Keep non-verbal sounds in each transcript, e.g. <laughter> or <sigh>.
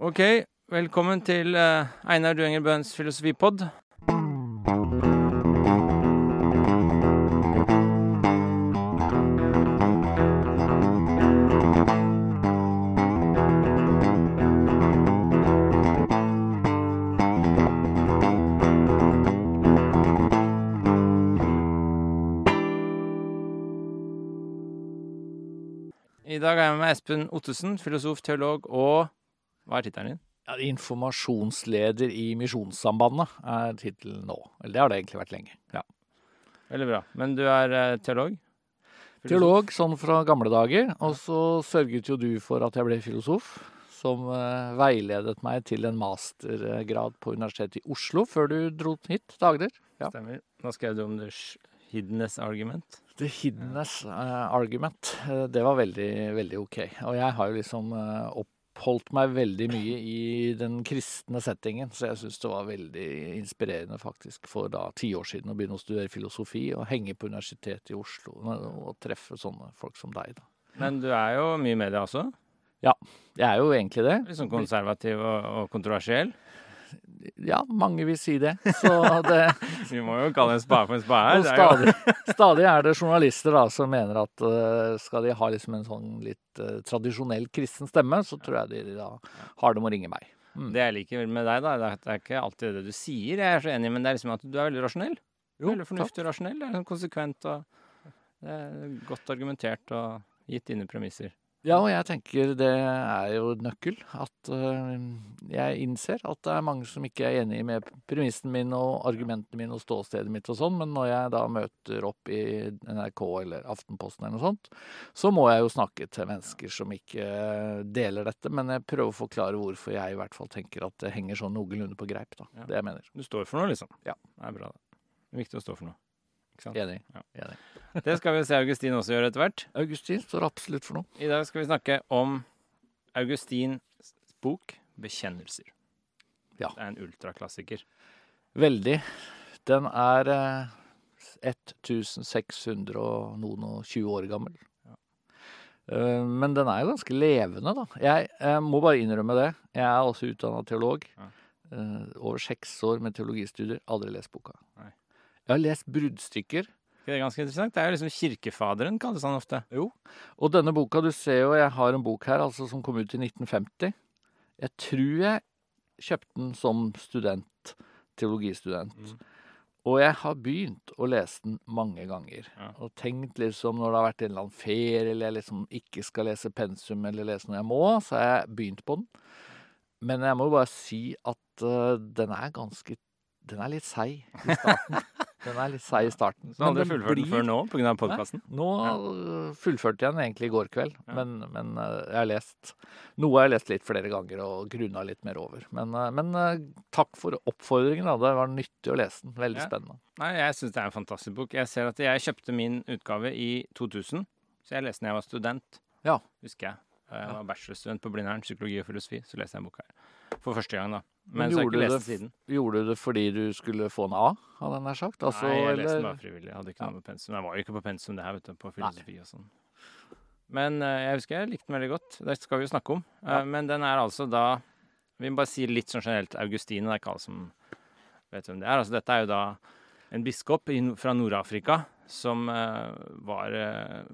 Ok, velkommen til eh, Einar Duenger Bøhns filosofipod. I dag er jeg med Espen Ottesen, filosof, teolog og Hva er tittelen din? Ja, informasjonsleder i Misjonssambandet er tittelen nå. Eller det har det egentlig vært lenge. Ja. Veldig bra. Men du er eh, teolog? Filosof? Teolog sånn fra gamle dager, og så sørget jo du for at jeg ble filosof. Som eh, veiledet meg til en mastergrad på Universitetet i Oslo før du dro hit til Agder. Ja. Stemmer. Nå skrev du om sh- hiddenness argument. The hiddenness eh, argument, det var veldig, veldig ok. Og jeg har jo liksom eh, oppholdt meg veldig mye i den kristne settingen, så jeg syns det var veldig inspirerende faktisk for da ti år siden å begynne å studere filosofi og henge på Universitetet i Oslo og, treffe sånne folk som deg, da. Men du er jo mye i media også. Jeg er jo egentlig det. Litt sånn konservativ og, og kontroversiell. Ja, mange vil si det. Så det <laughs> Vi må jo kalle en spade for en spade her. Er stadig, stadig er det journalister da, som mener at uh, skal de ha liksom en sånn litt uh, tradisjonell kristen stemme, så tror jeg de da har det med å ringe meg. Mm. Det jeg liker med deg, da, det er ikke alltid det du sier jeg er så enig men det er liksom at du er veldig rasjonell. Jo, veldig fornuftig og rasjonell. Det er sånn konsekvent og det er godt argumentert og gitt dine premisser. Ja, og jeg tenker det er jo nøkkel. At eh, jeg innser at det er mange som ikke er enig med premissen min og argumentene mine og ståstedet mitt og sånn, men når jeg da møter opp i NRK eller Aftenposten eller noe sånt, så må jeg jo snakke til mennesker som ikke deler dette, men jeg prøver å forklare hvorfor jeg i hvert fall tenker at det henger sånn noenlunde på greip, da. Ja. Det jeg mener. Du står for noe, liksom. Ja. Det er bra, det. Det er viktig å stå for noe. Enig. Ja. Enig. Det skal vi se Augustin også gjøre etter hvert. Augustin står absolutt for noe. I dag skal vi snakke om Augustins bok 'Bekjennelser'. Ja. Det er en ultraklassiker. Veldig. Den er eh, 1600 og noen og 20 år gammel. Ja. Eh, Men den er jo ganske levende, da. Jeg, jeg må bare innrømme det. Jeg er også utdanna teolog. Ja. Eh, Over seks år med teologistudier. Aldri lest boka. Nei. Jeg har lest bruddstykker. Det er ganske interessant? Det er jo liksom kirkefaderen, kalles han ofte. Jo. Og denne boka, du ser jo, jeg har en bok her altså, som kom ut i 1950. Jeg tror jeg kjøpte den som student, teologistudent. Mm. Og jeg har begynt å lese den mange ganger. Ja. Og tenkt liksom når det har vært en eller annen ferie, eller jeg liksom ikke skal lese pensum eller lese når jeg må, så har jeg begynt på den. Men jeg må jo bare si at uh, den er ganske Den er litt seig i starten. <laughs> Den er litt seig i starten. Så aldri den fullført den blir- før nå pga. podkasten? Nå ja. fullførte jeg den egentlig i går kveld, Ja. men, men øh, jeg har lest Noe har jeg lest litt flere ganger og grunna litt mer over. Men, øh, men øh, takk for oppfordringen. Da. Det var nyttig å lese den. Veldig Ja. spennende. Nei, jeg syns det er en fantastisk bok. Jeg ser at jeg kjøpte min utgave i 2000, så jeg leste den da jeg var student. Ja. Husker jeg. Jeg var bachelorstudent på Blindern, psykologi og filosofi, så leste jeg en bok her. For første gang, da. Men Men, så har jeg gjorde ikke lest det den siden. Gjorde du det fordi du skulle få en A, hadde jeg nær sagt? Altså, Nei, jeg leste den bare frivillig. Jeg hadde ikke noe med pensum. Jeg var jo ikke på pensum det her, vet du, på filosofi og sånn. Men eh, jeg husker jeg likte den veldig godt. Det skal vi jo snakke om. Eh, Ja. men den er altså da Vi må bare si litt sånn generelt. Augustine, det er ikke alle som vet hvem det er. Altså, dette er jo da en biskop fra Nord-Afrika som eh, var eh,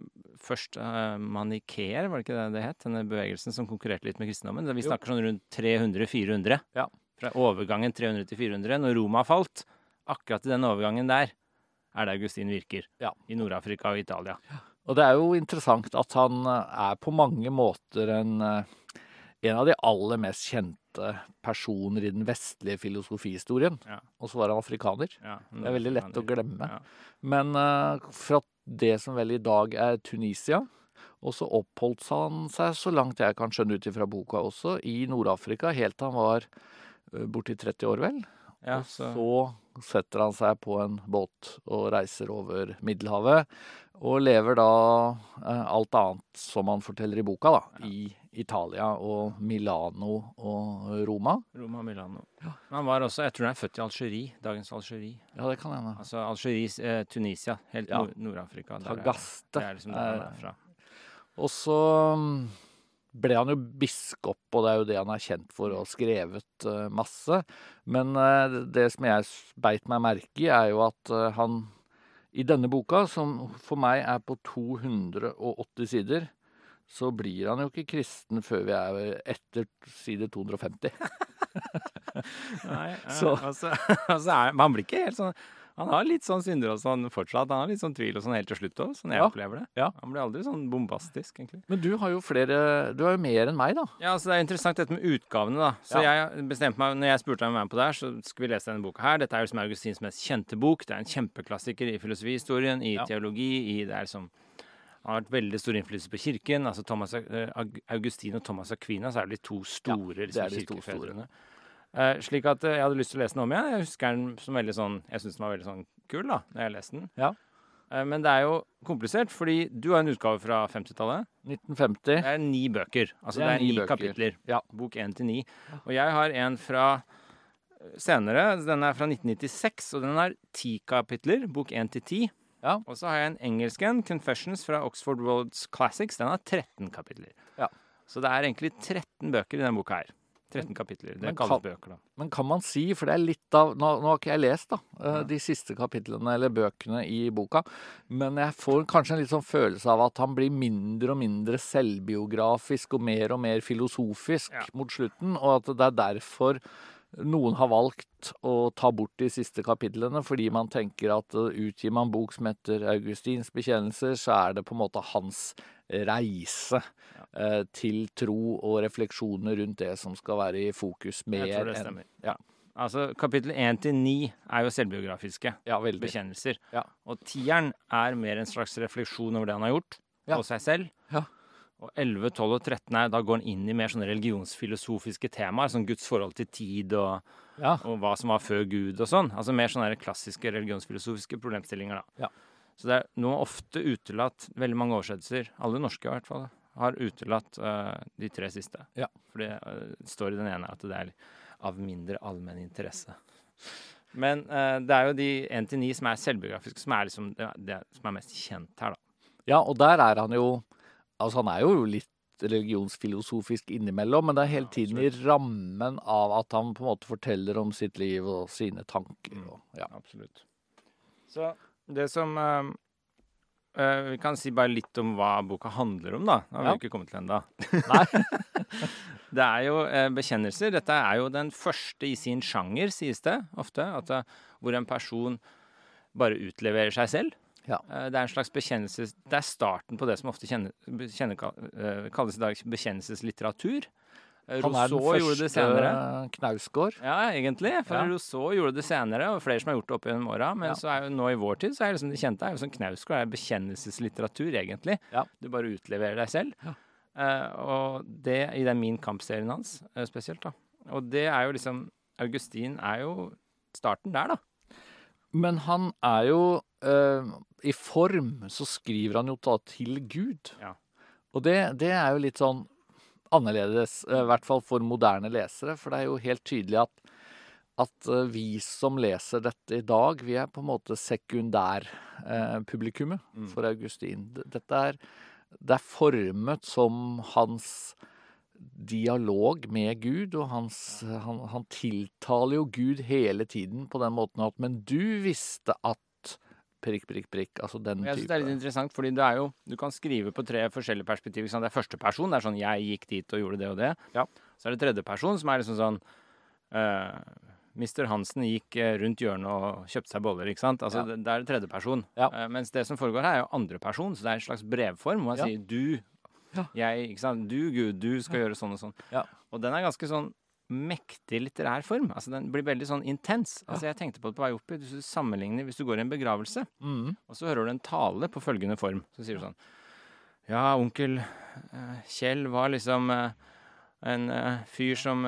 først uh, manikeer, var det ikke det det het? Denne bevegelsen som konkurrerte litt med kristendommen. Vi Jo. snakker sånn rundt 300-400. Ja. Fra overgangen 300 til 400, når Roma falt. Akkurat i den overgangen der er det Augustin virker. Ja. I Nord-Afrika og Italia. Og det er jo interessant at han eh, er på mange måter en, eh, en av de aller mest kjente personer i den vestlige filosofihistorien. Ja. Og så var han afrikaner. Ja, Det er veldig lett å glemme. Men uh, fra det som vel i dag er Tunisia, og så oppholdt han seg, så langt jeg kan skjønne ut ifra boka også, i Nord-Afrika helt til han var eh, borti 30 år, vel. Ja, og så, så setter han seg på en båt og reiser over Middelhavet. Og lever da eh, alt annet som han forteller i boka, da. Ja. I Italia og Milano og Roma. Roma og Milano. Ja. Han var også, jeg tror han er født i Algerie. Dagens Algerie. Ja, det kan hende. Altså Algerie, eh, Tunisia. Helt Ja. Nord- Nord-Afrika. Tagaste. Det er liksom der han Eh, er fra. Og så mm, ble han jo biskop, og det er jo det han er kjent for og har skrevet eh, masse. Men eh, det som jeg beit meg merke i, er jo at eh, han i denne boka, som for meg er på 280 sider, så blir han jo ikke kristen før vi er etter side 250. <laughs> Nei, <laughs> eh, Så- altså, altså <laughs> er, man han blir ikke helt sånn Han har litt sånn synder og sånn fortsatt. Han har litt sånn tvil og sånn helt til slutt òg, sånn jeg Ja, opplever det. ja. Han blir aldri sånn bombastisk, egentlig. Men du har jo flere Du har jo mer enn meg, da. Ja, altså Det er interessant dette med utgavene. da. Så jeg bestemte meg, når jeg spurte om å være med på det her, så skulle vi lese denne boka her. Dette er jo som Augustins mest kjente bok. Det er en kjempeklassiker i filosofihistorien, i Ja. teologi, i det er liksom Han har vært veldig stor innflytelse på kirken. altså Thomas, eh, Augustin og Thomas Aquinas er vel de to store ja, liksom, er kirkefedrene. Uh, slik at uh, jeg hadde lyst til å lese den om igjen. Jeg husker den som veldig sånn Jeg syns den var veldig sånn kul da når jeg leste den. Ja. Uh, men det er jo komplisert, fordi du har en utgave fra 50-tallet. 1950. Det er ni bøker. Altså det er, ni, ni kapitler. Ja. Bok 1 til 9. Og jeg har en fra senere. Den er fra 1996, og den har ti kapitler. Bok 1 til 10. Ja. Og så har jeg en engelsk en, 'Confessions' fra Oxford World's Classics. Den har 13 kapitler. Ja. Så det er egentlig 13 bøker i denne boka her. 13 kapitler. Det men kalles kan- bøker, da. Men kan man si, for det er litt av Nå, nå har ikke jeg lest da, eh, de siste kapitlene eller bøkene i boka, men jeg får kanskje en litt sånn følelse av at han blir mindre og mindre selvbiografisk og mer og mer filosofisk Ja. mot slutten, og at det er derfor noen har valgt å ta bort de siste kapitlene, fordi man tenker at eh, utgir man bok som heter Augustins bekjennelser, så er det på en måte hans reise eh, til tro og refleksjoner rundt det som skal være i fokus mer Jeg tror det enn stemmer. Ja. Altså, kapittel 1 til 9 er jo selvbiografiske Ja, bekjennelser. Ja. Og tieren er mer en slags refleksjon over det han har gjort, og seg selv. Ja. Og 11, 12 og 13 er, da går han inn i mer sånne religionsfilosofiske temaer, som Guds forhold til tid og, Ja. og hva som var før Gud og sånn. Altså mer sånne klassiske religionsfilosofiske problemstillinger, da. Ja. Så det er nå ofte utelatt, veldig mange oversettelser, alle norske i hvert fall, har utelatt uh, de tre siste. Ja. For det uh, står i den ene at det er av mindre allmenn interesse. Men uh, det er jo de 1-9 som er selvbiografiske, som er liksom det, det som er mest kjent her, da. ja, og der er han jo Altså, han er jo litt religionsfilosofisk innimellom, men det er hele tiden i rammen av at han på en måte forteller om sitt liv og sine tanker. Mm. Og, ja. Absolutt. Så det som eh, eh, Vi kan si bare litt om hva boka handler om, da. Det har vi Ja. ikke kommet til ennå. <laughs> Det er jo eh, bekjennelser. Dette er jo den første i sin sjanger, sies det ofte. At, hvor en person bare utleverer seg selv. Ja. Eh, det er en slags bekjennelses... Det er starten på det som ofte kjenner, kjenner, eh, kalles i dag bekjennelseslitteratur. Eh, Han er Rousseau den første Knausgård. Ja, egentlig. For Ja. Rousseau gjorde det senere, og flere som har gjort det opp gjennom åra. Men Ja. så er jo nå i vår tid så er det liksom de kjente er jo sånn Knausgård er bekjennelseslitteratur, egentlig. Ja. Du bare utleverer deg selv. Og det i den Min kamp-serien hans spesielt, da. Og det er jo liksom Augustin er jo starten der, da. Men han er jo eh, I form så skriver han jo da til Gud. Ja. Og det, det er jo litt sånn annerledes, eh, i hvert fall for moderne lesere. For det er jo helt tydelig at, at eh, vi som leser dette i dag, vi er på en måte sekundærpublikummet Mm. for Augustin. Dette er, det er formet som hans dialog med Gud, og hans, han, han tiltaler jo Gud hele tiden på den måten at Men du visste at prikk, prikk, prikk. Altså den type. jeg synes det er litt interessant, fordi det er jo Du kan skrive på tre forskjellige perspektiver. ikke? Det er første person, det er sånn 'jeg gikk dit og gjorde det og det'. Ja. Så er det tredje person, som er liksom sånn uh, Mr. Hansen gikk eh, rundt hjørnet og kjøpte seg boller, ikke sant. Altså, Ja. det, er tredje person. Ja. Eh, mens det som foregår her, er jo andre person, så det er en slags brevform hvor man Ja. sier 'du'. 'Jeg', ikke sant. 'Du, Gud, du skal gjøre sånn og sånn'. Ja. Og den er ganske sånn mektig litterær form. Altså Den blir veldig sånn intens. Altså Jeg tenkte på det på vei opp. Hvis du sammenligner Hvis du går i en begravelse, mm. og så hører du en tale på følgende form. Så sier du sånn Ja, onkel eh, Kjell var liksom eh, en eh, fyr som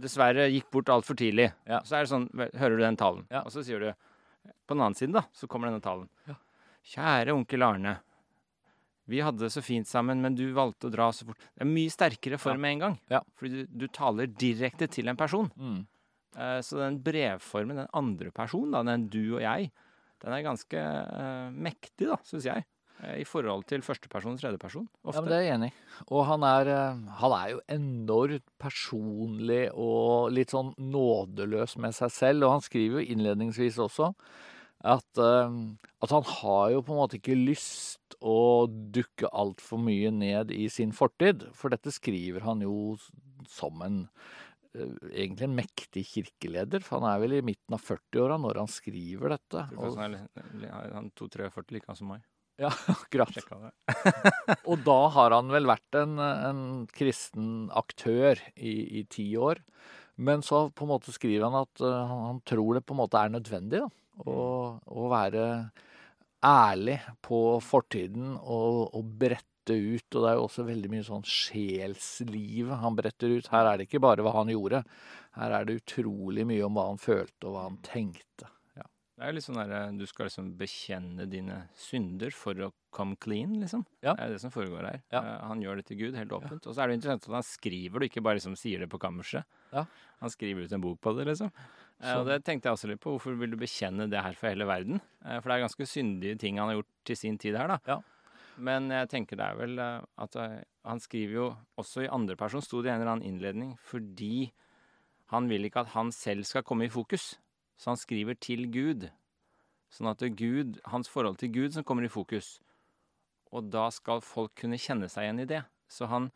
dessverre gikk bort altfor tidlig. Ja. Så er det sånn, hører du den talen. Ja. Og så sier du På den annen side, da, så kommer denne talen. Ja. Kjære onkel Arne. Vi hadde det så fint sammen, men du valgte å dra så fort. Det er mye sterkere form med en gang. Ja. Fordi du, du taler direkte til en person. Mm. Uh, Så den brevformen, den andre personen, da, den du og jeg, den er ganske uh, mektig, da, syns jeg. Uh, i forhold til førsteperson tredjeperson. Ja, men det er jeg enig i. Og han er, han er jo enormt personlig og litt sånn nådeløs med seg selv. Og han skriver jo innledningsvis også at, eh, at han har jo på en måte ikke lyst å dukke altfor mye ned i sin fortid. For dette skriver han jo som en eh, egentlig en mektig kirkeleder, for han er vel i midten av 40-åra når han skriver dette. Og, Han er li- han er 2-43, like han som meg. ja, <laughs> akkurat. <laughs> <laughs> Og da har han vel vært en, en kristen aktør i, i ti år. Men så på en måte skriver han at eh, han, han tror det på en måte er nødvendig da, å, å være ærlig på fortiden og, og brette ut. Og det er jo også veldig mye sånn sjelsliv han bretter ut. Her er det ikke bare hva han gjorde. Her er det utrolig mye om hva han følte og hva han tenkte. Det er jo litt sånn der, Du skal liksom bekjenne dine synder for å come clean, liksom. Ja. Det er det som foregår her. Ja. Eh, Han gjør det til Gud, helt åpent. Og så er det interessant at han skriver det, ikke bare liksom sier det på kammerset. Ja. Han skriver ut en bok på det, liksom. Eh, Så- Og det tenkte jeg også litt på. Hvorfor vil du bekjenne det her for hele verden? Eh, For det er ganske syndige ting han har gjort til sin tid her, da. Ja. Men jeg tenker det er vel eh, at eh, han skriver jo også i andre person, sto det i en eller annen innledning, fordi han vil ikke at han selv skal komme i fokus. Så han skriver til Gud. Sånn at det er Gud, hans forhold til Gud som kommer i fokus. Og da skal folk kunne kjenne seg igjen i det. Så han,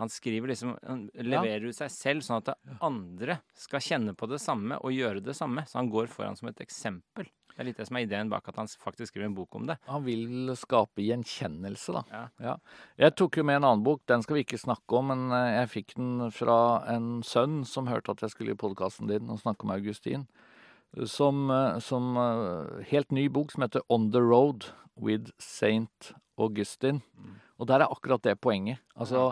han skriver liksom Han leverer ut seg selv, sånn at andre skal kjenne på det samme og gjøre det samme. Så han går foran som et eksempel. Det er litt det som er ideen bak at han faktisk skriver en bok om det. Han vil skape gjenkjennelse, da. Ja. Jeg tok jo med en annen bok, den skal vi ikke snakke om, men eh, jeg fikk den fra en sønn som hørte at jeg skulle i podkasten din og snakke om Augustin. Som, eh, som eh, helt ny bok som heter On the Road with Saint Augustin. Og der er akkurat det poenget. Altså,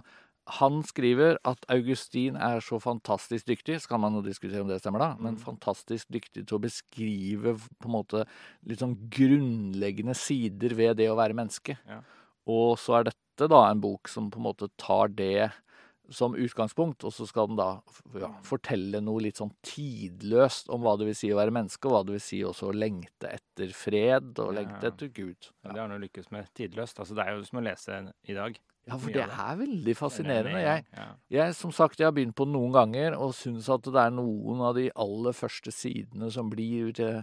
han skriver at Augustin er så fantastisk dyktig, så kan man jo diskutere om det stemmer, da, men fantastisk dyktig til å beskrive på en måte litt sånn grunnleggende sider ved det å være menneske. Ja. Og så er dette da en bok som på en måte tar det som utgangspunkt, og så skal den da ja, fortelle noe litt sånn tidløst om hva det vil si å være menneske, og hva det vil si også å lengte etter fred og lengte etter Gud. Ja, det har han jo lykkes med tidløst. Altså, det er jo som å lese i dag. Ja, for det er veldig fascinerende. Er Jeg, jeg, som sagt, jeg har begynt på det noen ganger, og syns at det er noen av de aller første sidene som blir eh,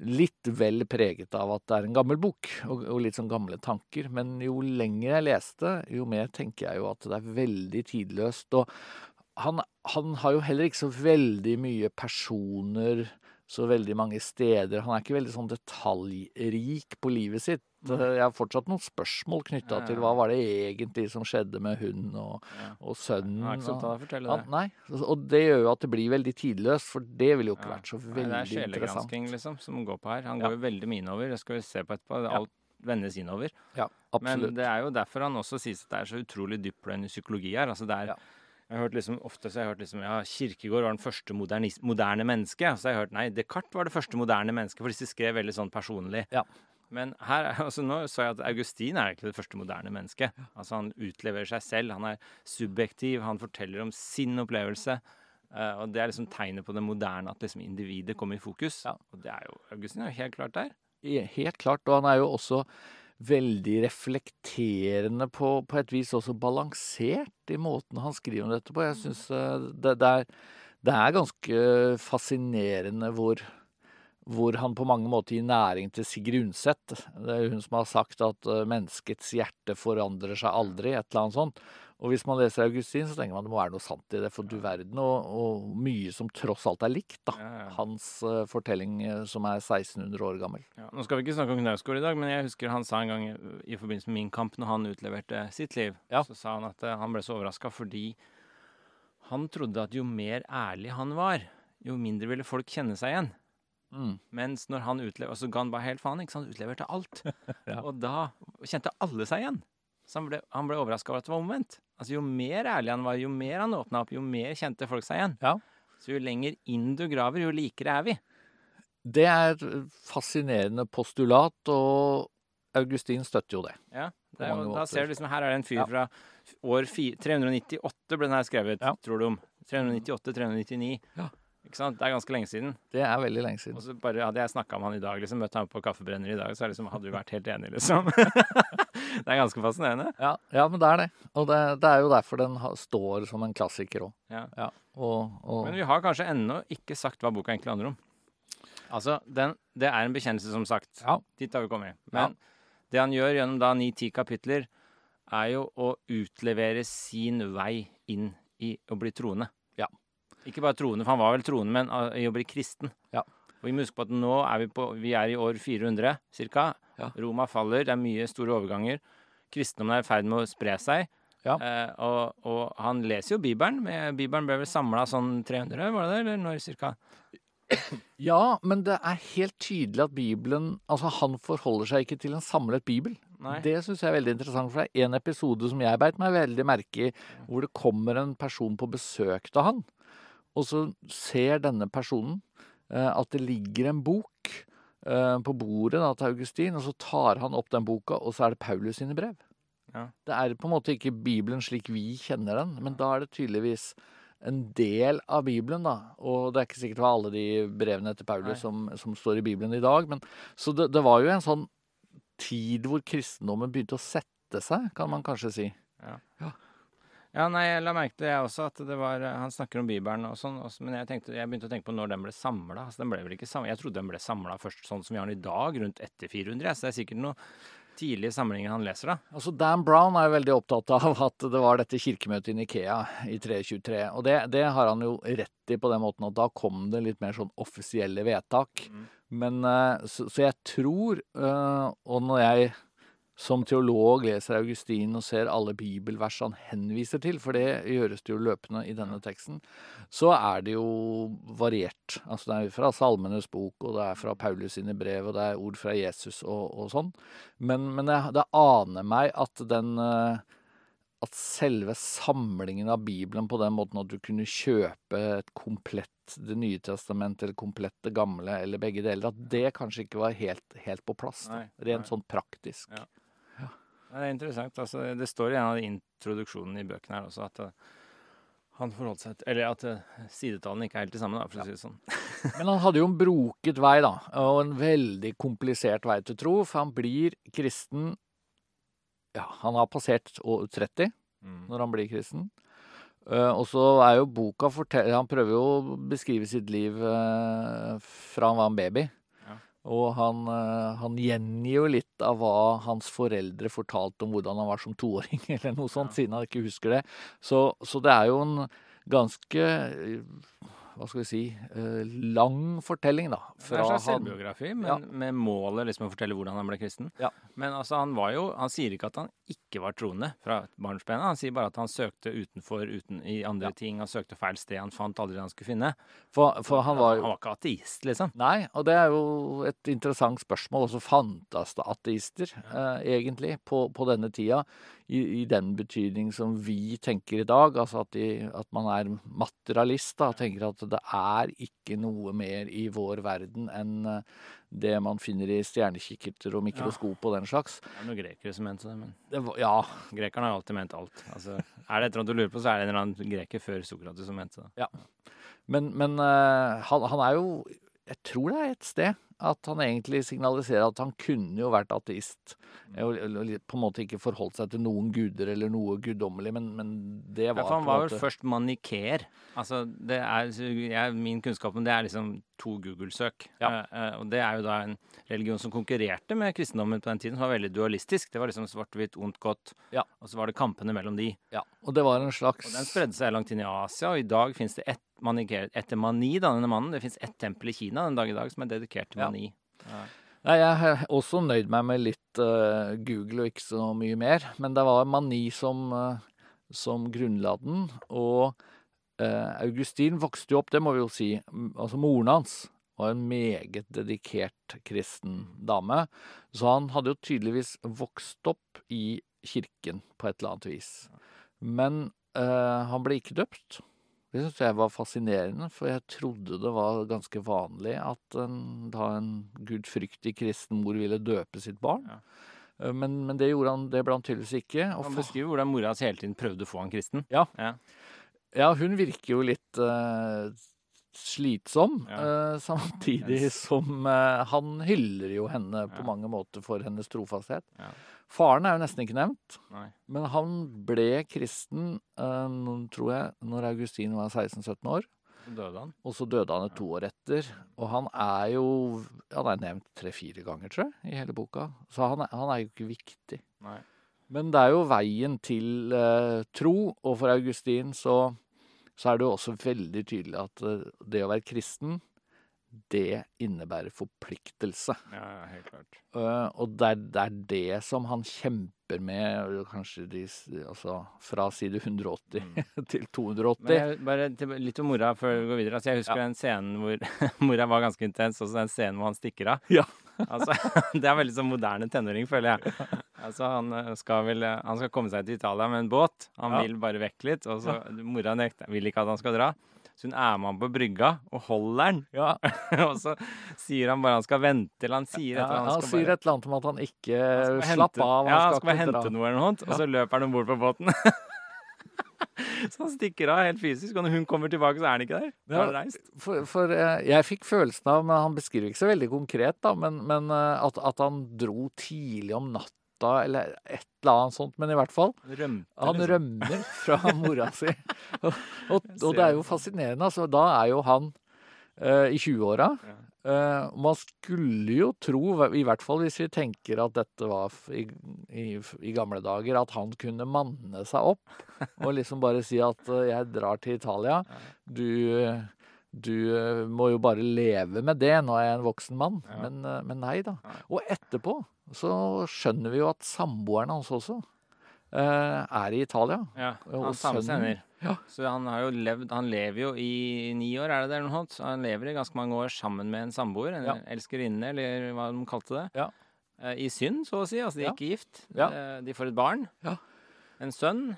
litt vel preget av at det er en gammel bok, og, og litt sånn gamle tanker. Men jo lenger jeg leste, jo mer tenker jeg jo at det er veldig tidløst. Og han, han har jo heller ikke så veldig mye personer så veldig mange steder. Han er ikke veldig sånn detaljrik på livet sitt. Jeg har fortsatt noen spørsmål knytta til hva var det egentlig som skjedde med hun og, og sønnen. Han er ikke sånn til å fortelle det. nei, og det gjør jo at det blir veldig tidløst, for det ville jo ikke vært så veldig interessant. det er sjelegransking liksom, som går på her. Han går jo veldig mye innover. Det skal vi se på etterpå. Alt vendes innover. Ja, absolutt. Men det er jo derfor han også sies at det er så utrolig dyptpløyende psykologi her. Altså det er, Ja. Jeg har hørt liksom, Ofte så har hørt liksom, ja, Kirkegård var den første moderne menneske. Så jeg har hørt nei, Descartes var det første moderne mennesket, for disse skrev veldig sånn personlig. Ja. Men her, er- <laughs> altså nå så jeg at Augustin er egentlig det første moderne mennesket. Altså Han utleverer seg selv. Han er subjektiv. Han forteller om sin opplevelse. eh, og det er liksom tegnet på det moderne, at liksom individet kommer i fokus. Ja. Og det er jo Augustin er jo helt klart der. Helt klart. Og han er jo også veldig reflekterende på, på et vis også balansert i måten han skriver om dette på. Jeg syns det, det, er, det er ganske fascinerende hvor, hvor han på mange måter gir næring til Sigrid Undset. Det er hun som har sagt at eh, menneskets hjerte forandrer seg aldri, et eller annet sånt. Og hvis man leser Augustin, så tenker man det må være noe sant i det, for du verden, og, og mye som tross alt er likt, da. Ja, ja. Hans uh, fortelling eh, som er 1600 år gammel. Ja, nå skal vi ikke snakke om Knausgård i dag, men jeg husker han sa en gang i forbindelse med Min kamp, når han utleverte sitt liv, Ja. så sa han at uh, han ble så overraska fordi han trodde at jo mer ærlig han var, jo mindre ville folk kjenne seg igjen. Mm. Mens når han utleverte Så ga han bare helt faen, ikke sant? Utleverte alt. <laughs> Og da kjente alle seg igjen. Så han ble, han ble overraska over at det var omvendt. Altså Jo mer ærlig han var, jo mer han åpna opp, jo mer kjente folk seg igjen. Ja. Så jo lenger inn du graver, jo likere er vi. Det er et fascinerende postulat, og Augustin støtter jo det. Ja, det er, da ser du liksom Her er det en fyr Ja. fra år fi- 398 ble den her skrevet, Ja. tror du om. 398-399. Ja. Ikke sant? Det er ganske lenge siden. Det er veldig lenge siden. Og så bare hadde jeg snakka med han i dag, liksom, møtt ham på kaffebrenner i dag, så liksom, hadde vi vært helt enige, liksom. <laughs> det er ganske fascinerende. Ja, ja men det er det. Og det, det er jo derfor den ha, står som en klassiker òg. Ja. Ja, og, og Men vi har kanskje ennå ikke sagt hva boka egentlig handler om. Altså, den, det er en bekjennelse, som sagt. Ja. Dit har vi kommet. Men det han gjør gjennom da ni-ti kapitler, er jo å utlevere sin vei inn i å bli troende. Ikke bare troende, for han var vel troende, men uh, i å bli kristen. Ja. Og vi må huske på at nå er vi på Vi er i år 400 ca. Ja. Roma faller, det er mye store overganger. Kristendommen er i ferd med å spre seg. Ja. Eh, og, og han leser jo Bibelen. Bibelen ble vel samla sånn 300, var det det? Eller når cirka? Ja, men det er helt tydelig at Bibelen Altså, han forholder seg ikke til en samlet bibel. Nei. Det syns jeg er veldig interessant, for det er en episode som jeg beit meg veldig merke i, hvor det kommer en person på besøk til han, og så ser denne personen eh, at det ligger en bok eh, på bordet da, til Augustin, og så tar han opp den boka, og så er det Paulus sine brev. Ja. Det er på en måte ikke Bibelen slik vi kjenner den, men da er det tydeligvis en del av Bibelen, da. Og det er ikke sikkert det var alle de brevene etter Paulus som, som står i Bibelen i dag. Men, så det, det var jo en sånn tid hvor kristendommen begynte å sette seg, kan man kanskje si. Ja, nei, jeg la merke til jeg også, at det var Han snakker om Bibelen og sånn, også, men jeg, tenkte, jeg begynte å tenke på når den ble samla. Altså, den ble vel ikke samla Jeg trodde den ble samla først sånn som vi har den i dag, rundt etter 400. jeg, Så det er sikkert noe tidlige samlinger han leser, da. Altså Dan Brown er jo veldig opptatt av at det var dette kirkemøtet i Nikea i 323. Og det, det har han jo rett i på den måten at da kom det litt mer sånn offisielle vedtak. Mm. Men eh, så, så jeg tror, eh, og når jeg som teolog leser Augustin og ser alle bibelvers han henviser til, for det gjøres det jo løpende i denne teksten, så er det jo variert. Altså det er fra Salmenes bok, og det er fra Paulus sine brev, og det er ord fra Jesus og, og sånn. Men, men det, det aner meg at den eh, At selve samlingen av Bibelen på den måten at du kunne kjøpe et komplett Det nye testamentet eller komplett det gamle, eller begge deler, at det kanskje ikke var helt, helt på plass. Nei, Rent nei. sånn praktisk. Ja. Ja, Det er interessant. Altså, det står i en av introduksjonene i bøkene her også at eh, han forholdt seg til Eller at eh, sidetallene ikke er helt de samme, da, for å si det sånn. <laughs> Men han hadde jo en broket vei, da, og en veldig komplisert vei til tro, for han blir kristen Ja, han har passert å- 30 Mm. når han blir kristen. Uh, og så er jo boka fortell Han prøver jo å beskrive sitt liv uh, fra han var en baby. Og han, eh, han gjengir jo litt av hva hans foreldre fortalte om hvordan han var som toåring, <laughs> eller noe sånt, siden han ikke husker det. Så, så det er jo en ganske hva skal vi si eh, lang fortelling, da. Det er en slags selvbiografi, men Ja. med målet liksom å fortelle hvordan han ble kristen. Ja. Men altså, han var jo Han sier ikke at han ikke var troende fra barnsben av. Han sier bare at han søkte utenfor, uten, i andre Ja. ting. Han søkte feil sted. Han fant aldri det han skulle finne. For, for han var han var ikke ateist, liksom. Nei, og det er jo et interessant spørsmål. Også fantes det ateister, eh, egentlig, på, på denne tida? I, I den betydning som vi tenker i dag. Altså at, de, at man er materialist, da. Tenker at det er ikke noe mer i vår verden enn eh, det man finner i stjernekikkerter og mikroskop og den slags. Det er noen grekere som mente det, men Det var, ja, grekerne har alltid ment alt. Altså, er det et eller annet du lurer på, så er det en eller annen greker før Sokrates som mente det. Men, men eh, han, han er jo Jeg tror det er et sted at han egentlig signaliserer at han kunne jo vært ateist. Og, og på en måte ikke forholdt seg til noen guder eller noe guddommelig, men, men det Ja, var for han var vel først manikeer. Altså, det er, jeg, min kunnskap om det er liksom to Google-søk. Ja. Eh, og det er jo da en religion som konkurrerte med kristendommen på den tiden, som var veldig dualistisk. Det var liksom svart-hvitt, ondt, godt. Ja. Og så var det kampene mellom de. ja, Og det var en slags Og den spredde seg langt inn i Asia, og i dag fins det ett manikeer etter mani, da, denne mannen. Det fins ett tempel i Kina den dag i dag som er dedikert til mani. Ja. Nei, jeg har også nøyd meg med litt uh, Google og ikke så mye mer. Men det var Mani som, uh, som grunnla den. Og uh, Augustin vokste jo opp, det må vi jo si. Altså moren hans var en meget dedikert kristen dame. Så han hadde jo tydeligvis vokst opp i kirken på et eller annet vis. Men han ble ikke døpt. Det syns jeg var fascinerende, for jeg trodde det var ganske vanlig at en, da en gudfryktig kristen mor ville døpe sitt barn. Ja. Eh, Men, men det gjorde han, det ble han tydeligvis ikke. Og Han beskriver hvordan mora hans hele tiden prøvde å få han kristen. Ja. Ja. ja, hun virker jo litt eh, slitsom, Ja. eh, samtidig yes. som eh, han hyller jo henne på Ja. mange måter for hennes trofasthet. Ja. Faren er jo nesten ikke nevnt, Nei. men han ble kristen, eh, tror jeg, når Augustin var 16-17 år. Døde han. Og så døde han et to år etter. Og han er jo Han er nevnt tre-fire ganger, tror jeg, i hele boka. Så han er, han er jo ikke viktig. Nei. Men det er jo veien til uh, tro, og for Augustin så, så er det jo også veldig tydelig at eh, det å være kristen, det innebærer forpliktelse. Ja, ja, helt klart. Uh, og det er, det er det som han kjemper med, kanskje de, altså fra side 180 <laughs> til 280. Jeg, bare til, litt om mora før vi går videre. Altså, jeg husker den scenen hvor <laughs> mora var ganske intens, også den scenen hvor han stikker av. Ja. Altså, <laughs> det er veldig sånn moderne tenåring, føler jeg. Altså, han eh, skal vel eh, Han skal komme seg til Italia med en båt. Han Ja. vil bare vekk litt. Og så mora nekter, vil ikke at han skal dra. Så hun er med ham på brygga og holder han. Ja, <laughs> og så sier han bare han skal vente til han sier ja, han, han sier bare et eller annet om at han ikke han Slapp hente- av, Ja, han skal bare hente noe eller noe, og så løper han om bord på båten. <laughs> så han stikker av helt fysisk, og når hun kommer tilbake, så er han ikke der. Han reist. For, for eh, jeg fikk følelsen av, men han beskriver ikke så veldig konkret, da, men, men at, at han dro tidlig om natta, eller et eller annet sånt. Men i hvert fall, Han rømte. han liksom. rømmer fra <laughs> mora si. Og, og, og det er jo fascinerende. Altså, da er jo han uh, i 20-åra. Ja. Eh, man skulle jo tro, i hvert fall hvis vi tenker at dette var i, i, i gamle dager, at han kunne manne seg opp og liksom bare si at uh, jeg drar til Italia. <laughs> Du, du eh, må jo bare leve med det, nå er jeg en voksen mann. Ja. Men, eh, men nei da. Og etterpå så skjønner vi jo at samboeren hans også eh, er i Italia. Ja, han samme sønnen. Ja. Så han har jo levd Han lever jo i ni år, er det det, noe sånt? Så han lever i ganske mange år sammen med en samboer, en Ja. elskerinne, eller hva de kalte det. Ja. Eh, I synd, så å si. Altså, de er ikke gift. Eh, De får et barn. Ja. En sønn.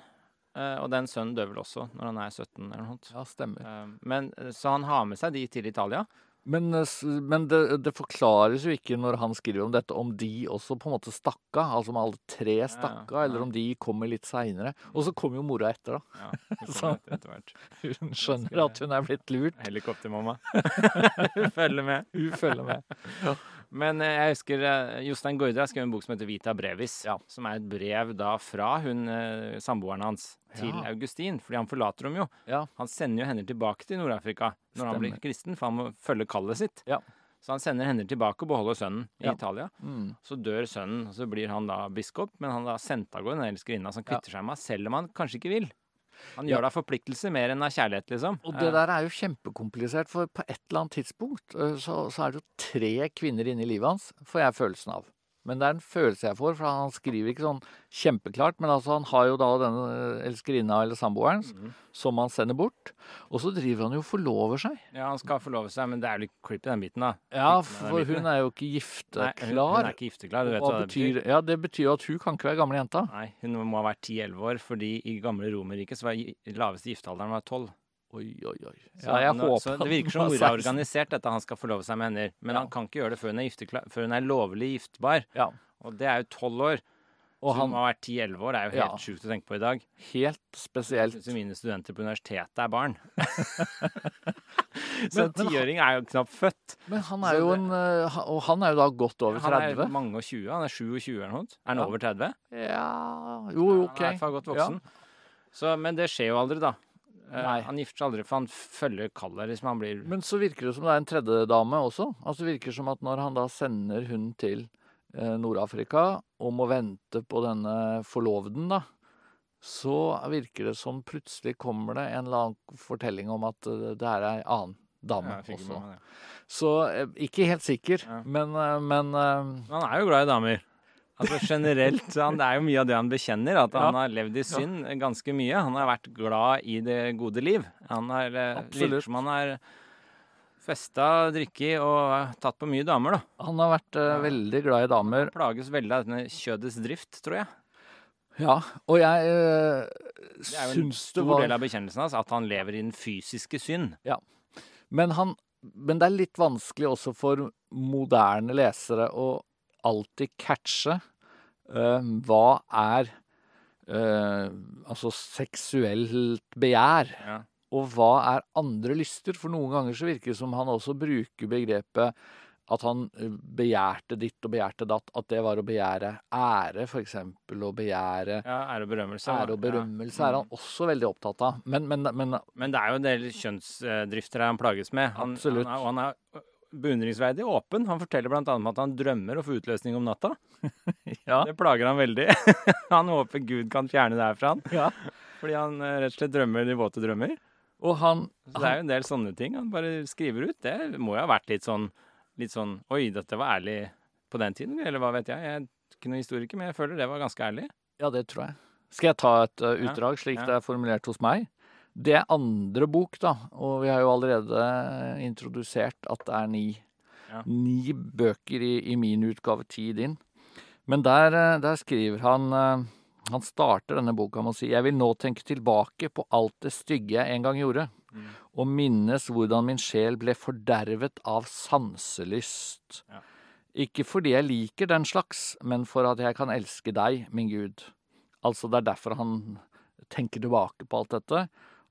Eh, Og den sønnen dør vel også når han er 17, eller noe sånt. Ja, stemmer. Uh, Men, så han har med seg de til Italia. Men, eh, men det, det forklares jo ikke når han skriver om dette, om de også på en måte stakk av. Altså om alle tre stakk av, eller om de kommer litt seinere. Og så kommer jo mora etter, da. Ja, <laughs> Så- etter hvert. <laughs> Hun skjønner at hun er blitt lurt. Helikoptermamma. <laughs> Følger med. Hun følger med. Men eh, jeg husker eh, Jostein Gaarder har skrevet en bok som heter Vita Brevis. Ja. Som er et brev da fra hun eh, samboeren hans til Ja. Augustin. Fordi han forlater dem jo. Ja. Han sender jo henne tilbake til Nord-Afrika når han blir kristen, for han må følge kallet sitt. Ja. Så han sender henne tilbake og beholder sønnen i Italia. Mm. Så dør sønnen, og så blir han da biskop, men han har sendt av gårde den elskerinna som kvitter seg med selv om han kanskje ikke vil. Han gjør det av forpliktelse mer enn av kjærlighet, liksom. Og det Eh, der er jo kjempekomplisert, for på et eller annet tidspunkt øh, så, så er det jo tre kvinner inne i livet hans, får jeg følelsen av. Men det er en følelse jeg får, for han skriver ikke sånn kjempeklart. Men altså, han har jo da denne øh, elskerinna eller samboeren mm. som han sender bort. Og så driver han jo og forlover seg. Ja, han skal forlove seg, men det er jo litt creepy, den biten, da. Ja, for hun er jo ikke Nei, hun, gifteklar. hun er ikke gifteklar, du vet Hva hva det betyr. ja, det betyr jo at hun kan ikke være gamle jenta. Nei, hun må ha vært 10-11 år, fordi i gamle Romerriket så var laveste giftealderen var 12. Oi, oi, oi. Så, Ja, jeg nå- håper så det virker som mora har organisert dette, han skal forlove seg med henne. Men Ja. han kan ikke gjøre det før hun er, gifteklar, før hun er lovlig giftbar. Ja. Og det er jo 12 år. Og så han har vært 10-11 år. Det er jo helt Ja. sjukt å tenke på i dag. helt spesielt. Så mine studenter på universitetet er barn. <laughs> så Men- en tiåring er jo knapt født. Men han Så er jo det- en øh, Og han er jo da godt over 30? Han er mange og 20. Han er 27 eller noe. sånt. Er han Ja. over 30? Ja Jo, OK. Han er i hvert fall godt voksen. Så, men det skjer jo aldri, da. Eh, Nei. Han gifter seg aldri, for han følger kallet. Liksom, han blir Men så virker det som det er en tredje dame også. Altså det virker som at når han da sender hun til eh, Nord-Afrika og må vente på denne forloveden, da, så virker det som plutselig kommer det en eller annen fortelling om at eh, det er ei annen dame Ja, også. med ja. Så ikke helt sikker, Ja. men, men Men han er jo glad i damer. Altså generelt. han, det er jo mye av det han bekjenner, at han Ja. har levd i synd ganske mye. Han har vært glad i det gode liv. Han har eh, virker som han har festa, drikket og tatt på mye damer, da. han har vært uh, veldig glad i damer. Han plages veldig av denne kjødets drift, tror jeg. Ja, og jeg eh, Det var Det er jo en stor var del av bekjennelsen hans at han lever i den fysiske synd. Men, han, men det er litt vanskelig også for moderne lesere å alltid catche eh, hva er eh, altså seksuelt begjær, Ja. Og hva er andre lyster? For noen ganger så virker det som han også bruker begrepet at han eh, begjærte ditt og begjærte datt. At det var å begjære ære, f.eks. Å begjære Ja, ære og berømmelse. ære og berømmelse er han også veldig opptatt av. Men, men, men Men det er jo en del kjønnsdrifter han plages med. Han, Absolutt. Han er, og han er beundringsverdig åpen. Han forteller bl.a. om at han drømmer å få utløsning om natta. <laughs> ja, Det plager han veldig. <laughs> han håper Gud kan fjerne det her fra han. ja. Fordi han eh, rett og slett drømmer de våte drømmer. Og han, Så det er jo en del sånne ting han bare skriver ut. Det må jo ha vært litt sånn, litt sånn Oi, dette var ærlig på den tiden, eller hva vet jeg. Jeg er ikke noen historiker, men jeg føler det var ganske ærlig. Ja, det tror jeg. Skal jeg ta et uh, utdrag, slik ja. det er formulert hos meg? Det er andre bok, da, og vi har jo allerede introdusert at det er ni, Ja. ni bøker i, i min utgave, ti i din. Men der, eh, der skriver han eh, Han starter denne boka med å si Jeg vil nå tenke tilbake på alt det stygge jeg en gang gjorde, Mm. og minnes hvordan min sjel ble fordervet av sanselyst. Ja. Ikke fordi jeg liker den slags, men for at jeg kan elske deg, min Gud. Altså det er derfor han tenker tilbake på alt dette.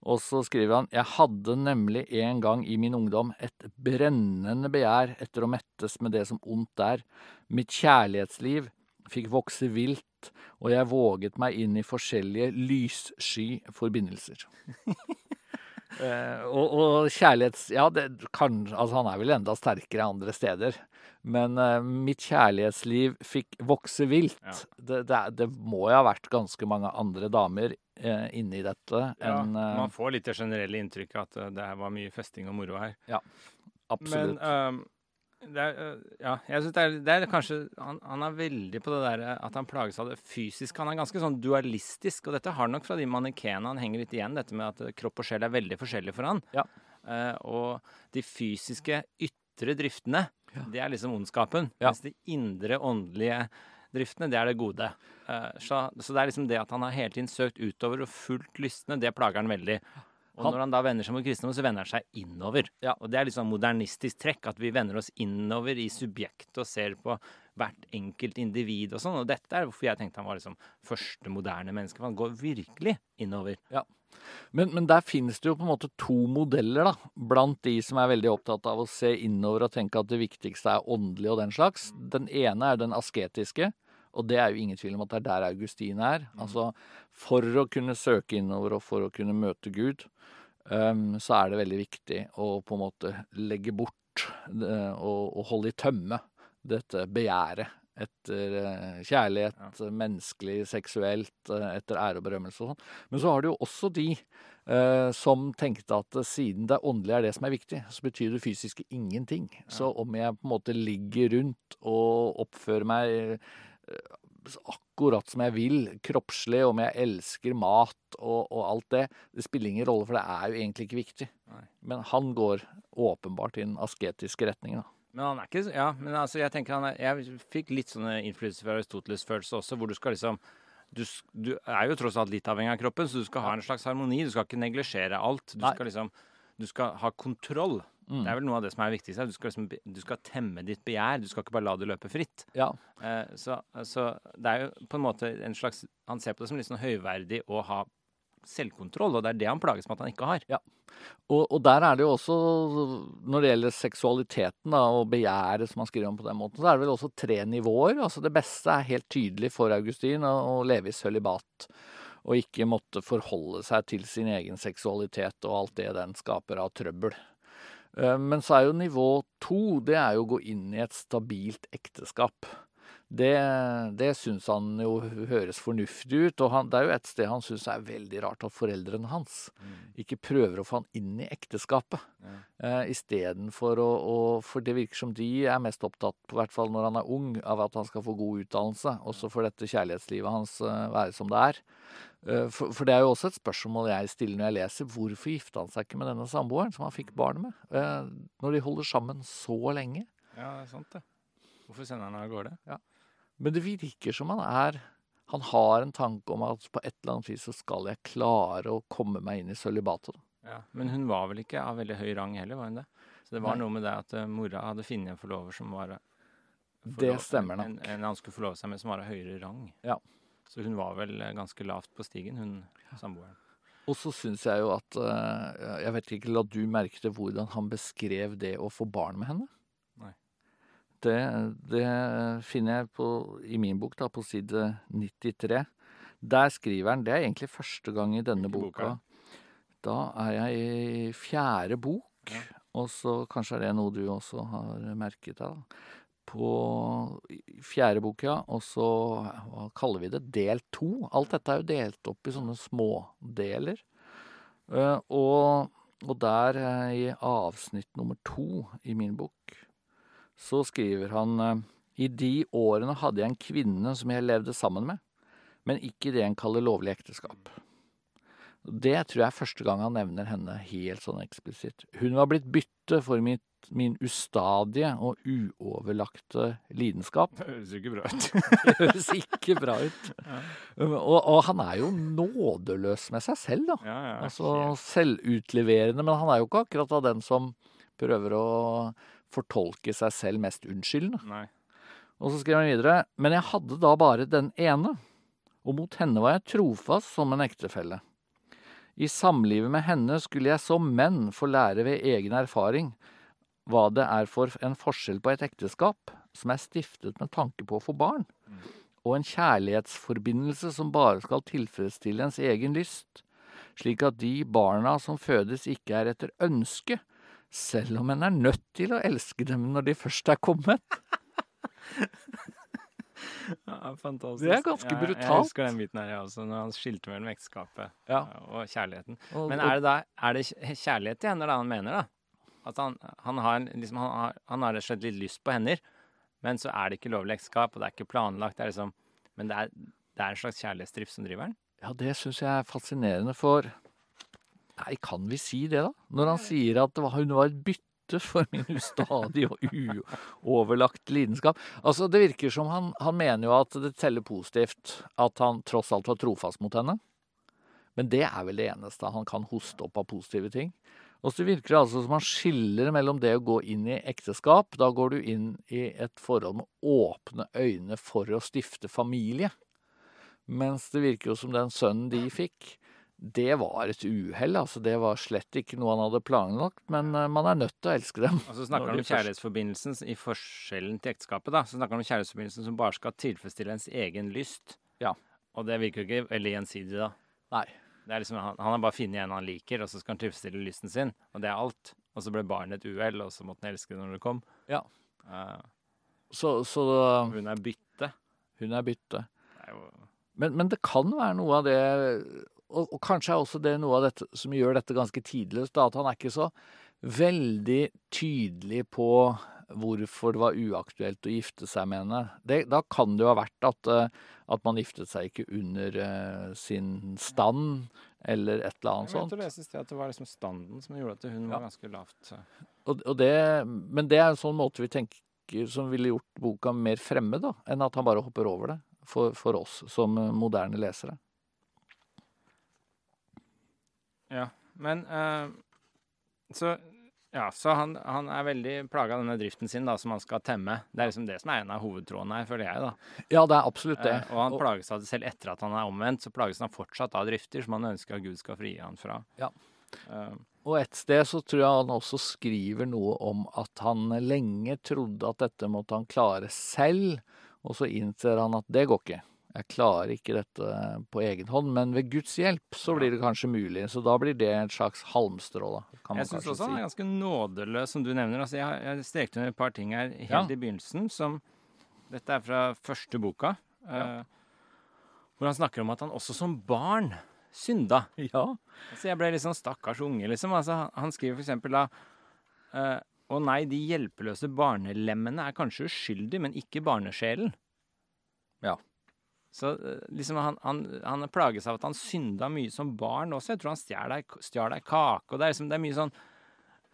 Og så skriver han Jeg hadde nemlig en gang i min ungdom et brennende begjær etter å mettes med det som ondt er. Mitt kjærlighetsliv fikk vokse vilt, og jeg våget meg inn i forskjellige lyssky forbindelser. <laughs> Eh, og, og kjærlighets... Ja, det kan Altså, han er vel enda sterkere andre steder. Men uh, mitt kjærlighetsliv fikk vokse vilt. Ja. Det, det, det må jo ha vært ganske mange andre damer uh, inni dette Ja, enn uh, man får litt det generelle inntrykket at det var mye festing og moro her. Ja, Absolutt. Men det er, øh, ja, jeg synes det er, det er kanskje han, han er veldig på det der øh, at han plages av det fysiske. Han er ganske sånn dualistisk, og dette har nok fra de mannekenene han henger litt igjen, dette med at øh, kropp og sjel er veldig forskjellige for han. Ja. Eh, og de fysiske ytre driftene, Ja. det er liksom ondskapen. Ja. Mens de indre åndelige driftene, det er det gode. Eh, så, så det er liksom det at han har hele tiden søkt utover og fulgt lystne, det plager han veldig. Og Han- når han da vender seg mot kristendom, så vender han seg innover. Ja. Og det er litt sånn modernistisk trekk, at vi vender oss innover i subjektet og ser på hvert enkelt individ og sånn. Og dette er hvorfor jeg tenkte han var liksom første moderne menneske, for han går virkelig innover. Men, men der finnes det jo på en måte to modeller, da. Blant de som er veldig opptatt av å se innover og tenke at det viktigste er åndelig og den slags. Den ene er den asketiske. Og det er jo ingen tvil om at det er der Augustin er. Altså, for å kunne søke innover og for å kunne møte Gud, um, så er det veldig viktig å på en måte legge bort det, og, og holde i tømme dette begjæret etter uh, kjærlighet, menneskelig, seksuelt, uh, etter ære og berømmelse og sånn. Men så har du jo også de uh, som tenkte at eh, siden det åndelige er det som er viktig, så betyr det fysiske ingenting. Så om jeg på en måte ligger rundt og oppfører meg eh, akkurat som jeg vil, kroppslig, om jeg elsker mat og, og alt det, det spiller ingen rolle, for det er jo egentlig ikke viktig. Nei. Men han går åpenbart i den asketiske retningen. Da. Men han er ikke Ja, men altså, jeg tenker han er Jeg fikk litt sånne innflytelser fra Aristoteles-følelse også, hvor du skal liksom du, du er jo tross alt litt avhengig av kroppen, så du skal ha en slags harmoni. Du skal ikke neglisjere alt. Du Nei. skal liksom Du skal ha kontroll. Mm. Det er vel noe av det som er det viktigste. Du skal, liksom, du skal temme ditt begjær. Du skal ikke bare la det løpe fritt. Ja, Eh, så, så det er jo på en måte en slags Han ser på det som litt sånn høyverdig å ha selvkontroll, og det er det han plages med at han ikke har. Og, og der er det jo også, når det gjelder seksualiteten da, og begjæret som han skriver om på den måten, så er det vel også tre nivåer. Altså Det beste er helt tydelig for Augustin å, å leve i sølibat. Og ikke måtte forholde seg til sin egen seksualitet og alt det den skaper av trøbbel. Eh, Men så er jo nivå to, det er jo å gå inn i et stabilt ekteskap. Det, det syns han jo høres fornuftig ut, og han, det er jo et sted han syns er veldig rart at foreldrene hans ikke prøver å få han inn i ekteskapet. Ja. Eh, Istedenfor å, å For det virker som de er mest opptatt, på hvert fall når han er ung, av at han skal få god utdannelse. Og så får dette kjærlighetslivet hans eh, være som det er. Eh, For, for det er jo også et spørsmål jeg stiller når jeg leser. Hvorfor gifta han seg ikke med denne samboeren som han fikk barn med? eh, Når de holder sammen så lenge? Ja, det er sant, det. Hvorfor sender han av gårde? Men det virker som han er Han har en tanke om at på et eller annet vis så skal jeg klare å komme meg inn i sølibatet. Ja, Men hun var vel ikke av veldig høy rang heller, var hun det? Så det var Nei. noe med det at eh, mora hadde funnet en forlover som var forlover, Det stemmer nok. En, en han skulle forlove seg med som var av høyere rang. Ja. Så hun var vel eh, ganske lavt på stigen, hun samboeren. Og så syns jeg jo at eh, Jeg vet ikke, la du merke til hvordan han beskrev det å få barn med henne? Det, det finner jeg på, i min bok, da, på side 93. Der skriver han Det er egentlig første gang i denne boka. Da er jeg i fjerde bok, Ja. og så kanskje er det noe du også har merket deg. På fjerde bok, ja, og så hva kaller vi det? Del to. Alt dette er jo delt opp i sånne smådeler. Eh, og, og der eh, i avsnitt nummer to i min bok, så skriver han eh, I de årene hadde jeg en kvinne som jeg levde sammen med, men ikke det en kaller lovlig ekteskap. Det tror jeg er første gang han nevner henne helt sånn eksplisitt. Hun var blitt bytte for mitt, min ustadige og uoverlagte lidenskap. Det høres ikke bra ut. <laughs> Det høres ikke bra ut. Og, og han er jo nådeløs med seg selv, da. Ja, ja. Altså selvutleverende, men han er jo ikke akkurat av den som prøver å fortolke seg selv mest unnskyldende. Nei. Og så skriver han videre, men jeg hadde da bare den ene, og mot henne var jeg trofast som en ektefelle. I samlivet med henne skulle jeg som menn få lære ved egen erfaring hva det er for en forskjell på et ekteskap som er stiftet med tanke på å få barn, og en kjærlighetsforbindelse som bare skal tilfredsstille ens egen lyst, slik at de barna som fødes ikke er etter ønske, selv om en er nødt til å elske dem når de først er kommet. <laughs> Ja, fantastisk. Det er ganske Ja, Jeg husker den biten her, jeg også, når han skilte mellom ekteskapet Ja. og kjærligheten. Men er det da er det kjærlighet til henne da han mener, da? At han, han, har, liksom, han, har, han har slett litt lyst på hender, men så er det ikke lovlig ekteskap, og det er ikke planlagt. Det er liksom, men det er, det er en slags kjærlighetsdrift som driver den? Ja, det syns jeg er fascinerende, for Nei, kan vi si det, da? Når han sier at hun var et bytte for min ustadige og uoverlagt lidenskap. Altså, Det virker som han, han mener jo at det teller positivt at han tross alt var trofast mot henne. Men det er vel det eneste han kan hoste opp av positive ting. Og så virker det altså som han skiller mellom det å gå inn i ekteskap. Da går du inn i et forhold med åpne øyne for å stifte familie. Mens det virker jo som den sønnen de fikk, det var et uhell. Altså, det var slett ikke noe han hadde planlagt, men eh, man er nødt til å elske dem. Og så snakker han om kjærlighetsforbindelsen i forskjellen til ekteskapet. da, Så snakker han om kjærlighetsforbindelsen som bare skal tilfredsstille ens egen lyst. Ja. Og det virker jo ikke veldig gjensidig, da. Nei. Det er liksom, han, han har bare funnet en han liker, og så skal han tilfredsstille lysten sin. Og det er alt. Og så ble barnet et uhell, og så måtte han elske det når det kom. Ja. Uh, Så, så hun er bytte. hun er bytte. Det er jo Men, men det kan være noe av det og, og kanskje er også det noe av dette som gjør dette ganske tidløst. At han er ikke så veldig tydelig på hvorfor det var uaktuelt å gifte seg med henne. Det, da kan det jo ha vært at, eh, at man giftet seg ikke under eh, sin stand, eller et eller annet sånt. Jeg å lese i sted at det var liksom standen som gjorde at hun var ganske lavt. Og, og det, men det er en sånn måte vi tenker som ville gjort boka mer fremmed, da, enn at han bare hopper over det for, for oss som eh, moderne lesere. Ja, men uh, Så ja, så han, han er veldig plaga av denne driften sin da, som han skal temme. Det er liksom det som er en av hovedtrådene her, føler jeg. da. Ja, det er absolutt det. Eh, og han plages av det selv etter at han er omvendt, så plages han fortsatt av drifter som han ønsker at Gud skal frie han fra. Ja. Uh, Og et sted så tror jeg han også skriver noe om at han lenge trodde at dette måtte han klare selv, og så innser han at det går ikke. Jeg klarer ikke dette på egen hånd, men ved Guds hjelp så blir det kanskje mulig. Så da blir det et slags halmstrå, da, kan jeg syns også han er ganske nådeløs, som du nevner. Altså, jeg, jeg strekte under et par ting her helt Ja. i begynnelsen som Dette er fra første boka. eh, hvor han snakker om at han også som barn synda. Ja. Altså, jeg ble litt sånn stakkars unge, liksom. Altså, han- han skriver for eksempel da uh, Å nei, de hjelpeløse barnelemmene er kanskje uskyldige, men ikke barnesjelen. Ja. Så eh, liksom han, han, han plages av at han synda mye som barn også. Jeg tror han stjal ei kake. Og det er liksom det er mye sånn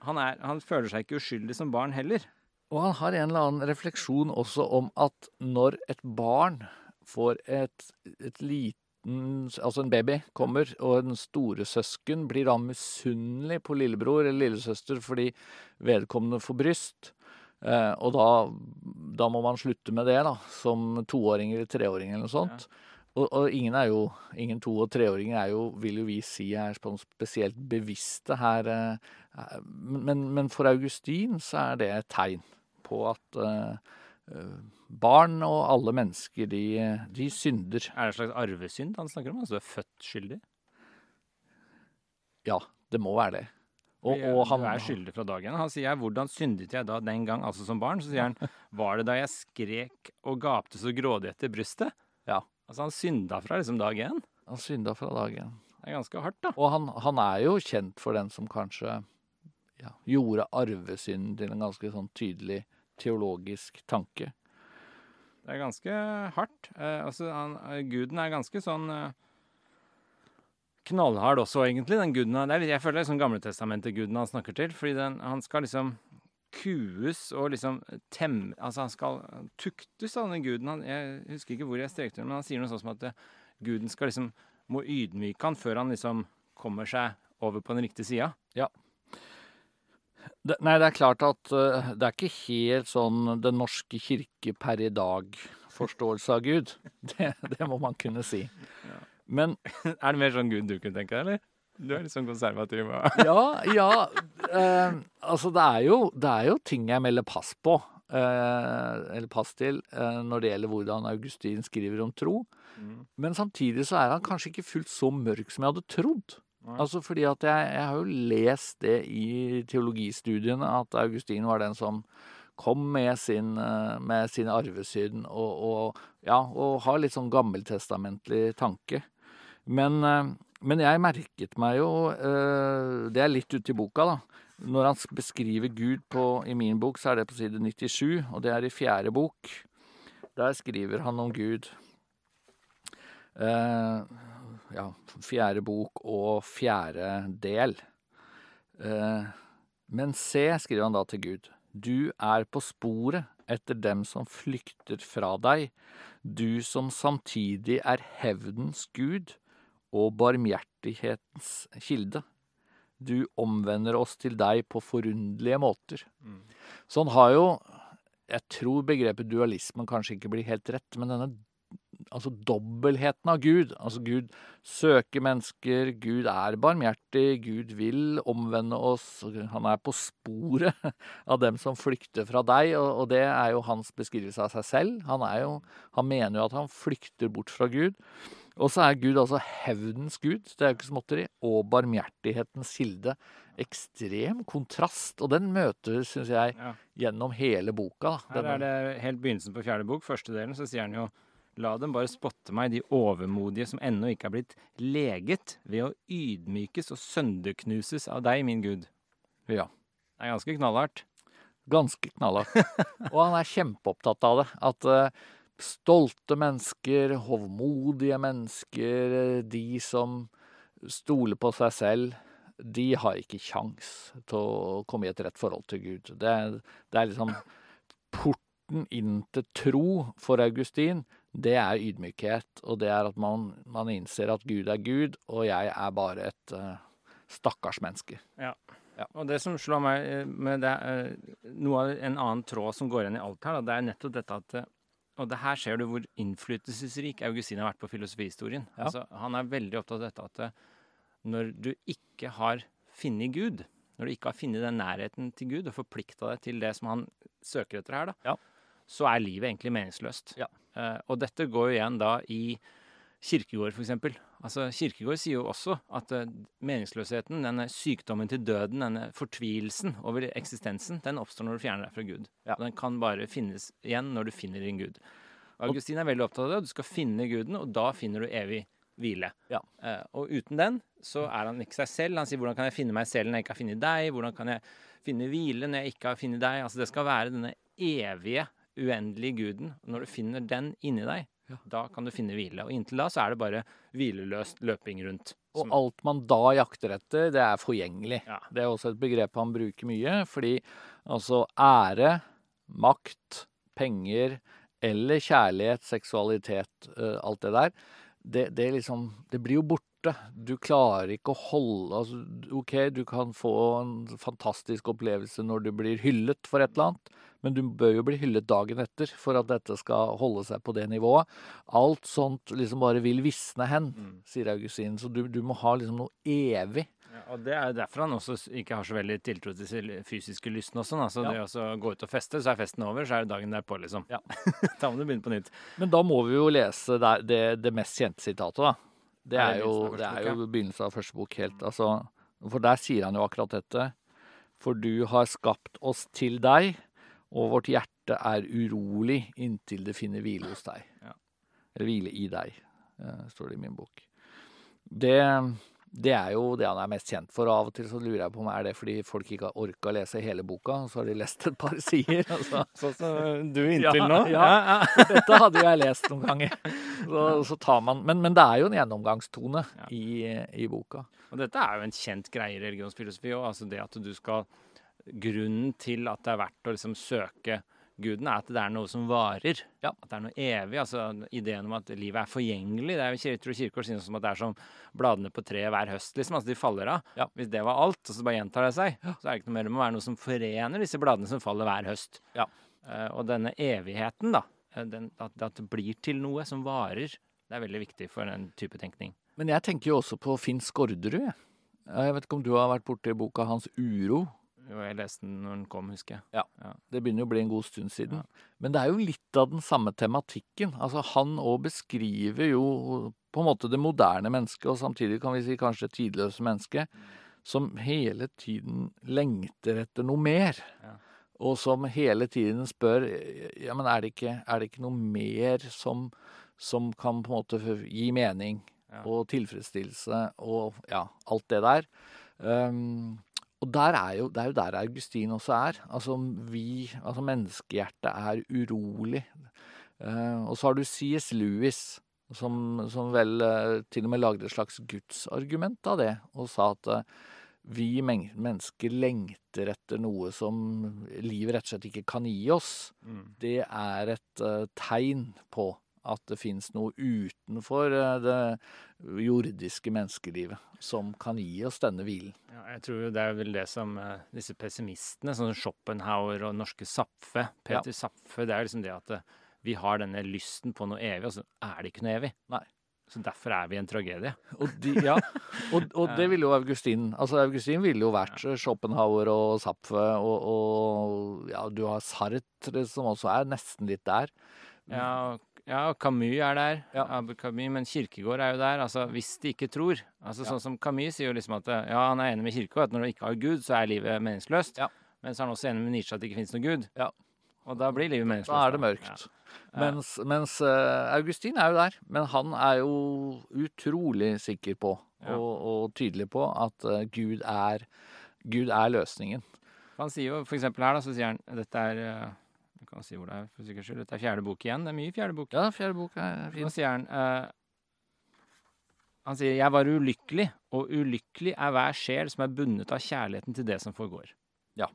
han, er, han føler seg ikke uskyldig som barn heller. Og han har en eller annen refleksjon også om at når et barn får et, et liten Altså en baby kommer, og en storesøsken blir da misunnelig på lillebror eller lillesøster fordi vedkommende får bryst. Eh, og da, da må man slutte med det, da, som toåring eller treåring eller noe sånt. Og, og ingen er jo Ingen to- og treåringer er jo, vil jo vi si, er spesielt bevisste her. eh, eh, Men, men for Augustin så er det et tegn på at eh, barn og alle mennesker, de, de synder. Er det en slags arvesynd han snakker om? Altså du er født skyldig? Ja, det må være det. Og, og han er skyldig fra dag én. Han sier 'hvordan syndet jeg da den gang', altså som barn? Så sier han 'var det da jeg skrek og gapte så grådig etter brystet'? Ja. Altså han synda fra liksom dag én. Han synda fra dag én. Det er ganske hardt, da. Og han, han er jo kjent for den som kanskje ja, gjorde arvesynden til en ganske sånn tydelig teologisk tanke. Det er ganske hardt. Eh, altså, han, eh, guden er ganske sånn eh, knallhard også, egentlig. Den guden han, det er Jeg føler det er sånn Gamletestamentet-guden han snakker til. Fordi den, han skal liksom kues og liksom tem... Altså, han skal tuktes av denne guden. Han, jeg husker ikke hvor jeg strekte det, men han sier noe sånt som at eh, guden skal liksom må ydmyke han før han liksom kommer seg over på den riktige sida. Det, nei, det er klart at uh, det er ikke helt sånn Den norske kirke per i dag-forståelse av Gud. <laughs> Det, det må man kunne si. Men <laughs> er det mer sånn gud du kunne tenke deg, eller? Du er litt sånn konservativ. <laughs> ja, ja eh, Altså, det er, jo, det er jo ting jeg melder pass på. Eh, eller pass til eh, når det gjelder hvordan Augustin skriver om tro. Mm. Men samtidig så er han kanskje ikke fullt så mørk som jeg hadde trodd. Nei. Altså fordi at jeg, jeg har jo lest det i teologistudiene, at Augustin var den som kom med sin, eh, med sin arvesynd og, og, ja, og har litt sånn gammeltestamentlig tanke. Men, eh, men jeg merket meg jo eh, Det er litt ute i boka, da. Når han beskriver Gud på, i min bok, så er det på side 97, og det er i fjerde bok. Der skriver han om Gud. Uh, ja, fjerde bok og fjerde del. Uh, men se, skriver han da til Gud, du er på sporet etter dem som flykter fra deg, du som samtidig er hevdens gud og barmhjertighetens kilde. Du omvender oss til deg på forunderlige måter. Mm. Så han har jo Jeg tror begrepet dualismen kanskje ikke blir helt rett, men denne altså dobbeltheten av Gud. Altså Gud søker mennesker, Gud er barmhjertig, Gud vil omvende oss. Han er på sporet av dem som flykter fra deg, og, det er jo hans beskrivelse av seg selv. Han, jo, han mener jo at han flykter bort fra Gud. Og så er Gud altså hevdens Gud, det er jo ikke småtteri, og barmhjertighetens kilde. Ekstrem kontrast, og den møter, syns jeg, Ja. gjennom hele boka. Her er det helt begynnelsen på fjerde bok, første delen, så sier han jo La dem bare spotte meg, de overmodige som ennå ikke er blitt leget, ved å ydmykes og sønderknuses av deg, min Gud. Ja. Det er ganske knallhardt. Ganske knallhardt. <laughs> Og han er kjempeopptatt av det. At eh, stolte mennesker, hovmodige mennesker, eh, de som stoler på seg selv, de har ikke kjangs til å komme i et rett forhold til Gud. Det, det er liksom Porten inn til tro for Augustin, det er ydmykhet. Og det er at man, man innser at Gud er Gud, og jeg er bare et uh, stakkars menneske. Ja, Og det som slår meg eh, med det, noe av en annen tråd som går igjen i alt her, da, det er nettopp dette at Og det her ser du hvor innflytelsesrik Augustin har vært på filosofihistorien. Ja. Altså, han er veldig opptatt av dette at eh, når du ikke har funnet Gud, når du ikke har funnet den nærheten til Gud og forplikta deg til det som han søker etter her, da, Ja. så er livet egentlig meningsløst. Ja. Uh, og dette går jo igjen da i Kirkegård, f.eks. Altså, Kirkegård sier jo også at eh, meningsløsheten, denne sykdommen til døden, denne fortvilelsen over eksistensen, den oppstår når du fjerner deg fra Gud. Ja. Den kan bare finnes igjen når du finner din Gud. Augustin er veldig opptatt av det. Du skal finne guden, og da finner du evig hvile. Ja. Uh, og uten den så er han ikke seg selv. Han sier 'hvordan kan jeg finne meg selv når jeg ikke har funnet deg'? 'Hvordan kan jeg finne hvile når jeg ikke har funnet deg'? Altså Det skal være denne evige, uendelige guden. Når du finner den inni deg, Ja. da kan du finne hvile. Og inntil da så er det bare hvileløst løping rundt. Og Som- alt man da jakter etter, det er forgjengelig. Ja. Det er også et begrep han bruker mye, fordi altså ære, makt, penger eller kjærlighet, seksualitet, eh, alt det der, det, det liksom Det blir jo borte. Du klarer ikke å holde altså, OK, du kan få en fantastisk opplevelse når du blir hyllet for et eller annet, men du bør jo bli hyllet dagen etter for at dette skal holde seg på det nivået. Alt sånt liksom bare vil visne hen, sier Augustin. Så du, du må ha liksom noe evig. Ja, og Det er derfor han også ikke har så veldig tiltro til sin fysiske lysten og sånn. Altså, Ja. det å gå ut og feste, så er festen over, så er det dagen derpå, liksom. Ja. <laughs> da må du begynne på nytt. Men da må vi jo lese det, det, det mest kjente sitatet, da. Det Er jo, det er jo begynnelsen av første bok helt. Altså, for der sier han jo akkurat dette. For du har skapt oss til deg, og vårt hjerte er urolig inntil det finner hvile hos deg. Ja. Eller hvile i deg, eh, står det i min bok. Det, det er jo det han er mest kjent for. Av og til så lurer jeg på om er det fordi folk ikke har orka å lese hele boka, og så har de lest et par <laughs> sider. Altså. Sånn som du inntil Ja, nå. ja. ja. <laughs> Dette hadde jeg lest noen ganger. Så, så tar man, men, men det er jo en gjennomgangstone i, i boka. Og dette er jo en kjent greie i religionsfilosofi òg. Altså det at du skal Grunnen til at det er verdt å liksom søke guden, er at det er noe som varer. Ja. At det er noe evig. altså Ideen om at livet er forgjengelig. det er jo tror Kirkegård synes som at det er som bladene på treet hver høst. liksom, altså De faller av. Ja. Hvis det var alt, og så bare gjentar det seg, så er det ikke noe mer. Det må være noe som forener disse bladene som faller hver høst. Ja. Eh, og denne evigheten, da. eh, Den, at, at det blir til noe som varer. Det er veldig viktig for den type tenkning. Men jeg tenker jo også på Finn Skårderud. Jeg vet ikke om du har vært borti boka hans 'Uro'? Jeg leste den når den kom, husker jeg. Ja, Det begynner jo å bli en god stund siden. Men det er jo litt av den samme tematikken. Altså, han òg beskriver jo på en måte det moderne mennesket, og samtidig kan vi si kanskje det tidløse mennesket, som hele tiden lengter etter noe mer. Ja. Og som hele tiden spør ja, men er det ikke, er det ikke noe mer som, som kan på en måte gi mening Ja. og tilfredsstillelse og ja, alt det der. Um, og der er jo, det er jo der Augustin også er. Altså vi, altså menneskehjertet er urolig. Uh, og så har du C.S. Lewis, som, som vel uh, til og med lagde et slags gudsargument av det, og sa at uh, vi men mennesker lengter etter noe som livet rett og slett ikke kan gi oss. Mm. Det er et tegn på at det fins noe utenfor eh, det jordiske menneskelivet som kan gi oss denne hvilen. Ja, jeg tror det er vel det som eh, disse pessimistene, sånn som Schopenhauer og norske Zapfe, Peter Zapfe, det er liksom det at eh, vi har denne lysten på noe evig, og så er det ikke noe evig. Nei. Så derfor er vi en tragedie. Og, de, ja, og, og det ville jo Augustin Altså Augustin ville jo vært Schopenhauer og Zapfe, og, og ja, du har Sartre som også er nesten litt der. Ja, ja, og Camus er der, Ja. Abu Camus, men Kirkegård er jo der. Altså, hvis de ikke tror. Altså, Sånn som Camus sier jo liksom at ja, han er enig med Kirkegård, at når du ikke har Gud, så er livet meningsløst. Ja. Men så er han også enig med Nietzsche at det ikke finnes noe Gud. Ja. Og da blir livet meningsløst. Da er det mørkt. Mens, mens uh, Augustin er jo der. Men han er jo utrolig sikker på, og, og tydelig på, at uh, Gud er Gud er løsningen. Han sier jo eksempel her, da, så sier han dette er Jeg kan si hvor det er, for sikkerhets skyld. Dette er fjerde bok igjen. Det er mye fjerde bok. Ja, fjerde bok er Nå fin. sier han uh, Han sier 'Jeg var ulykkelig', og ulykkelig er hver sjel som er bundet av kjærligheten til det som forgår. Ja.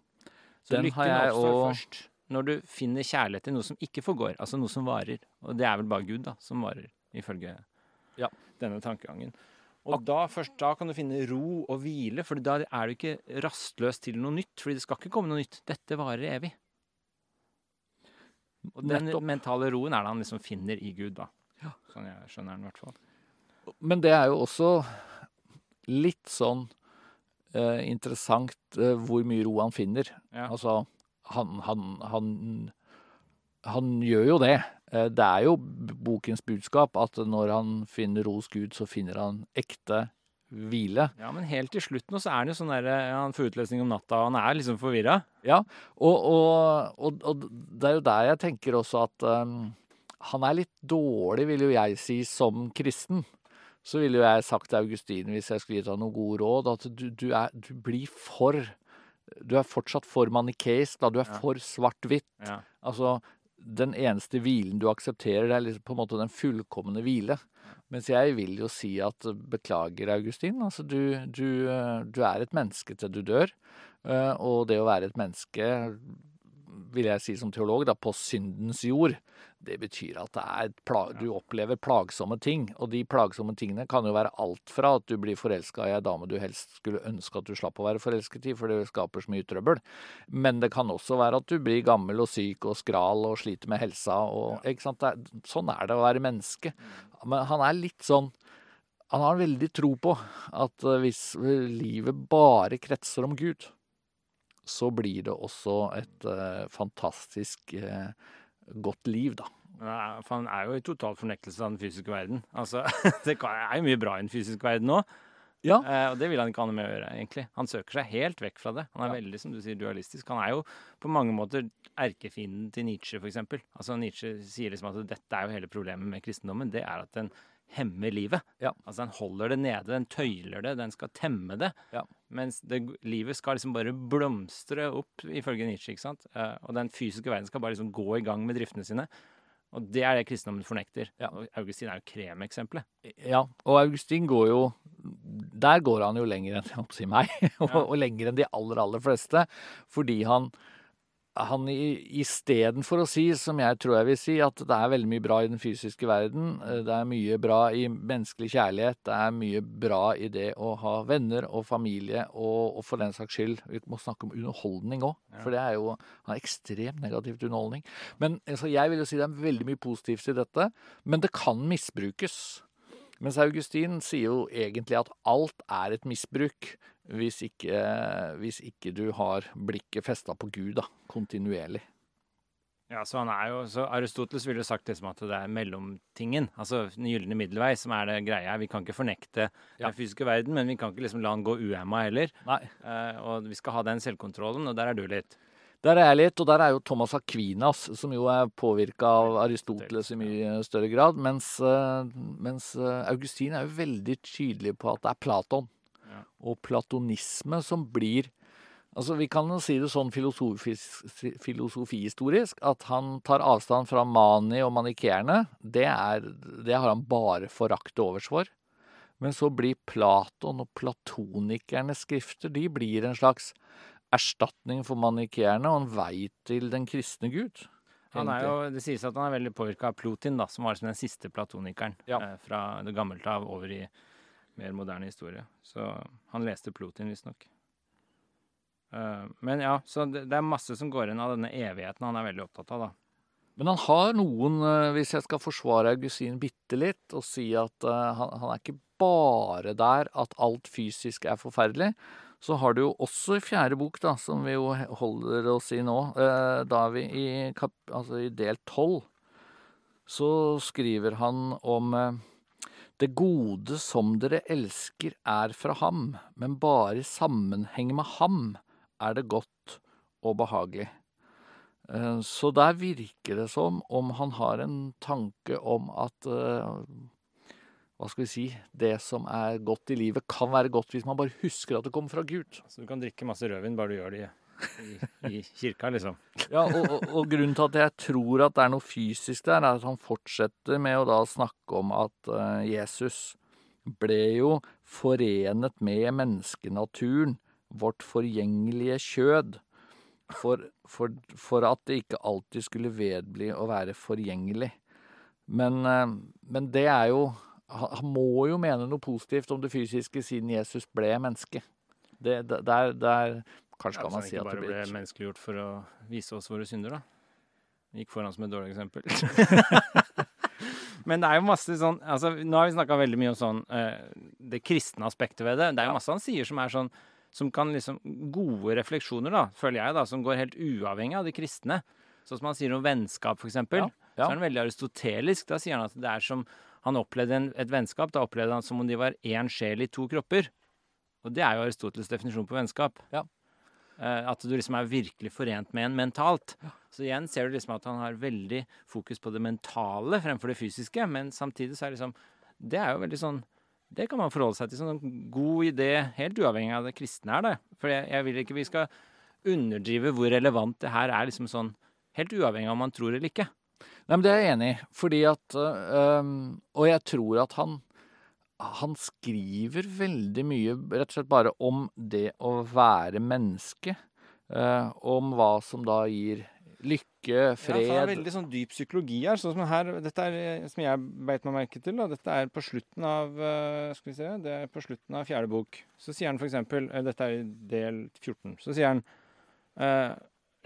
Så Den har lykken oppstår og- først når du finner kjærlighet til noe som ikke forgår, altså noe som varer. Og det er vel bare Gud, da, som varer, ifølge Ja. denne tankegangen. Og da, først da kan du finne ro og hvile, for da er du ikke rastløs til noe nytt. fordi det skal ikke komme noe nytt. Dette varer evig. Og den Nettopp. mentale roen er det han liksom finner i Gud, da. Ja. Sånn jeg skjønner den, i hvert fall. Men det er jo også litt sånn eh, interessant eh, hvor mye ro han finner. Ja. Altså, han, han, han, han gjør jo det. Eh, Det er jo bokens budskap at når han finner ro hos Gud, så finner han ekte hvile. ja, men helt til slutt nå så er han jo sånn der ja, Han får utløsning om natta, og han er liksom forvirra. Ja, og, og, og, og det er jo der jeg tenker også at um, han er litt dårlig, vil jo jeg si, som kristen. Så ville jo jeg sagt til Augustin, hvis jeg skulle gitt ham noen gode råd, at du, du, er, du blir for Du er fortsatt for manikeisk, da. Du er Ja. for svart-hvitt. Ja. Altså, den eneste hvilen du aksepterer, det er liksom på en måte den fullkomne hvile. Mens jeg vil jo si at beklager, Augustin. Altså, du, du, eh, du er et menneske til du dør. eh, Og det å være et menneske vil jeg si som teolog, da, på syndens jord. Det betyr at det er pla du opplever plagsomme ting. Og de plagsomme tingene kan jo være alt fra at du blir forelska i ei dame du helst skulle ønske at du slapp å være forelsket i, for det skaper så mye trøbbel. Men det kan også være at du blir gammel og syk og skral og sliter med helsa. Og, ikke sant? Er, sånn er det å være menneske. Men han er litt sånn Han har veldig tro på at eh, hvis livet bare kretser om Gud, så blir det også et eh, fantastisk eh, godt liv, da. Ja, For han er jo i total fornektelse av den fysiske verden. Altså, <laughs> Det er jo mye bra i den fysiske verden òg, Ja. eh, og det vil han ikke ha noe med å gjøre, egentlig. Han søker seg helt vekk fra det. Han er Ja. veldig, som du sier, dualistisk. Han er jo på mange måter erkefienden til Nietzsche, for eksempel. Altså, Nietzsche sier liksom at dette er jo hele problemet med kristendommen. Det er at den hemmer livet. Ja. Altså, den holder det nede, den tøyler det, den skal temme det. Ja. Mens det, livet skal liksom bare blomstre opp, ifølge Nietzsche. ikke sant? Eh, og den fysiske verden skal bare liksom gå i gang med driftene sine. Og det er det kristendommen fornekter. Ja. Og Augustin er jo kremeksempelet. Ja, og Augustin går jo Der går han jo lenger enn jeg håper å si meg, og, <laughs> Ja. og lenger enn de aller, aller fleste. Fordi han, han istedenfor å si, som jeg tror jeg vil si, at det er veldig mye bra i den fysiske verden, eh, det er mye bra i menneskelig kjærlighet, det er mye bra i det å ha venner og familie, og, og for den saks skyld, vi må snakke om underholdning òg, Ja. for det er jo han er ekstremt negativt underholdning. Men altså, jeg vil jo si det er veldig mye positivt i dette, men det kan misbrukes. Mens Augustin sier jo egentlig at alt er et misbruk hvis ikke, hvis ikke du har blikket festa på Gud da, kontinuerlig. Ja, så han er jo, så Aristoteles ville jo sagt liksom at det er mellomtingen, altså den gylne middelvei, som er det greia. Vi kan ikke fornekte Ja. den fysiske verden, men vi kan ikke liksom la den gå uhemma heller. Nei. Eh, og vi skal ha den selvkontrollen, og der er du litt. Der er jeg litt, og der er jo Thomas Aquinas, som jo er påvirka av Aristoteles i mye større grad, mens, eh, mens eh, Augustin er jo veldig tydelig på at det er Platon. Og platonisme som blir Altså, Vi kan jo si det sånn filosofihistorisk at han tar avstand fra Mani og manikeerne. Det, er, det har han bare forakt til overs for. Men så blir Platon og platonikernes skrifter de blir en slags erstatning for manikeerne og en vei til den kristne Gud. Han er jo, Det sies at han er veldig påvirka av Plotin, da, som var liksom den siste platonikeren Ja. eh, fra det gammelte av over i mer moderne historie. Så han leste Plotin, visstnok. Uh, men ja, så det, er masse som går inn av denne evigheten han er veldig opptatt av, da. Men han har noen, eh, hvis jeg skal forsvare Augustin bitte litt, og si at eh, han, han er ikke bare der at alt fysisk er forferdelig, så har du jo også i fjerde bok, da, som vi jo holder oss i nå, da er vi i, altså i del tolv, så skriver han om det gode som dere elsker er fra ham, men bare i sammenheng med ham er det godt og behagelig. Eh, Så der virker det som om han har en tanke om at eh, Hva skal vi si Det som er godt i livet, kan være godt hvis man bare husker at det kommer fra Gud. Så du kan drikke masse rødvin bare du gjør det i, i, kirka, liksom. Ja, og, og, og grunnen til at jeg tror at det er noe fysisk der, er at han fortsetter med å da snakke om at uh, Jesus ble jo forenet med menneskenaturen, vårt forgjengelige kjød, for, for, for at det ikke alltid skulle vedbli å være forgjengelig. Men, uh, men det er jo Han må jo mene noe positivt om det fysiske siden Jesus ble menneske. Det, der, der Kanskje kan man si at det bare blir ble menneskeliggjort for å vise oss våre synder, da. Gikk foran som et dårlig eksempel. <laughs> Men det er jo masse sånn altså, Nå har vi snakka veldig mye om sånn eh, det kristne aspektet ved det. Det er jo masse han sier som er sånn som kan liksom Gode refleksjoner, da, føler jeg, da, som går helt uavhengig av de kristne. Sånn som han sier om vennskap, eksempel. Ja, ja. Så er han veldig aristotelisk. Da sier han at det er som han opplevde en, et vennskap. Da opplevde han som om de var én sjel i to kropper. Og det er jo Aristoteles definisjon på vennskap. Ja. Eh, at du liksom er virkelig forent med en mentalt. Så igjen ser du liksom at han har veldig fokus på det mentale fremfor det fysiske. Men samtidig så er liksom Det er jo veldig sånn Det kan man forholde seg til som en god idé, helt uavhengig av det kristne er, det. For jeg, jeg vil ikke vi skal underdrive hvor relevant det her er, liksom sånn Helt uavhengig av om man tror eller ikke. Nei, men Det er jeg enig i. Fordi at øh, Og jeg tror at han han skriver veldig mye rett og slett bare om det å være menneske. Eh, om hva som da gir lykke, fred Ja, det er veldig sånn dyp psykologi her. Sånn som her, dette er, eh, som jeg beit meg merke til, da, dette er på slutten av eh, Skal vi se, det er på slutten av fjerde bok. Så sier han eksempel eh, Dette er i del 14. Så sier han eh,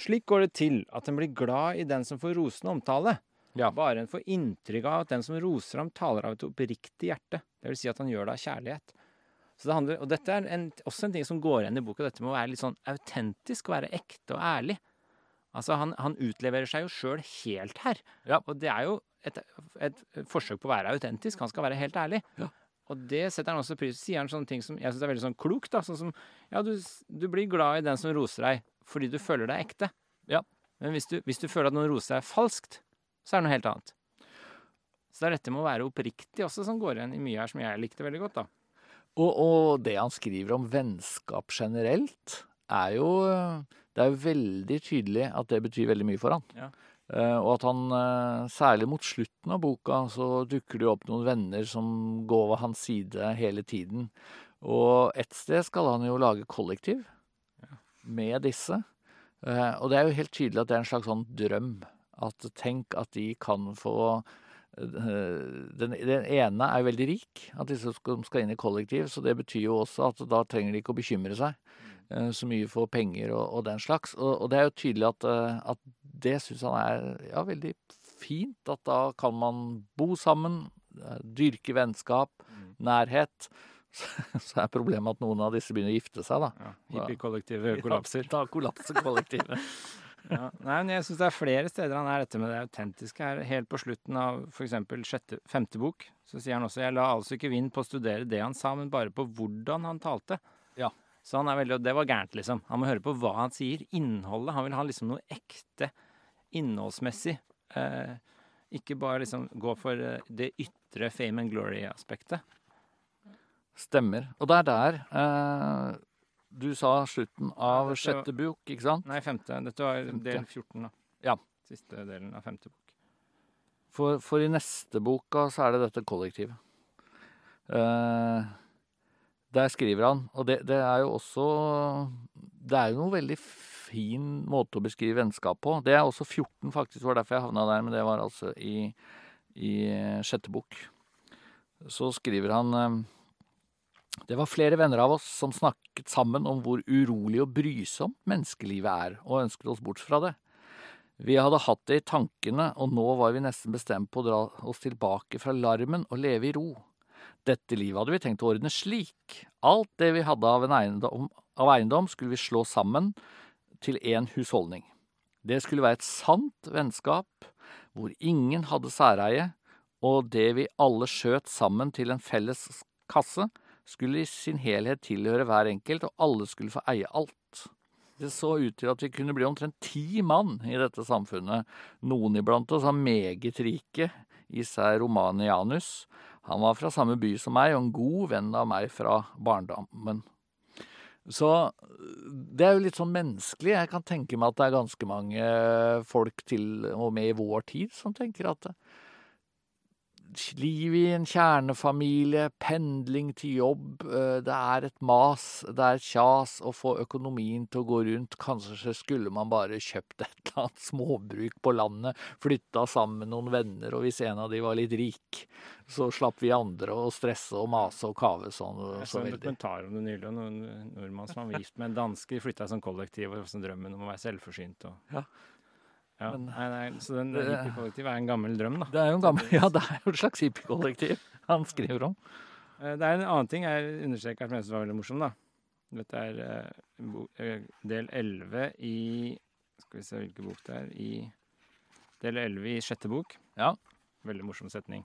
Slik går det til at en blir glad i den som får rosende omtale. Ja. Bare en får inntrykk av at den som roser ham, taler av et oppriktig hjerte. Det vil si at han gjør det av kjærlighet. Så det handler, og dette er en, også en ting som går igjen i boka, dette med å være litt sånn autentisk, å være ekte og ærlig. Altså, han, han utleverer seg jo sjøl helt her. Ja. Og det er jo et, et forsøk på å være autentisk. Han skal være helt ærlig. Ja. Og det setter han også pris på. Sier han sånne ting som jeg syns er veldig sånn klokt. da, Sånn som Ja, du, du blir glad i den som roser deg fordi du føler deg ekte. Ja. Men hvis du, hvis du føler at noen roser deg falskt, så er det noe helt annet. Så det er dette med å være oppriktig også som går igjen i mye her, som jeg likte veldig godt. da. Og, og det han skriver om vennskap generelt, er jo Det er jo veldig tydelig at det betyr veldig mye for han. Ja. Uh, og at han, uh, særlig mot slutten av boka, så dukker det jo opp noen venner som går ved hans side hele tiden. Og et sted skal han jo lage kollektiv med disse. Uh, og det er jo helt tydelig at det er en slags sånn drøm. At tenk at de kan få den, den ene er veldig rik, at disse skal, skal inn i kollektiv. Så det betyr jo også at da trenger de ikke å bekymre seg uh, så mye for penger og, og den slags. Og, og det er jo tydelig at, uh, at det syns han er ja, veldig fint. At da kan man bo sammen, eh, dyrke vennskap, nærhet. <laughs> Så, så er problemet at noen av disse begynner å gifte seg, da. Ja, Hippiekollektivet kollapser. Ja, da kollapser kollektivet. <laughs> Ja. Nei, men jeg syns det er flere steder han er dette med det autentiske her. Helt på slutten av f.eks. femte bok så sier han også Jeg la altså ikke vind på å studere det han sa, men bare på hvordan han talte. Ja. Så han er veldig, og det var gærent, liksom. Han må høre på hva han sier. Innholdet. Han vil ha liksom noe ekte innholdsmessig. Eh, ikke bare liksom gå for eh, det ytre fame and glory-aspektet. Stemmer. Og det er der eh, Du sa slutten av dette sjette bok, ikke sant? Nei, femte. Dette var Femte. del 14, da. Ja. Siste delen av femte bok. For, for i neste boka så er det dette kollektivet. Uh, der skriver han, og det, det er jo også Det er jo noe veldig fin måte å beskrive vennskap på. Det er også 14, faktisk, var derfor jeg havna der, men det var altså i, i sjette bok. Så skriver han eh, Det var flere venner av oss som snakket sammen om hvor urolig og brysomt menneskelivet er, og ønsket oss bort fra det. Vi hadde hatt det i tankene, og nå var vi nesten bestemt på å dra oss tilbake fra larmen og leve i ro. Dette livet hadde vi tenkt å ordne slik. Alt det vi hadde av, en eiendom, av eiendom, skulle vi slå sammen til én husholdning. Det skulle være et sant vennskap, hvor ingen hadde særeie, og det vi alle skjøt sammen til en felles kasse, skulle i sin helhet tilhøre hver enkelt, og alle skulle få eie alt. Det så ut til at vi kunne bli omtrent ti mann i dette samfunnet. Noen iblant oss var meget rike, især Romanianus. Han var fra samme by som meg, og en god venn av meg fra barndommen. Så det er jo litt sånn menneskelig. Jeg kan tenke meg at det er ganske mange folk til og med i vår tid som tenker at liv i en kjernefamilie, pendling til jobb, eh, det er et mas, det er et kjas å få økonomien til å gå rundt. Kanskje skulle man bare kjøpt et eller annet småbruk på landet, flytta sammen med noen venner, og hvis en av de var litt rik, så slapp vi andre å stresse og mase og kave sånn Jeg så så en dokumentar om det nylig, og en nordmann som var gift med en danske. De flytta sånn kollektiv og drømmen om å være selvforsynt. Og, Ja. Ja, Men- nei, nei, så den hippiekollektiv er en gammel drøm, da. Det er jo en gammel, <laughs> ja, det er jo et slags hippiekollektiv <laughs> han skriver om. Eh, Det er en annen ting jeg understreker som jeg syns var veldig morsom, da. Dette er eh, eh, del 11 i Skal vi se hvilken bok det er. I del 11 i sjette bok. Ja. Veldig morsom setning.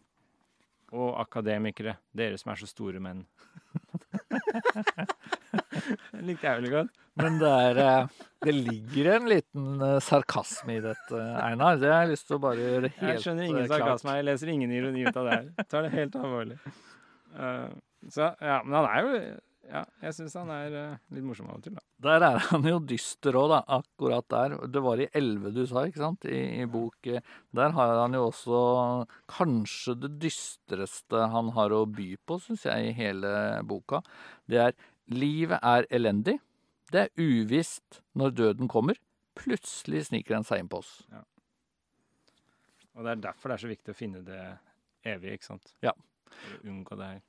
Og akademikere, dere som er så store menn. <laughs> det likte jeg veldig godt. Men det er eh, Det ligger en liten eh, sarkasme i dette, Einar. Det har jeg lyst til å bare gjøre helt klart. Jeg skjønner ingen eh, klart. sarkasme. Jeg leser ingen ironi ut av det her. Tar det helt alvorlig. Uh, så ja, men han er jo Ja, jeg syns han er eh, litt morsom av og til, da. Der er han jo dyster òg, da. Akkurat der. Det var i 11 du sa, ikke sant? I, i bok eh, Der har han jo også kanskje det dystreste han har å by på, syns jeg, i hele boka. Det er livet er elendig. Det er uvisst når døden kommer. plutselig sniker den seg inn på oss. Og det er derfor det er så viktig å finne det evige, ikke sant? Ja. Å unngå det her.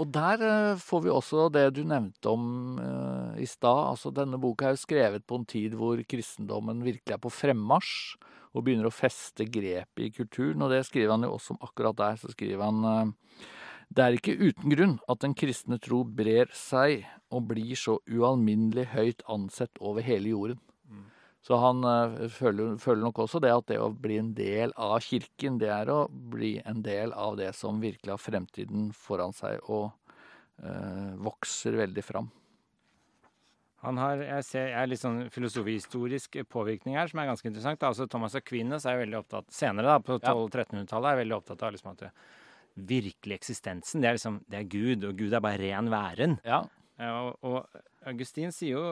Og der eh, får vi også det du nevnte om eh, i stad. Altså, denne boka er jo skrevet på en tid hvor kristendommen virkelig er på fremmarsj og begynner å feste grep i kulturen. Og det skriver han jo også om akkurat der. Så skriver han eh, det er ikke uten grunn at den kristne tro brer seg og blir så ualminnelig høyt ansett over hele jorden. Så han eh, føler, føler nok også det at det å bli en del av kirken, det er å bli en del av det som virkelig har fremtiden foran seg og eh, vokser veldig fram. Han har, jeg ser, jeg er litt sånn filosofihistorisk påvirkning her, som er ganske interessant. Altså Thomas Aquinas er veldig opptatt senere, da, på Ja. 1200-1300-tallet, er veldig opptatt av liksom at virkelig eksistensen, det er liksom, det er Gud, og Gud er bare ren væren. Ja. Ja, og, Augustin sier jo,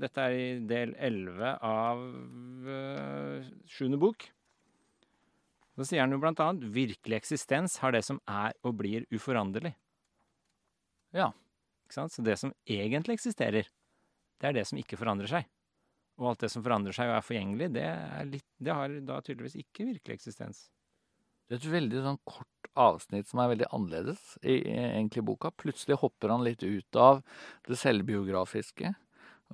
dette er i del 11 av øh, sjuende bok, så sier han jo blant annet, virkelig eksistens har det som er og blir uforanderlig. Ja. Ikke sant? Så det som egentlig eksisterer, det er det som ikke forandrer seg. Og alt det som forandrer seg og er forgjengelig, det, er litt, det har da tydeligvis ikke virkelig eksistens. Det er et veldig sånn kort avsnitt som er veldig annerledes i, i egentlig boka. Plutselig hopper han litt ut av det selvbiografiske.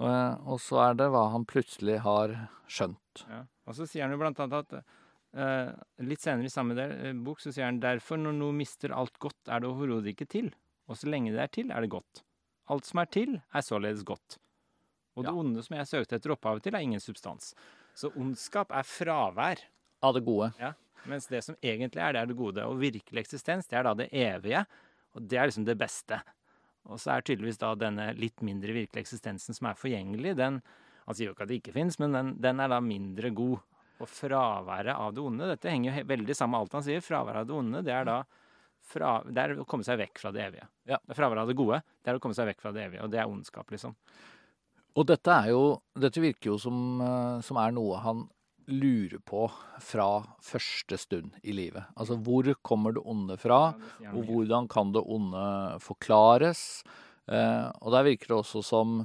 Og, og så er det hva han plutselig har skjønt. Ja. Og så sier han jo blant annet at Uh, litt senere i samme del, uh, bok så sier han derfor når noe mister alt godt, er det overhodet ikke til. Og så lenge det er til, er det godt. Alt som er til, er således godt. Og det onde som jeg søkte etter opphavet til, er ingen substans. Så ondskap er fravær. Av det gode. Mens det som egentlig er, det er det gode. Og virkelig eksistens, det er da det evige. Og det er liksom det beste. Og så er tydeligvis da denne litt mindre virkelige eksistensen som er forgjengelig, den Han sier jo ikke at det ikke fins, men den, den er da mindre god. Og fraværet av det onde, dette henger jo veldig sammen med alt han sier. Fraværet av det onde, det er da fra, det er å komme seg vekk fra det evige. Ja. Fraværet av det gode, det er å komme seg vekk fra det evige. Og det er ondskap, liksom. Og dette er jo Dette virker jo som, eh, som er noe han lurer på fra første stund i livet. Altså hvor kommer det onde fra? Og hvordan kan det onde forklares? Eh, og der virker det også som,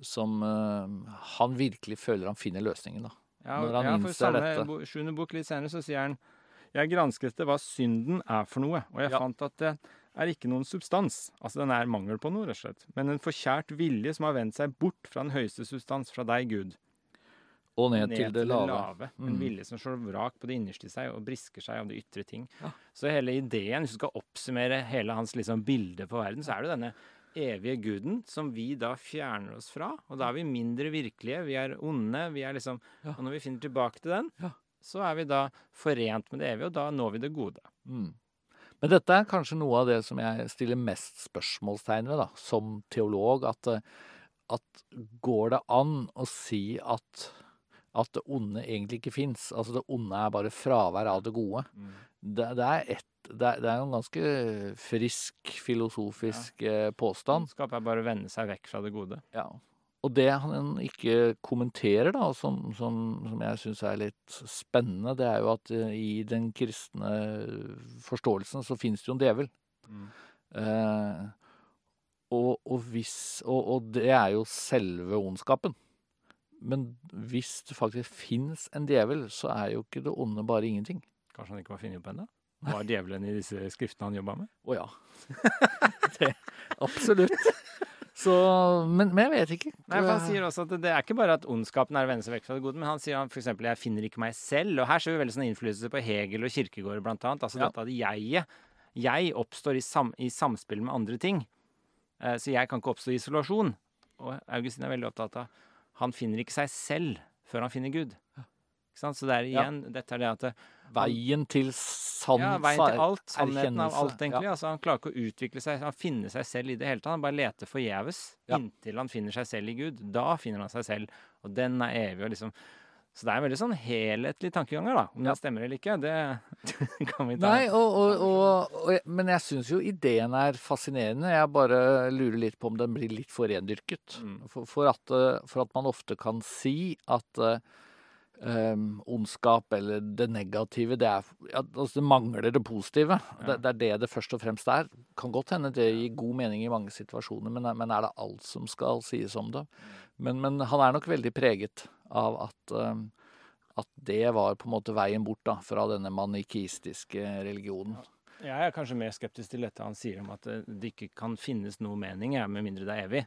som eh, han virkelig føler han finner løsningen, da. Ja, når han ja, for innser samme dette. sjuende bok litt senere så sier han Jeg gransket det hva synden er for noe, og jeg Ja. fant at det er ikke noen substans. Altså den er mangel på noe, rett og slett. Men en forkjært vilje som har vendt seg bort fra den høyeste substans, fra deg, Gud. Og ned, til det lave. En Mm. vilje som slår vrak på det innerste i seg og brisker seg om det ytre ting. Ja. Så hele ideen, hvis du skal oppsummere hele hans liksom, bilde på verden, så er det denne evige guden som vi da fjerner oss fra. Og da er vi mindre virkelige, vi er onde, vi er liksom Ja. Og når vi finner tilbake til den, Ja. så er vi da forent med det evige, og da når vi det gode. Mm. Men dette er kanskje noe av det som jeg stiller mest spørsmålstegn ved, da, som teolog. At, eh, at går det an å si at, at det onde egentlig ikke fins? Altså det onde er bare fravær av det gode. Det, det, er et, det, er, det er en ganske frisk filosofisk ja. påstand. Ondskap er bare å vende seg vekk fra det gode. Ja. Og det han ikke kommenterer, da, som, som, som jeg syns er litt spennende, det er jo at eh, i den kristne forståelsen så finnes det jo en djevel. Eh, og, og, hvis, og, og det er jo selve ondskapen. Men hvis det faktisk fins en djevel, så er jo ikke det onde bare ingenting. Kanskje han ikke var funnet opp ennå? Var djevelen i disse skriftene han jobba med? Å ja. <laughs> det, absolutt. Så, men, men jeg vet ikke. Nei, for Han sier også at det er ikke bare at ondskapen er å vende seg vekk fra det gode, men han sier han f.eks.: Jeg finner ikke meg selv. Og her ser vi veldig sånn innflytelse på Hegel og Kirkegård, blant annet. Altså Ja. dette at jeget Jeg oppstår i, sam, i samspill med andre ting. Eh, så jeg kan ikke oppstå i isolasjon. Og Augustin er veldig opptatt av Han finner ikke seg selv før han finner Gud. Ikke sant? Så det er Ja. igjen Dette er det at det, Veien til sans ja, veien til alt. Sannheten av alt, egentlig. Altså, han klarer ikke å utvikle seg, han finner seg selv i det hele tatt. Han bare leter forgjeves Ja. inntil han finner seg selv i Gud. Da finner han seg selv, og den er evig. og liksom... Så det er en veldig sånn helhetlig tankeganger, da. Om Ja. det stemmer eller ikke, det <laughs> kan vi ta. Nei, og, og, og, men jeg syns jo ideen er fascinerende. Jeg bare lurer litt på om den blir litt for rendyrket. Mm. For, for, at, eh, for at man ofte kan si at eh, ondskap eller det negative. Det, er, ja, altså det mangler det positive. Det, det er det det først og fremst er. Kan godt hende det gir god mening i mange situasjoner, men, men er det alt som skal sies om det? Men, men han er nok veldig preget av at, eh, at det var på en måte veien bort da, fra denne manikistiske religionen. Jeg er kanskje mer skeptisk til dette han sier om at det, det ikke kan finnes noe mening, ja, med mindre det er evig.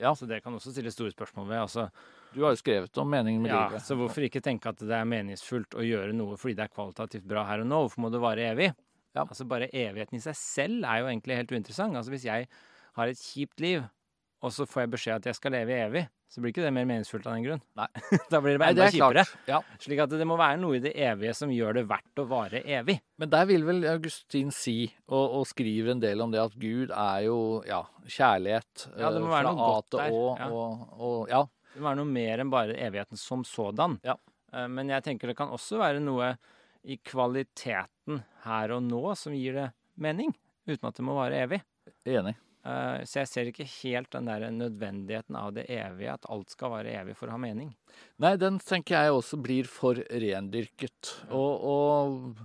Ja. Så det kan også stille store spørsmål ved. altså Du har jo skrevet om meningen med Ja, livet. så hvorfor ikke tenke at det er meningsfullt å gjøre noe fordi det er kvalitativt bra her og nå? Hvorfor må det vare evig? Ja. Altså Bare evigheten i seg selv er jo egentlig helt uinteressant. Altså Hvis jeg har et kjipt liv, og så får jeg beskjed at jeg skal leve evig, så blir ikke det mer meningsfullt av den grunn. Nei. <laughs> da blir det Nei, det kjipere. Ja. Slik at det må være noe i det evige som gjør det verdt å vare evig. Men der vil vel Augustin si, og, og skriver en del om det, at Gud er jo ja, kjærlighet. Ja, det må eh, være fra noe godt der, Å. ja. Og, og, ja. Det må være noe mer enn bare evigheten som sådan. Ja. Eh, Men jeg tenker det kan også være noe i kvaliteten her og nå som gir det mening, uten at det må vare evig. Enig. Eh, Så jeg ser ikke helt den der nødvendigheten av det evige, at alt skal være evig for å ha mening. Nei, den tenker jeg også blir for rendyrket. Og, og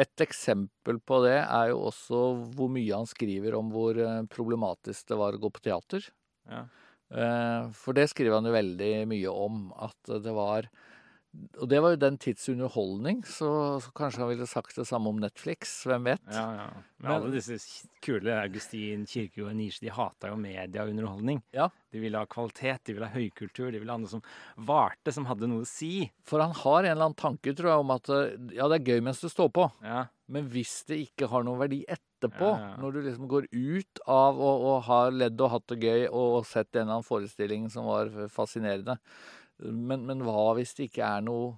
et eksempel på det er jo også hvor mye han skriver om hvor eh, problematisk det var å gå på teater. Ja. Eh, For det skriver han jo veldig mye om, at det var Og det var jo den tids underholdning, så, så kanskje han ville sagt det samme om Netflix, hvem vet? Ja, ja. Men Men- alle disse kule Augustin, Kirkegård og Nisje de hata jo media og underholdning. Ja. De ville ha kvalitet, de ville ha høykultur, de ville ha noe som varte, som hadde noe å si. For han har en eller annen tanke, tror jeg, om at eh, ja, det er gøy mens det står på, Ja, men hvis det ikke har noen verdi etterpå, Ja, ja. når du liksom går ut av å, å ha ledd og hatt det gøy og sett en eller annen forestilling som var fascinerende, men, men hva hvis det ikke er noe,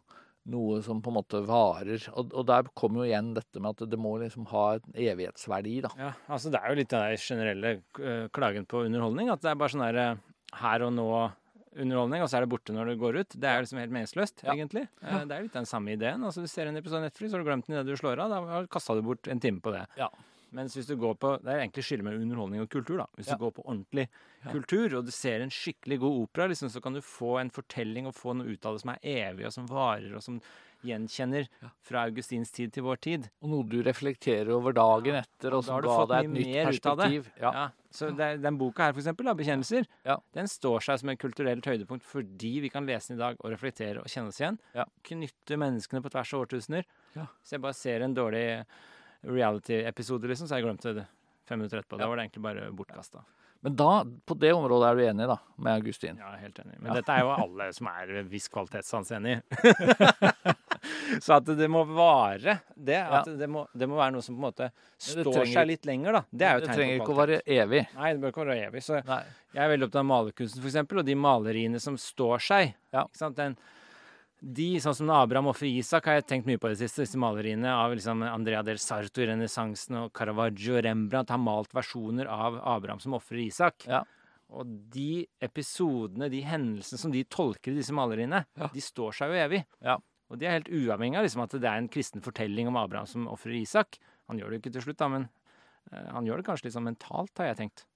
noe som på en måte varer? Og, og der kommer jo igjen dette med at det må liksom ha en evighetsverdi, da. Ja, altså det er jo litt den der generelle eh, klagen på underholdning. At det er bare sånn der eh, her og nå-underholdning, og så er det borte når det går ut. Det er liksom helt meningsløst, Ja. egentlig. Ja. Det er litt den samme ideen. Altså Du ser en episode av Netflix, så har du glemt den idet du slår av. Da kasta du bort en time på det. Ja. Mens hvis du går på Det er egentlig skille mellom underholdning og kultur, da. Hvis Ja. du går på ordentlig Ja. kultur, og du ser en skikkelig god opera, liksom, så kan du få en fortelling og få noe ut av det som er evig, og som varer, og som gjenkjenner fra Augustins tid til vår tid. Og noe du reflekterer over dagen etter, og som ga deg et nytt perspektiv. Ja. Ja, så det, den boka her, for eksempel, da, 'Bekjennelser', Ja. den står seg som et kulturelt høydepunkt fordi vi kan lese den i dag og reflektere og kjenne oss igjen. Ja. Knytte menneskene på tvers av årtusener. Ja. Så jeg bare ser en dårlig reality-episode, liksom, så jeg glemte det fem minutter etterpå. Da var det egentlig bare bortkasta. Men da, på det området er du enig, da, med Augustin? Ja, helt enig. Men Ja. dette er jo alle som er viss kvalitetssans enig i. <laughs> så at det må vare, det, at det, må, det må være noe som på en måte står trenger- seg litt lenger, da. Det er jo det tegn trenger på ikke å kvalitet. være evig. Nei, det bør ikke være evig. Så Nei. Jeg er veldig opptatt av malerkunsten, eksempel, og de maleriene som står seg. Ja. Ikke sant? Den, de, sånn som Abraham og Isak, har jeg tenkt mye på det siste. Disse maleriene av liksom Andrea del Sarto i renessansen og Caravaggio og Rembrandt har malt versjoner av Abraham som ofrer Isak. Ja. Og de episodene, de hendelsene som de tolker i disse maleriene, Ja. de står seg jo evig. Ja. Og de er helt uavhengig av liksom, at det er en kristen fortelling om Abraham som ofrer Isak. Han gjør det jo ikke til slutt, da, men uh, han gjør det kanskje litt sånn mentalt, har jeg tenkt.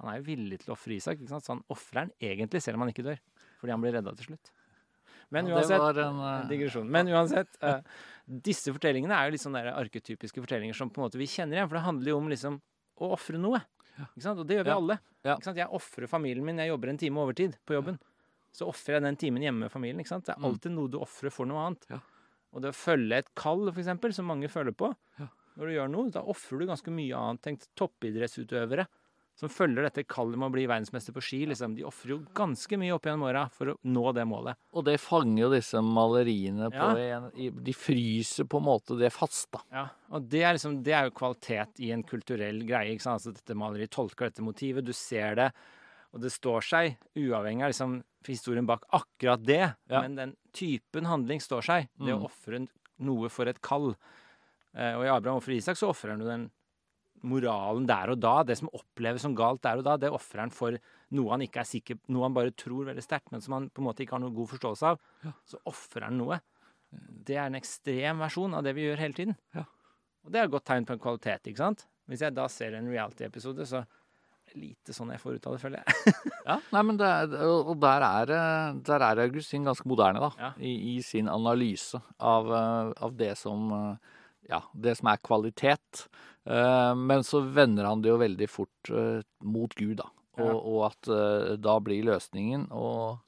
Han er jo villig til å ofre Isak, ikke sant? så han ofrer han egentlig selv om han ikke dør. Fordi han blir redda til slutt. Men Ja, det uansett var en, uh... Digresjon. Men uansett, uh, disse fortellingene er jo sånne der arketypiske fortellinger som på en måte vi kjenner igjen. For det handler jo om liksom å ofre noe. Ikke sant? Og det gjør vi Ja. alle. Ja. Ikke sant? Jeg ofrer familien min. Jeg jobber en time overtid på jobben. Så ofrer jeg den timen hjemme med familien. Ikke sant? Det er Mm. alltid noe du ofrer for noe annet. Ja. Og det å følge et kall, for eksempel, som mange føler på Ja. når du gjør noe, da ofrer du ganske mye annet. Tenk toppidrettsutøvere som følger dette kallet med å bli verdensmester på ski. Liksom. De ofrer jo ganske mye opp gjennom åra for å nå det målet. Og det fanger jo disse maleriene på Ja. en, De fryser på en måte det fast, da. Ja, og det er, liksom, det er jo kvalitet i en kulturell greie. ikke sant? Altså Dette maleriet tolker dette motivet, du ser det, og det står seg, uavhengig av liksom, historien bak akkurat det. Ja. Men den typen handling står seg. Det Mm. å ofre noe for et kall. Eh, og i Abraham og for Isak, så ofrer han jo den moralen der og da. Det som oppleves som galt der og da, det ofrer han for noe han ikke er sikker Noe han bare tror veldig sterkt, men som han på en måte ikke har noe god forståelse av. Ja. Så ofrer han noe. Det er en ekstrem versjon av det vi gjør hele tiden. Ja. Og det er et godt tegn på en kvalitet, ikke sant? Hvis jeg da ser en reality-episode, så lite sånn jeg får ut av det, føler jeg. <laughs> Ja, nei, men det er, og der er, eh, der er Augustin ganske moderne, da. Ja. I, I sin analyse av, eh, av det som eh, Ja, det som er kvalitet. Eh, Men så vender han det jo veldig fort eh, mot Gud, da. Og, Ja. og at eh, da blir løsningen å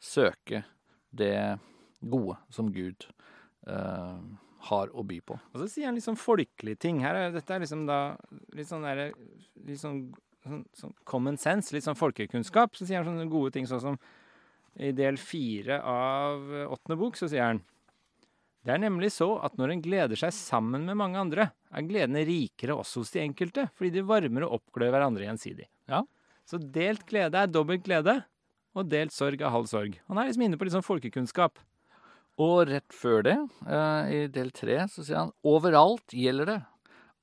søke det gode som Gud eh, har å by på. Og så sier han litt sånn folkelige ting. Her er, dette er liksom da litt sånn derre Litt sånn, sånn, sånn common sense, litt sånn folkekunnskap. Så sier han sånne gode ting sånn som i del fire av åttende bok, så sier han Det er nemlig så at når en gleder seg sammen med mange andre, er gledene rikere også hos de enkelte, fordi de varmer og oppglør hverandre gjensidig. Ja. Så delt glede er dobbelt glede, og delt sorg er halv sorg. Han er liksom inne på litt sånn folkekunnskap. Og rett før det, eh, i del tre, så sier han overalt gjelder det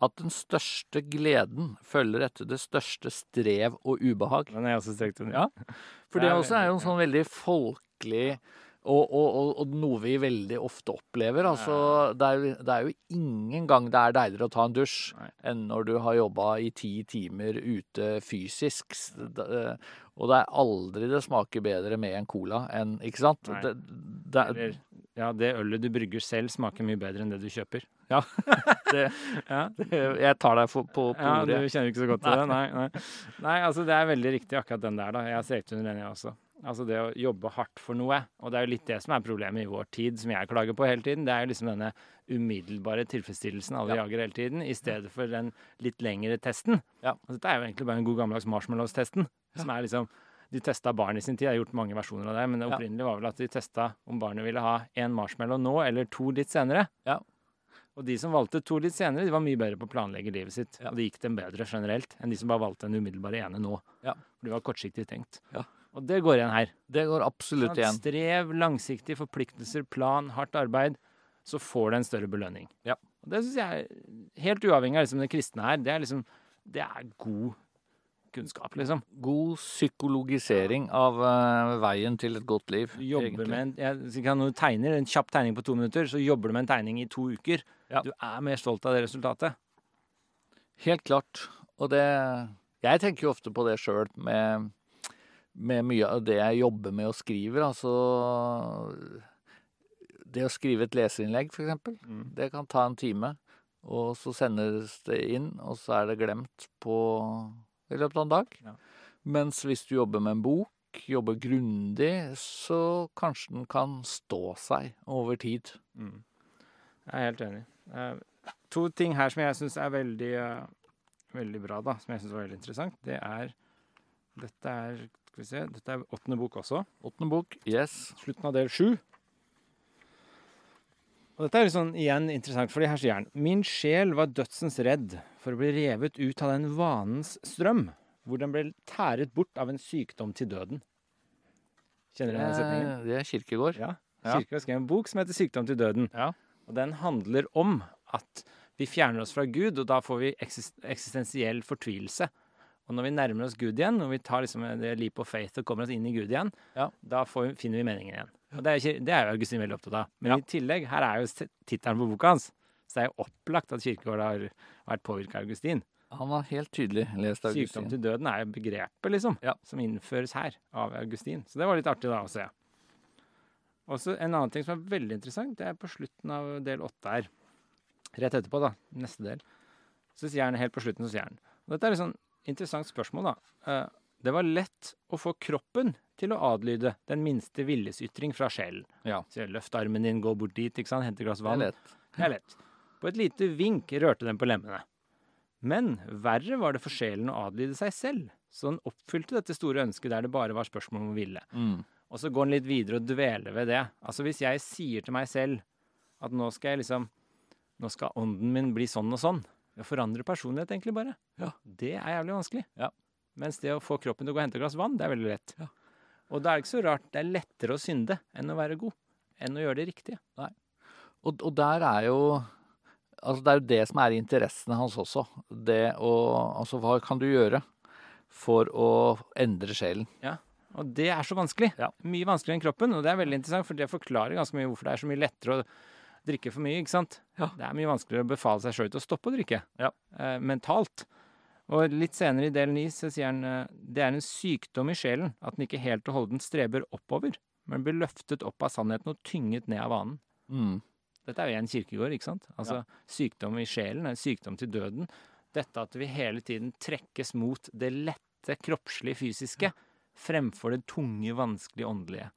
at den største gleden følger etter det største strev og ubehag. Den er også strekt under. Ja. For Det også er jo en sånn veldig folkelig og, og, og, noe vi veldig ofte opplever. Altså, det, er det er jo ingen gang det er deiligere å ta en dusj Nei. enn når du har jobba i ti timer ute fysisk. Og det er aldri det smaker bedre med en cola enn Ikke sant? Det, det, er- Eller, ja, det ølet du brygger selv, smaker mye bedre enn det du kjøper. <laughs> det, Ja, jeg tar deg for, på, på ja du kjenner ikke så godt til <laughs> det? Nei, nei. nei, altså det er veldig riktig akkurat den der, da. Jeg har strekt under den, jeg også. Altså det å jobbe hardt for noe. Og det er jo litt det som er problemet i vår tid, som jeg klager på hele tiden. Det er jo liksom denne umiddelbare tilfredsstillelsen alle Ja. jager hele tiden, i stedet for den litt lengre testen. Ja. Og dette er jo egentlig bare en god gammeldags marshmallows-testen, som er liksom de testa barn i sin tid. Jeg har gjort mange versjoner av det, men det Ja. opprinnelige var vel at de testa om barnet ville ha én marshmallow nå eller to litt senere. Ja. Og de som valgte to litt senere, de var mye bedre på å planlegge livet sitt. Ja. Og det gikk dem bedre generelt enn de som bare valgte den umiddelbare ene nå. Ja. For det var kortsiktig tenkt. Ja. Og det går igjen her. Det går absolutt igjen. Strev, langsiktige forpliktelser, plan, hardt arbeid. Så får du en større belønning. Ja. Og det syns jeg, er helt uavhengig av liksom det kristne her, det er liksom Det er god kunnskap, liksom. God psykologisering av uh, veien til et godt liv. Du jobber egentlig. med en, jeg, ikke når du tegner en kjapp tegning på to minutter, så jobber du med en tegning i to uker. Ja. Du er mer stolt av det resultatet. Helt klart. Og det Jeg tenker jo ofte på det sjøl med, med mye av det jeg jobber med og skriver. Altså Det å skrive et leserinnlegg, eksempel. Mm. Det kan ta en time. Og så sendes det inn, og så er det glemt på i løpet av en dag. Ja. Mens hvis du jobber med en bok, jobber grundig, så kanskje den kan stå seg over tid. Mm. Jeg er helt enig. Uh, to ting her som jeg syns er veldig, uh, veldig bra, da, som jeg syns var veldig interessant, det er Dette er skal vi se, dette er åttende bok også. Åttende bok, yes. Slutten av del sju. Og dette er litt sånn igjen interessant, fordi her sier han Min sjel var dødsens redd for å bli revet ut av den vanens strøm, hvor den ble tæret bort av en sykdom til døden. Kjenner du den setningen? Eh, Det er Kirkegård. Ja. Ja. Kirke har skrevet en bok som heter 'Sykdom til døden'. Ja. Og den handler om at vi fjerner oss fra Gud, og da får vi eksistensiell fortvilelse. Og når vi nærmer oss Gud igjen, når vi tar liksom det leap of faith og kommer oss inn i Gud igjen, Ja. da får, vi- finner vi meningen igjen. Og det er, ikke, det er jo Augustin veldig opptatt av. Men Ja. i tillegg, her er jo tittelen på boka hans. Så det er jo opplagt at Kirkegård har vært påvirka av Augustin. Han var helt tydelig lest Sykdom Augustin. til døden er jo begrepet, liksom, Ja. som innføres her av Augustin. Så det var litt artig da å se. Og så en annen ting som er veldig interessant, det er på slutten av del åtte her. Rett etterpå, da. Neste del. Så sier han helt på slutten, så sier han og Dette er litt sånn interessant spørsmål, da. Eh, Det var lett å få kroppen til å adlyde den minste viljesytring fra sjelen. Ja. Så løft armen din, gå bort dit, ikke sant, hente glass Det er lett. Det er lett. På et lite vink rørte den på lemmene. Men verre var det for sjelen å adlyde seg selv, så den oppfylte dette store ønsket der det bare var spørsmål om å ville. Mm. Og så går den litt videre og dveler ved det. Altså hvis jeg sier til meg selv at nå skal jeg liksom Nå skal ånden min bli sånn og sånn. Jeg forandre personlighet egentlig bare. Ja. Det er jævlig vanskelig. Ja. Mens det å få kroppen til å gå og hente et glass vann, det er veldig lett. Ja. Og da er det ikke så rart. Det er lettere å synde enn å være god. Enn å gjøre det riktige. Og, og der er jo Altså, det er jo det som er interessene hans også. Det å Altså, hva kan du gjøre for å endre sjelen? Ja. Og det er så vanskelig. Ja. Mye vanskeligere enn kroppen. Og det er veldig interessant, for det forklarer ganske mye hvorfor det er så mye lettere å drikke for mye. ikke sant? Ja. Det er mye vanskeligere å befale seg sjøl til å stoppe å drikke Ja. eh, mentalt. Og litt senere i del ni så sier han eh, det er en sykdom i sjelen at den ikke helt og holdent streber oppover, men blir løftet opp av sannheten og tynget ned av vanen. Mm. Dette er jo en kirkegård, ikke sant? Altså sykdom i sjelen, en sykdom til døden. Dette at vi hele tiden trekkes mot det lette, kroppslige, fysiske, fremfor det tunge, vanskelige, åndelige.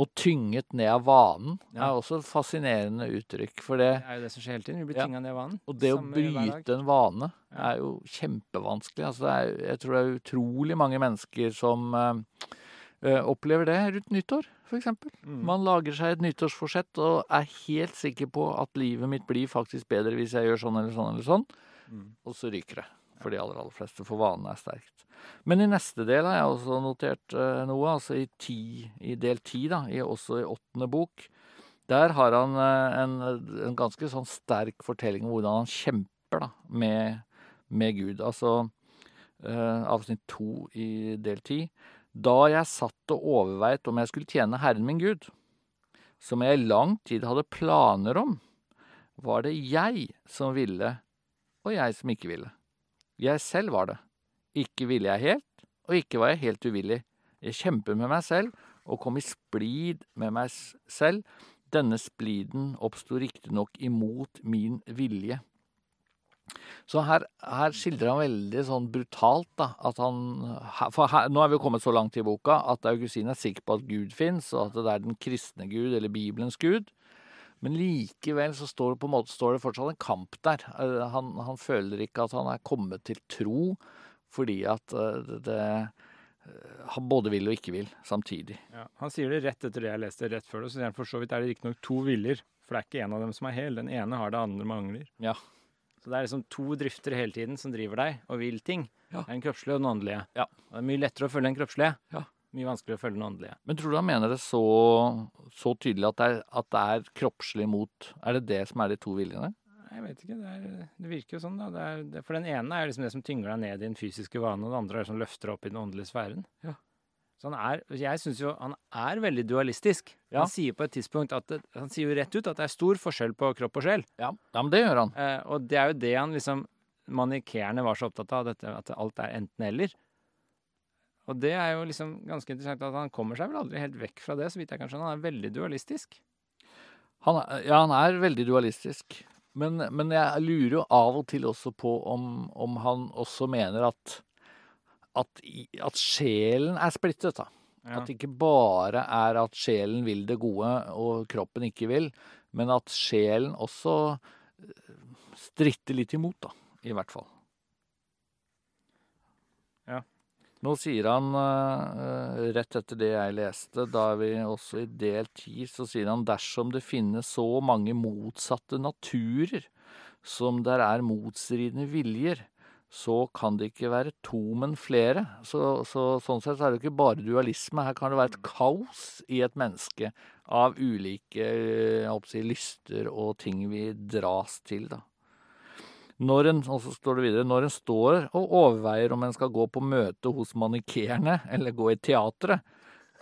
Og tynget ned av vanen Ja. er også et fascinerende uttrykk. For det, Det er jo det som skjer hele tiden. Vi blir tynga ned av vanen. og det å bryte en vane er jo kjempevanskelig. Altså er, jeg tror det er utrolig mange mennesker som eh, opplever det rundt nyttår, f.eks. Mm. Man lager seg et nyttårsforsett og er helt sikker på at livet mitt blir faktisk bedre hvis jeg gjør sånn eller sånn eller sånn, Mm. og så ryker det. For de aller, aller fleste, for vanen er sterkt. Men i neste del har jeg også notert eh, noe, altså i, ti, i del ti, da, i, også i åttende bok. Der har han eh, en, en ganske sånn sterk fortelling om hvordan han kjemper da, med, med Gud. Altså eh, avsnitt to i del ti. Da jeg satt og overveit om jeg skulle tjene Herren min Gud, som jeg i lang tid hadde planer om, var det jeg som ville, og jeg som ikke ville. Jeg selv var det. Ikke ville jeg helt, og ikke var jeg helt uvillig. Jeg kjempet med meg selv og kom i splid med meg selv. Denne spliden oppsto riktignok imot min vilje. Så her, her skildrer han veldig sånn brutalt da, at han For her, nå er vi jo kommet så langt i boka at Augustin er sikker på at Gud fins, og at det er den kristne Gud, eller Bibelens Gud. Men likevel så står det på en måte står det fortsatt en kamp der. Eh, Han, han føler ikke at han er kommet til tro, fordi at eh, det, det eh, Han både vil og ikke vil samtidig. Ja, han sier det rett etter det jeg leste rett før det. Så for så vidt er det riktignok to viljer, for det er ikke en av dem som er hel. Den ene har det andre mangler. Ja. Så det er liksom to drifter hele tiden som driver deg og vil ting. Ja. Det er Den kroppslige og den åndelige. Ja. Og det er mye lettere å følge den kroppslige. Ja. Mye vanskeligere å følge den åndelige. Men tror du han mener det så, så tydelig at det, er, at det er kroppslig mot Er det det som er de to viljene? Jeg vet ikke. Det, er, det virker jo sånn, da. Det er, det, for den ene er liksom det som tynger deg ned i den fysiske vanen, og den andre er det som løfter opp i den åndelige sfæren. Ja. Så han er Jeg syns jo han er veldig dualistisk. Ja. Han sier på et tidspunkt at det, Han sier jo rett ut at det er stor forskjell på kropp og sjel. Ja, ja men det gjør han. Eh, og det er jo det han liksom Manikeerne var så opptatt av, dette, at alt er enten-eller. Og det er jo liksom ganske interessant at han kommer seg vel aldri helt vekk fra det, så vidt jeg kan skjønne. Han er veldig dualistisk. Han, er- ja, han er veldig dualistisk. Men, men jeg lurer jo av og til også på om, om han også mener at, at, at sjelen er splittet. da. Ja. At det ikke bare er at sjelen vil det gode og kroppen ikke vil, men at sjelen også stritter litt imot, da. I hvert fall. Ja. Nå sier han, eh, rett etter det jeg leste, da er vi også i del ti, så sier han dersom det finnes så mange motsatte naturer som der er motstridende viljer, så kan det ikke være to, men flere. Så, så sånn sett er det ikke bare dualisme. Her kan det være et kaos i et menneske av ulike eh, si, lyster og ting vi dras til, da. Når en, og så står det videre, når en står og overveier om en skal gå på møte hos manikerne <laughs> eller gå i teatret,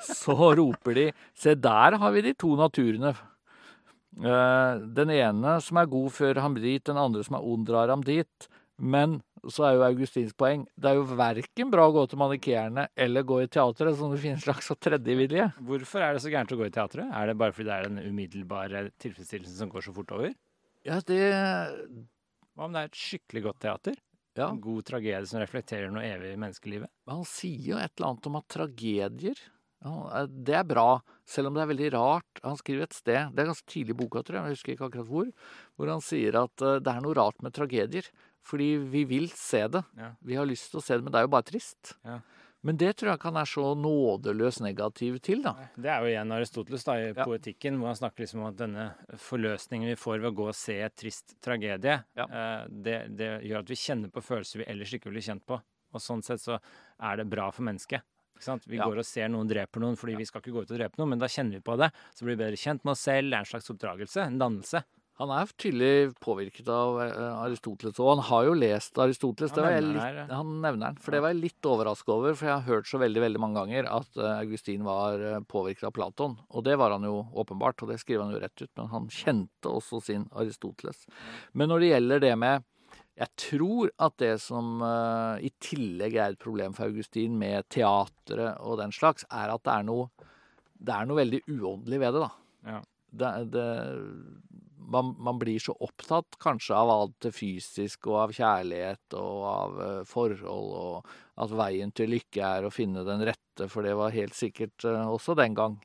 så roper de Se, der har vi de to naturene. Eh, Den ene som er god, fører ham dit, den andre som er ond, drar ham dit. Men så er jo Augustins poeng det er jo verken bra å gå til manikerne eller gå i teatret, som det finnes en slags tredjevilje. Hvorfor er det så gærent å gå i teatret? Er det bare fordi det er den umiddelbare tilfredsstillelsen som går så fort over? Ja, det Hva om det er et skikkelig godt teater? Ja. En god tragedie som reflekterer noe evig i menneskelivet? Han sier jo et eller annet om at tragedier ja, eh, Det er bra, selv om det er veldig rart. Han skriver et sted, det er ganske tidlig i boka, tror jeg, jeg husker ikke akkurat hvor, hvor han sier at eh, det er noe rart med tragedier. Fordi vi vil se det. Ja. Vi har lyst til å se det, men det er jo bare trist. Ja. Men det tror jeg ikke han er så nådeløs negativ til, da. Det er jo igjen Aristoteles da, i Ja. poetikken, hvor han snakker liksom om at denne forløsningen vi får ved å gå og se et trist tragedie, Ja. eh, det, det gjør at vi kjenner på følelser vi ellers ikke ville kjent på. Og sånn sett så er det bra for mennesket. Vi Ja. går og ser noen dreper noen fordi vi skal ikke gå ut og drepe noen, men da kjenner vi på det. Så blir vi bedre kjent med oss selv. Det er en slags oppdragelse, en dannelse. Han er tydelig påvirket av eh, Aristoteles, og han har jo lest Aristoteles. Han Det var jeg nevner litt, det her, ja. han nevner den, for det var jeg litt overraska over. For jeg har hørt så veldig veldig mange ganger at eh, Augustin var eh, påvirket av Platon. Og det var han jo åpenbart, og det skriver han jo rett ut. Men han kjente også sin Aristoteles. Men når det gjelder det med Jeg tror at det som uh, i tillegg er et problem for Augustin med teatret og den slags, er at det er noe, det er noe veldig uåndelig ved det, da. Ja. Det, det, man, man blir så opptatt kanskje av alt det fysiske og av kjærlighet og av eh, forhold, og at veien til lykke er å finne den rette, for det var helt sikkert eh, også den gang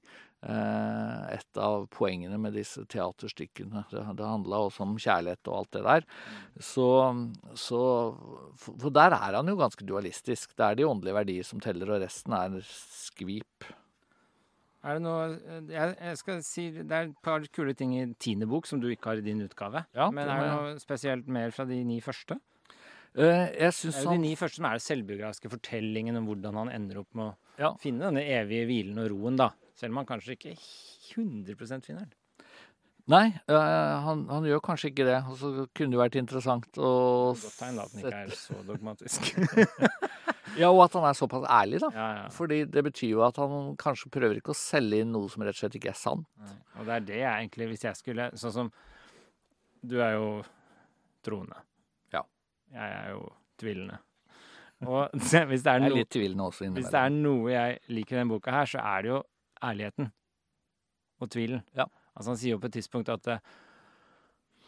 eh, et av poengene med disse teaterstykkene. Det, det handla også om kjærlighet og alt det der. Så, så For der er han jo ganske dualistisk. Det er de åndelige verdier som teller, og resten er skvip. Er det noe jeg, jeg skal si Det er et par kule ting i tiende bok som du ikke har i din utgave. Ja, Men er det noe spesielt mer fra de ni første? Uh, jeg syns er de ni første som er den selvbiografiske fortellingen om hvordan han ender opp med å Ja. finne denne evige hvilen og roen, da. Selv om han kanskje ikke 100 finner den. Nei, øh, han, han gjør kanskje ikke det. Og så kunne det vært interessant å Godt tegn at den ikke er så dogmatisk. <laughs> <laughs> Ja, og at han er såpass ærlig, da. ja, ja. Fordi det betyr jo at han kanskje prøver ikke å selge inn noe som rett og slett ikke er sant. Nei. Og det er det jeg egentlig Hvis jeg skulle Sånn som Du er jo troende. Ja. Jeg er jo tvilende. Og <laughs> hvis det er Jeg er litt også Hvis det er noe jeg liker i denne boka her, så er det jo ærligheten og tvilen. Ja. Altså Han sier jo på et tidspunkt at eh,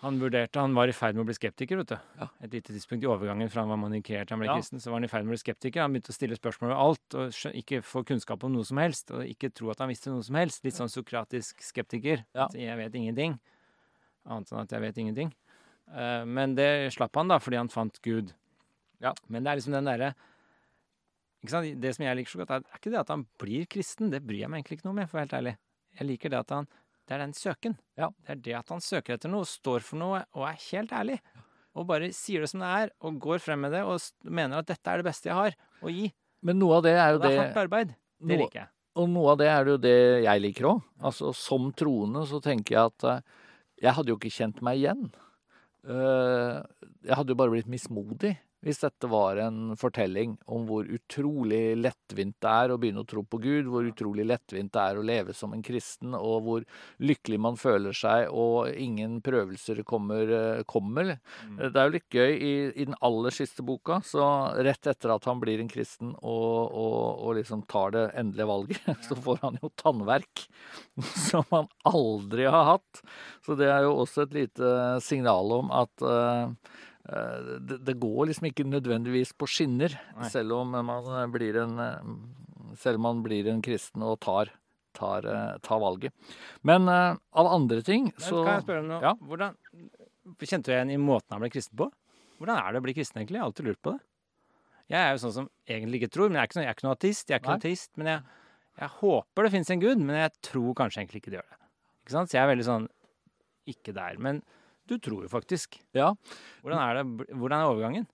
han vurderte Han var i ferd med å bli skeptiker, vet du. Ja. Et lite tidspunkt i overgangen fra han var manikert til han ble Ja. kristen, så var han i ferd med å bli skeptiker. Han begynte å stille spørsmål ved alt og ikke få kunnskap om noe som helst. Og ikke tro at han visste noe som helst. Litt sånn sokratisk skeptiker. Ja. At jeg vet ingenting. Annet enn at jeg vet ingenting. Uh, Men det slapp han, da, fordi han fant Gud. Ja. Men det er liksom den derre? Det som jeg liker så godt, er, er ikke det at han blir kristen. Det bryr jeg meg egentlig ikke noe med, for å være helt ærlig. Jeg liker det at han Det er den søken. Ja. Det er det at han søker etter noe, står for noe og er helt ærlig. Og bare sier det som det er, og går frem med det og mener at dette er det beste jeg har å gi. Men noe av det er jo det er hardt arbeid. Det noe, liker jeg. Og noe av det er jo det jeg liker òg. Altså, som troende så tenker jeg at eh, jeg hadde jo ikke kjent meg igjen. Eh, jeg hadde jo bare blitt mismodig hvis dette var en fortelling om hvor utrolig lettvint det er å begynne å tro på Gud, hvor utrolig lettvint det er å leve som en kristen, og hvor lykkelig man føler seg, og ingen prøvelser kommer. eh, kommer. Mm. Det er jo litt gøy i, i den aller siste boka, så rett etter at han blir en kristen og, og, og liksom tar det endelige valget, <laughs> så får han jo tannverk <laughs> som han aldri har hatt. Så det er jo også et lite signal om at eh, det, det går liksom ikke nødvendigvis på skinner, Nei. selv om man eh, blir en eh, selv om man blir en kristen og tar, tar, eh, tar valget. Men eh, av andre ting så kan jeg spørre om noe? Ja. Hvordan, kjente du igjen i måten han ble kristen på? Hvordan er det å bli kristen, egentlig? Jeg har alltid lurt på det. Jeg er jo sånn som egentlig ikke tror, men jeg er ikke, sånn, jeg er ikke noen ateist. Jeg er ikke noen noe ateist, men jeg, jeg håper det finnes en gud, men jeg tror kanskje egentlig ikke det gjør det. Ikke sant? Så jeg er veldig sånn ikke der. Men du tror jo faktisk. Ja. Hvordan er, det, hvordan er overgangen?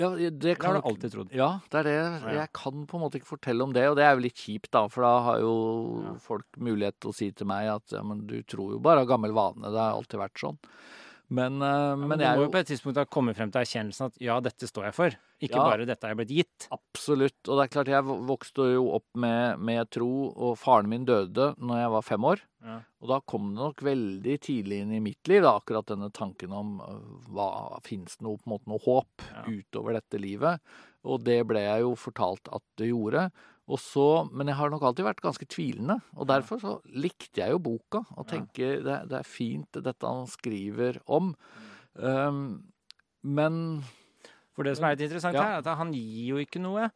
Ja, det Det kan har du alltid trodd. Ja, det er det. ja. Jeg kan på en måte ikke fortelle om det, og det er jo litt kjipt, da. For da har jo Ja. folk mulighet til å si til meg at ja, men du tror jo bare av gammel vane. Det har alltid vært sånn. Men, Ja, men, men jeg må er jo jo på et tidspunkt ha kommet frem til erkjennelsen at ja, dette står jeg for. Ikke Ja. bare dette er blitt gitt. Absolutt. Og det er klart, jeg vokste jo opp med, med tro, og faren min døde når jeg var fem år. Ja. Og da kom det nok veldig tidlig inn i mitt liv, da, akkurat denne tanken om øh, hva fins det noe, på en måte, noe håp Ja. utover dette livet. Og det ble jeg jo fortalt at det gjorde. Og så, men jeg har nok alltid vært ganske tvilende, og derfor så likte jeg jo boka. Og tenker det, det er fint dette han skriver om. Um, men For det som er litt interessant Ja. her, er at han gir jo ikke noe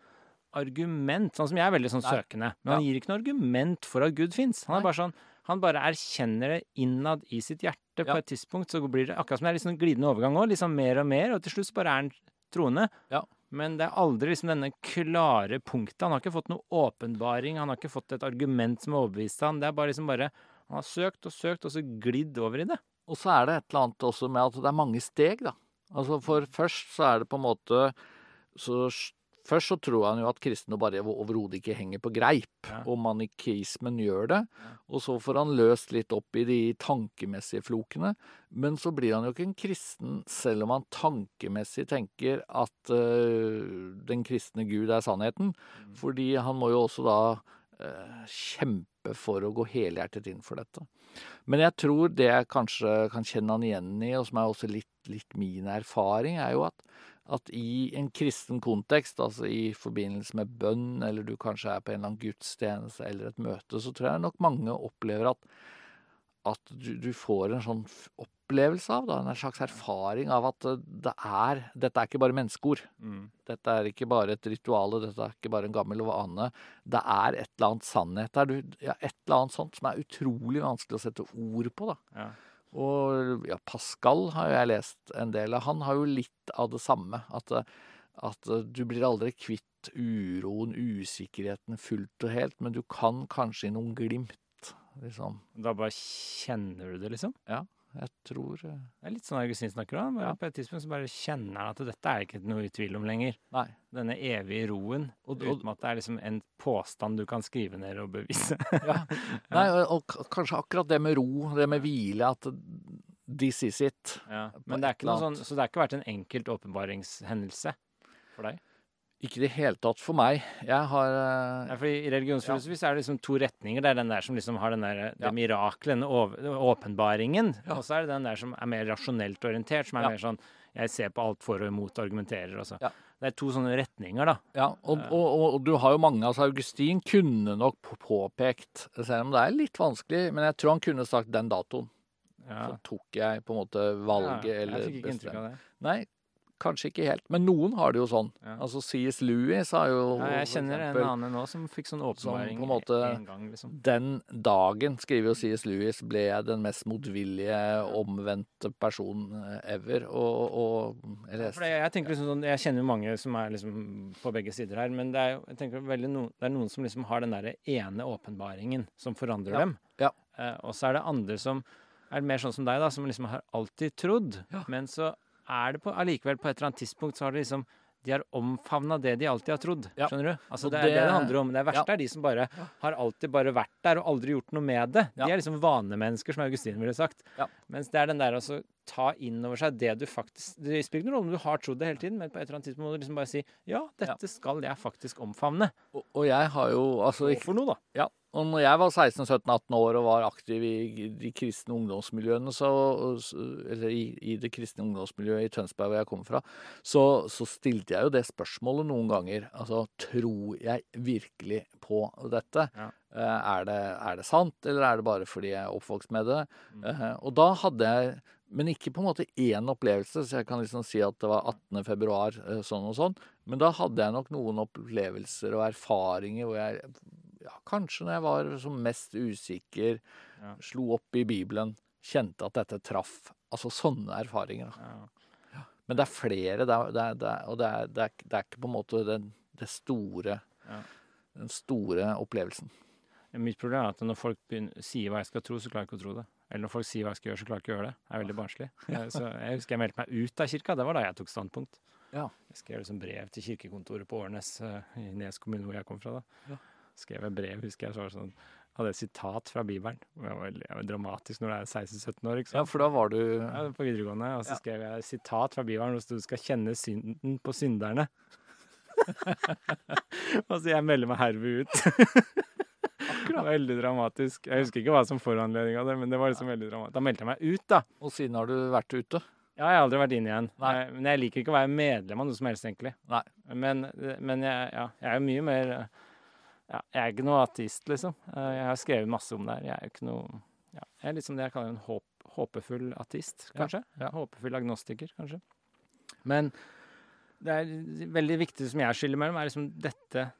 argument, sånn som jeg er veldig sånn søkende. Men han gir ikke noe argument for at Gud fins. Han er bare sånn han bare erkjenner det innad i sitt hjerte. På Ja. et tidspunkt så blir det akkurat som det er litt sånn glidende overgang òg. Liksom mer og mer, og til slutt bare er han troende. Ja. Men det er aldri liksom denne klare punktet. Han har ikke fått noe åpenbaring, han har ikke fått et argument som har overbevist han. Det er bare liksom bare Han har søkt og søkt, og så glidd over i det. Og så er det et eller annet også med at det er mange steg, da. Altså For først så er det på en måte så Først så tror han jo at kristne bare overhodet ikke henger på greip, Ja. og manikismen gjør det. Og så får han løst litt opp i de tankemessige flokene. Men så blir han jo ikke en kristen selv om han tankemessig tenker at uh, den kristne Gud er sannheten. Fordi han må jo også da uh, kjempe for å gå helhjertet inn for dette. Men jeg tror det jeg kanskje kan kjenne han igjen i, og som er også litt, litt min erfaring, er jo at, at i en kristen kontekst, altså i forbindelse med bønn, eller du kanskje er på en eller annen gudstjeneste eller et møte, så tror jeg nok mange opplever at, at du, du får en sånn opplevelse av, da, en slags erfaring av at det er Dette er ikke bare menneskeord. Mm. Dette er ikke bare et ritual, dette er ikke bare en gammel vane. Det er et eller annet sannhet der. Du, ja, et eller annet sånt som er utrolig vanskelig å sette ord på. da. Ja. Og ja, Pascal har jeg lest en del av. Han har jo litt av det samme. At, at du blir aldri kvitt uroen, usikkerheten fullt og helt, men du kan kanskje i noen glimt, liksom. Da bare kjenner du det, liksom? Jeg tror eh, Det er litt sånn Augustin snakker om. Ja. På et tidspunkt så bare kjenner han at dette er ikke noe i tvil om lenger. Nei. Denne evige roen. Og- og- uten at det er liksom en påstand du kan skrive ned og bevise. <laughs> Ja. Nei, og, og kanskje akkurat det med ro, det med hvile, at this is it. Ja. Men det er ikke noe sånn, så det har ikke vært en enkelt åpenbaringshendelse for deg? Ikke i det hele tatt for meg. Jeg har eh, Ja, fordi I religionsfilosofi ja. er det liksom to retninger. Det er den der som liksom har den der, det Ja. mirakelet, den åpenbaringen. Ja. Og så er det den der som er mer rasjonelt orientert, som er mer sånn jeg ser på alt for og imot og argumenterer. Også. Ja. Det er to sånne retninger, da. Ja, og, og, og, og du har jo mange. altså Augustin kunne nok påpekt, selv om det er litt vanskelig, men jeg tror han kunne sagt den datoen. Ja. Så tok jeg på en måte valget ja, eller av det. Nei, kanskje ikke helt. Men noen har det jo sånn. Ja. Altså C.S. Lewis har jo Ja, jeg kjenner kjenner en eksempel, annen nå som fikk sånn åpenbaring på en måte- en gang, liksom. Den dagen, skriver jo C.S. Lewis, ble jeg den mest motvillige, omvendte person eh, ever. Og, og jeg leste det, jeg tenker liksom sånn, jeg kjenner mange som er liksom på begge sider her, men det er jeg tenker veldig no, det er noen som liksom har den der ene åpenbaringen som forandrer Ja, dem. ja. Eh, og så er det andre som er mer sånn som deg, da, som liksom har alltid trodd, men så er det på, allikevel på et eller annet tidspunkt så har det liksom de har omfavna det de alltid har trodd. Ja. Skjønner du? Altså Det er det det- handler om. Det verste Ja. er de som bare har alltid bare vært der og aldri gjort noe med det. De er liksom vanemennesker, som Augustin ville sagt. Ja. Mens det er den der å ta inn over seg det du faktisk Det spiller ingen rolle om du har trodd det hele tiden, men på et eller annet tidspunkt må du liksom bare si ja, dette skal jeg faktisk omfavne. og, og jeg har jo altså Og for noe, da. Ja, og når jeg var 16-17-18 år og var aktiv i de kristne ungdomsmiljøene, så, eller i, i det kristne ungdomsmiljøet i Tønsberg hvor jeg kommer fra, så, så stilte jeg jo det spørsmålet noen ganger. Altså, tror jeg virkelig på dette? Ja. Eh, Er, det, er det sant, eller er det bare fordi jeg er oppvokst med det? Mm. Eh, Og da hadde jeg men ikke på en måte én opplevelse, så jeg kan liksom si at det var 18. februar eh, sånn og sånn. Men da hadde jeg nok noen opplevelser og erfaringer hvor jeg ja, kanskje når jeg var som mest usikker, Ja. slo opp i Bibelen, kjente at dette traff. Altså sånne erfaringer. Ja. Men det er flere, det er, det er, det er, og det er, ikke på en måte den, det store, Ja. den store opplevelsen. Mitt problem er at når folk begynner, sier hva jeg skal tro, så klarer jeg ikke å tro det. Eller når folk sier hva jeg skal gjøre, så klarer jeg ikke å gjøre det. Det er veldig barnslig. Eh, Så jeg husker jeg meldte meg ut av kirka. Det var da jeg tok standpunkt. Ja. Jeg skrev liksom brev til kirkekontoret på Årnes eh, i Nes kommune, hvor jeg kom fra. da. Ja. Skrev jeg brev, husker jeg, så var det sånn hadde et sitat fra Bibelen. Det var, veldig- det var dramatisk når du er 16-17 år. ikke sant? Ja, for da var du Ja, på videregående. Og så Ja. skrev jeg et sitat fra Bibelen hvor det sto du skal kjenne synden på synderne. <laughs> og så jeg melder meg herved ut. <laughs> Det var veldig dramatisk. Jeg husker ikke hva som foranledning av det, men det var liksom veldig dramatisk. Da meldte jeg meg ut, da. Og siden har du vært ute. Ja, jeg har aldri vært inne igjen. Nei. Eh, Men jeg liker ikke å være medlem av noe som helst, egentlig. Nei. Men, men jeg, ja, jeg er jo mye mer ja, Jeg er ikke noe ateist, liksom. Eh, Jeg har skrevet masse om det her. Jeg er jo ikke noe ja, Jeg er litt som det jeg kaller en håp, håpefull ateist, kanskje. ja. Håpefull agnostiker, kanskje. Men det er veldig viktig som jeg skiller mellom, er liksom dette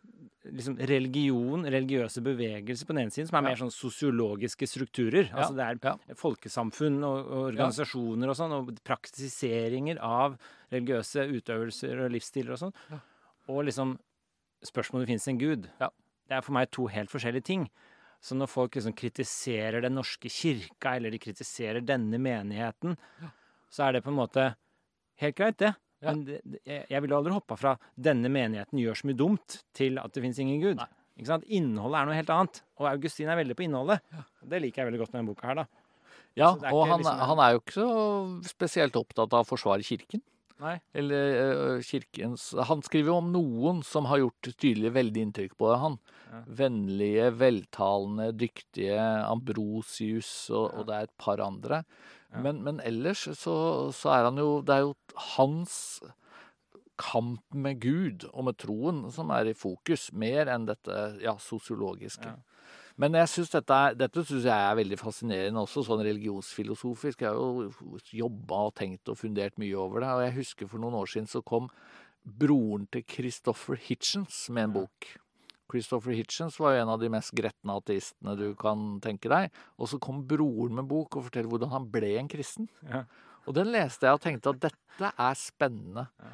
liksom religion, religiøse bevegelser på den ene siden, som er Ja. mer sånn sosiologiske strukturer. Ja, Altså det er ja. folkesamfunn og, og organisasjoner og sånn, og praktiseringer av religiøse utøvelser og livsstiler og sånn. Og liksom spørsmålet om det finnes en gud. Ja. Det er for meg to helt forskjellige ting. Så når folk liksom kritiserer Den norske kirka, eller de kritiserer denne menigheten, så er det på en måte helt greit, det. Ja. Men det, jeg jeg ville aldri hoppa fra 'denne menigheten gjør så mye dumt' til at det fins ingen gud. Nei. Ikke sant? Innholdet er noe helt annet. Og Augustin er veldig på innholdet. Ja. Det liker jeg veldig godt med denne boka her, da. Ja, og ikke han, liksom han er jo ikke så spesielt opptatt av å forsvare kirken. Nei. Eller uh, kirkens Han skriver jo om noen som har gjort tydelig veldig inntrykk på han. Ja. Vennlige, veltalende, dyktige. Ambrosius, og, Ja. og det er et par andre. Men, men ellers så, så er han jo Det er jo hans kamp med Gud og med troen som er i fokus, mer enn dette ja, sosiologiske. Ja. Men jeg synes dette, er- dette syns jeg er veldig fascinerende også, sånn religionsfilosofisk. Jeg har jo jobba og tenkt og fundert mye over det. Og jeg husker for noen år siden så kom broren til Christopher Hitchens med en bok. Ja. Christopher Hitchens var jo en av de mest gretne ateistene du kan tenke deg. Og så kom broren med bok og forteller hvordan han ble en kristen. Ja. Og den leste jeg og tenkte at dette er spennende. Ja.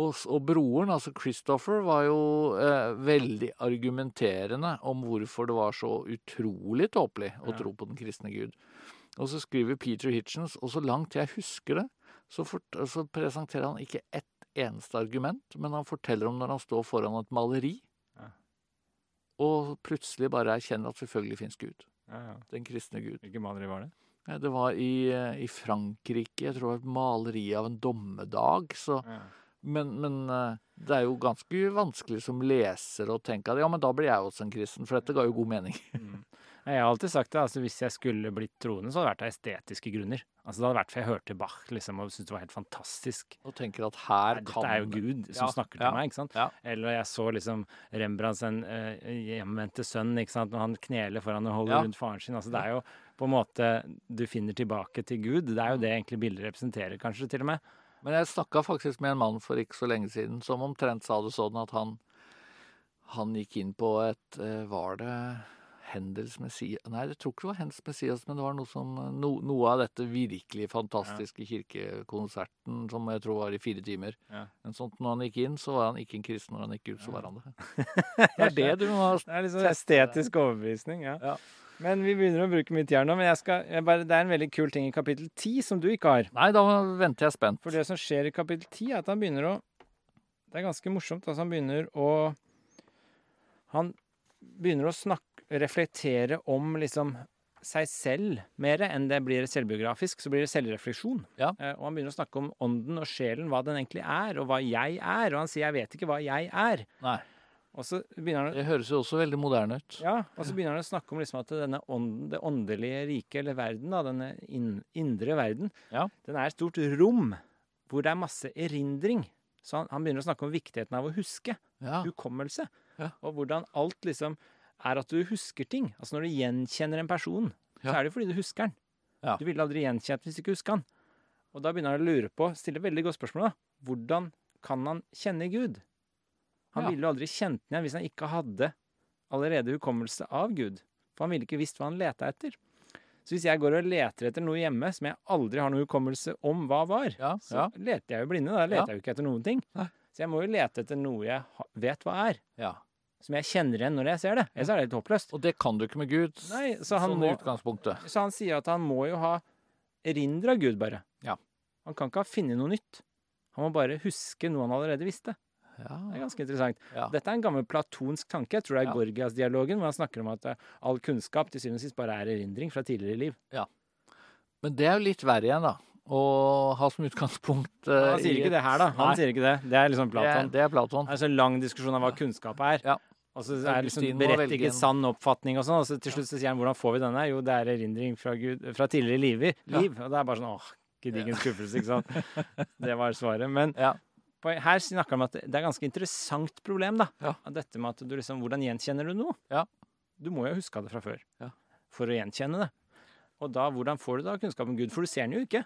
Og, og broren, altså Christopher, var jo eh, veldig argumenterende om hvorfor det var så utrolig tåpelig å Ja. tro på den kristne Gud. Og så skriver Peter Hitchens, og så langt jeg husker det, så, fort, så presenterer han ikke ett eneste argument, men han forteller om når han står foran et maleri. Og plutselig bare erkjenne at selvfølgelig fins Gud. Ja, ja. Den kristne Gud. Hvilke maleri var det? Det var i, eh, i Frankrike, jeg tror det var et maleri av en dommedag. Så, Ja. men, men eh, det er jo ganske vanskelig som leser å tenke at ja, men da blir jeg også en kristen, for dette ga jo god mening. Mm. Jeg har alltid sagt det, altså hvis jeg skulle blitt troende, så hadde det vært av estetiske grunner. Altså Det hadde vært for jeg hørte Bach liksom, og syntes det var helt fantastisk. Og tenker at her Nei, kan Dette er jo Gud som Ja, snakker til ja, meg, ikke sant? ja. Eller jeg så liksom Rembrandts en uh, hjemvendte sønn, ikke sant? når han kneler foran og holder rundt faren sin. Altså Det er jo på en måte Du finner tilbake til Gud. Det er jo det egentlig bildet representerer, kanskje, til og med. Men jeg snakka faktisk med en mann for ikke så lenge siden som omtrent sa det sånn at han, han gikk inn på et eh, Var det Hendels Messias Nei, jeg tror ikke det var Hendels Messias, men det var noe, som, no, noe av dette virkelig fantastiske kirkekonserten som jeg tror var i fire timer. Ja. Men sånt når han gikk inn, så var han ikke en kristen. Når han gikk ut, så var han det. Det er det du må ha Det er liksom estetisk overbevisning. ja. Ja. Men vi begynner å bruke mye jern nå. Men jeg skal, jeg bare, det er en veldig kul ting i kapittel 10 som du ikke har. Nei, da venter jeg spent. For det som skjer i kapittel 10, er at han begynner å Det er ganske morsomt. Altså han begynner å Han begynner å snakke Reflektere om liksom seg selv mer enn det blir selvbiografisk. Så blir det selvrefleksjon. Ja. Eh, og han begynner å snakke om ånden og sjelen, hva den egentlig er, og hva jeg er. Og han sier 'jeg vet ikke hva jeg er'. Nei. Og så begynner han Det høres jo også veldig moderne ut. ja, og så begynner han å snakke om liksom at denne ånden, det åndelige riket, eller verden, da, denne in, indre verden, Ja. den er et stort rom hvor det er masse erindring. Så han, han begynner å snakke om viktigheten av å huske. Ja. Hukommelse. Ja. Og hvordan alt liksom er at du husker ting. Altså når du gjenkjenner en person, Ja. så er det fordi du husker den. Ja. Du ville aldri gjenkjent hvis du ikke husker han. Og da begynner han å lure på, stille veldig godt spørsmål, da. Hvordan kan han kjenne Gud? Han Ja. ville jo aldri kjent den igjen hvis han ikke hadde allerede hukommelse av Gud. For han ville ikke visst hva han leta etter. Så hvis jeg går og leter etter noe hjemme som jeg aldri har noe hukommelse om hva var, Ja, så leter jeg jo blinde. Da leter jeg jo ikke etter noen ting. Så jeg må jo lete etter noe jeg vet hva er. ja. Som jeg kjenner igjen når jeg ser det. Ellers er det litt håpløst. Og det kan du ikke med Gud, Nei, så han sånn må utgangspunktet. Så han sier at han må jo ha erindra Gud, bare. Ja. Han kan ikke ha funnet noe nytt. Han må bare huske noe han allerede visste. Ja. Det er ganske interessant. ja. Dette er en gammel platonsk tanke. Jeg tror det er Ja. Gorgias-dialogen, hvor han snakker om at eh, all kunnskap til syvende og sist bare er erindring fra tidligere liv. Ja. Men det er jo litt verre igjen, da. Å ha som utgangspunkt uh, Han sier ikke det her, da. Han Nei. sier ikke det. Det er liksom Platon. det er Platon. Det er så lang diskusjon om hva kunnskap er. Ja. Og så er det liksom berettiget sann oppfatning og sånn. Og så til slutt så sier han hvordan får vi denne? Jo, det er erindring fra, Gud, fra tidligere liv, liv. Og det er bare sånn åh, gedigen skuffelse, ikke sant. <laughs> Det var svaret. Men Ja. her snakker han om at det er et ganske interessant problem, da. Ja. Dette med at du liksom Hvordan gjenkjenner du noe? Ja. Du må jo huske av det fra før Ja. for å gjenkjenne det. Og da, hvordan får du da kunnskap om Gud? For du ser den jo ikke.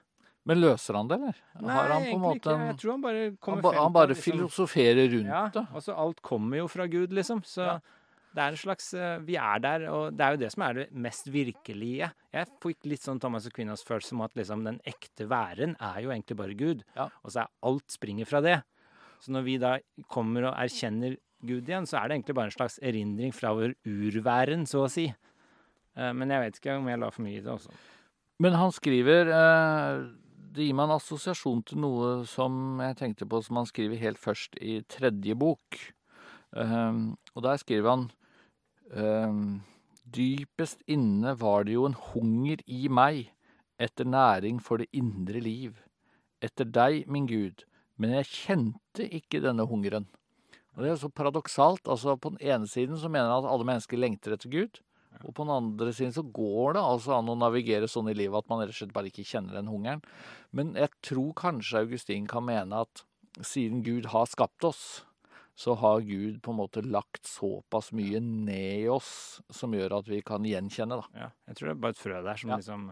Men løser han det, eller? Har han på egentlig ikke. en Jeg tror han bare kommer Han, ba, han bare liksom- filosoferer rundt ja, det. altså alt kommer jo fra Gud, liksom. Så Ja. det er en slags eh, Vi er der, og det er jo det som er det mest virkelige. Jeg fikk litt sånn Thomas og Kvinnas følelse om at liksom den ekte væren er jo egentlig bare Gud. Ja. Og så er alt springer fra det. Så når vi da kommer og erkjenner Gud igjen, så er det egentlig bare en slags erindring fra vår urværen, så å si. Eh, Men jeg vet ikke om jeg la for mye i det også. Men han skriver eh, Det gir meg en assosiasjon til noe som jeg tenkte på som han skriver helt først i tredje bok. Um, og der skriver han um, Dypest inne var det jo en hunger i meg etter næring for det indre liv. Etter deg, min Gud, Men jeg kjente ikke denne hungeren. Og det er så paradoksalt. Altså, på den ene siden så mener han at alle mennesker lengter etter Gud. Og på den andre siden så går det altså an å navigere sånn i livet at man rett og slett bare ikke kjenner den hungeren. Men jeg tror kanskje Augustin kan mene at siden Gud har skapt oss, så har Gud på en måte lagt såpass mye ned i oss som gjør at vi kan gjenkjenne, da. Ja, jeg tror det er bare et frø der som Ja. liksom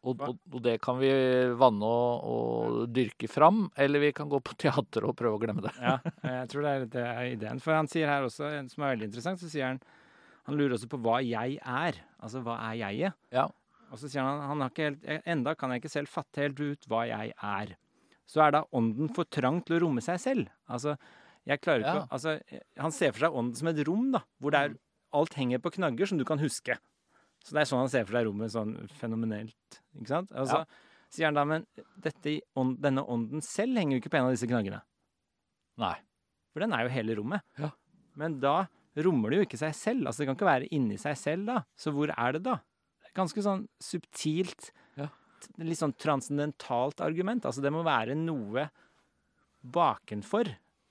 Og, og, og det kan vi vanne og, og dyrke fram, eller vi kan gå på teater og prøve å glemme det. Ja, jeg tror det er, det er ideen. For han sier her også, som er veldig interessant, så sier han Han lurer også på hva jeg er. Altså hva er jeget? Ja. Og så sier han han har ikke helt, enda kan jeg ikke selv fatte helt ut hva jeg er. Så er da ånden for trang til å romme seg selv. Altså, jeg klarer ikke Ja. å altså, Han ser for seg ånden som et rom, da, hvor det er, alt henger på knagger som du kan huske. Så det er sånn han ser for seg rommet sånn fenomenelt. Ikke sant? Og så Ja. sier han da, men dette, ånd- denne ånden selv henger jo ikke på en av disse knaggene. Nei. For den er jo hele rommet. Ja. Men da rommer det jo ikke seg selv. Altså Det kan ikke være inni seg selv da. Så hvor er det da? Ganske sånn subtilt, Ja. litt sånn transcendentalt argument. Altså det må være noe bakenfor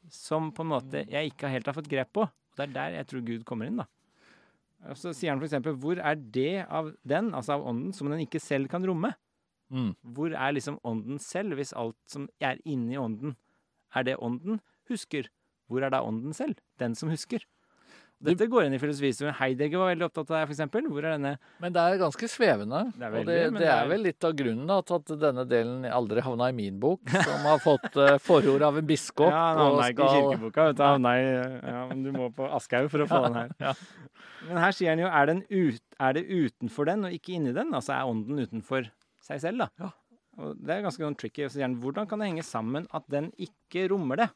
som på en måte jeg ikke helt har fått grep på. Og det er der jeg tror Gud kommer inn, da. Og så sier han eksempel, hvor er det av den, altså av ånden, som den ikke selv kan romme? Mm. Hvor er liksom ånden selv, hvis alt som er inni ånden, er det ånden husker? Hvor er da ånden selv? Den som husker. Dette går inn i filosofistudien. Heidegger var veldig opptatt av eksempel. Hvor er denne Men det er ganske svevende. Det er og veldig, det, det det er er- vel litt av grunnen til at denne delen aldri havna i min bok, som har fått <laughs> uh, forord av en biskop. Ja, han og havna ikke i kirkeboka. Vet du. Havna i, ja, men du må på Aschehoug for å få den her. Ja. Men her sier han jo er, den ut, er det utenfor den og ikke inni den? Altså er ånden utenfor seg selv, da? Ja. Og det er ganske sånn tricky. Så sier han hvordan kan det henge sammen at den ikke rommer det?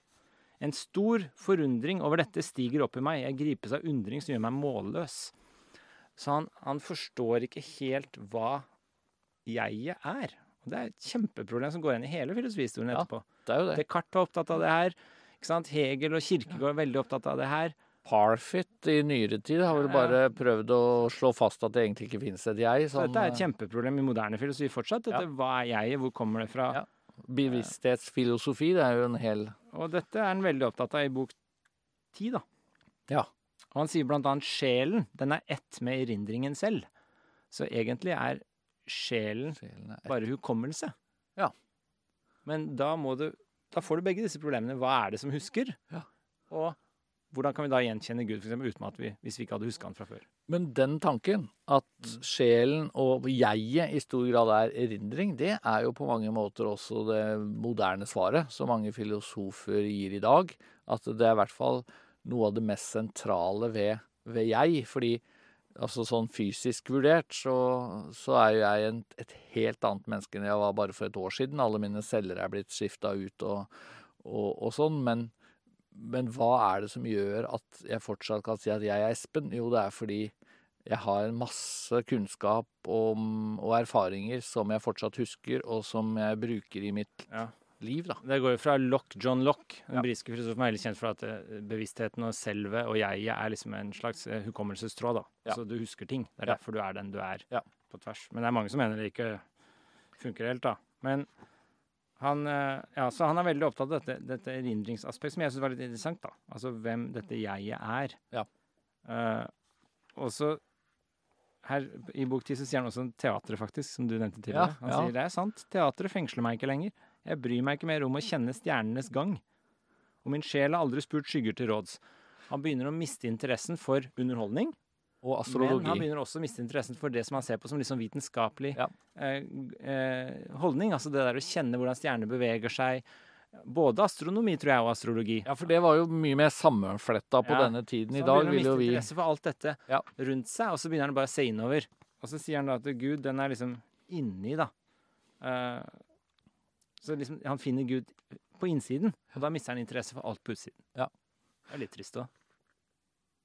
En stor forundring over dette stiger opp i meg. Jeg gripes av undring som gjør meg målløs. Så han, han forstår ikke helt hva jeget er. Og det er et kjempeproblem som går igjen i hele filosofihistorien Ja. etterpå. Det er jo det. Descartes var opptatt av det her. Ikke sant? Hegel og Kirkegård er veldig opptatt av det her. Parfit i nyere tid har vel bare prøvd å slå fast at det egentlig ikke finnes et jeg. Sånn, dette er et kjempeproblem i moderne filosofi fortsatt. Dette, Ja. Hva er jeg, Hvor kommer det fra? Ja. Bevissthetsfilosofi, det er jo en hel Og dette er han veldig opptatt av i bok ti, da. Ja. Og han sier blant annet sjelen, den er ett med erindringen selv. Så egentlig er sjelen sjelen er- bare hukommelse. Ja. Men da må du Da får du begge disse problemene. Hva er det som husker? Ja. Og hvordan kan vi da gjenkjenne Gud, for eksempel, uten at vi, hvis vi ikke hadde huska han fra før? Men den tanken, at sjelen og jeget i stor grad er erindring, det er jo på mange måter også det moderne svaret som mange filosofer gir i dag. At det er i hvert fall noe av det mest sentrale ved, ved jeg. Fordi altså sånn fysisk vurdert så, så er jo jeg en, et helt annet menneske enn jeg var bare for et år siden. Alle mine celler er blitt skifta ut og, og, og sånn. Men, men hva er det som gjør at jeg fortsatt kan si at jeg er Espen? Jo, det er fordi jeg har en masse kunnskap om, og erfaringer som jeg fortsatt husker, og som jeg bruker i mitt Ja. liv, da. Det går jo fra Lock, John Lock, den Ja. britiske filosofen, er veldig kjent for at eh, bevisstheten og selve og jeget er liksom en slags eh, hukommelsestråd. da. Ja. Så du husker ting. Det er derfor du er den du er Ja. på tvers. Men det er mange som mener det ikke funker helt, da. Men han, eh, ja, så han er veldig opptatt av dette, dette erindringsaspektet, som jeg syns var litt interessant. da. Altså hvem dette jeget er. Ja. Uh, og så her I bok 10 så sier han også teatret, faktisk, som du nevnte tidligere. Ja, han ja. sier det er sant, teatret fengsler meg ikke lenger. Jeg bryr meg ikke mer om å kjenne stjernenes gang. Og min sjel har aldri spurt skygger til råds. Han begynner å miste interessen for underholdning, Og astrologi. men han begynner også å miste interessen for det som han ser på som sånn vitenskapelig Ja. eh, eh, holdning. Altså det der å kjenne hvordan stjerner beveger seg. Både astronomi, tror jeg, og astrologi. Ja, for det var jo mye mer sammenfletta på Ja. denne tiden. Så I han begynner å miste interesse for alt dette Ja. rundt seg, og så begynner han bare å se innover. Og så sier han da at Gud, den er liksom inni, da. Uh, så liksom, han finner Gud på innsiden, og da mister han interesse for alt på utsiden. Ja. Det er litt trist òg.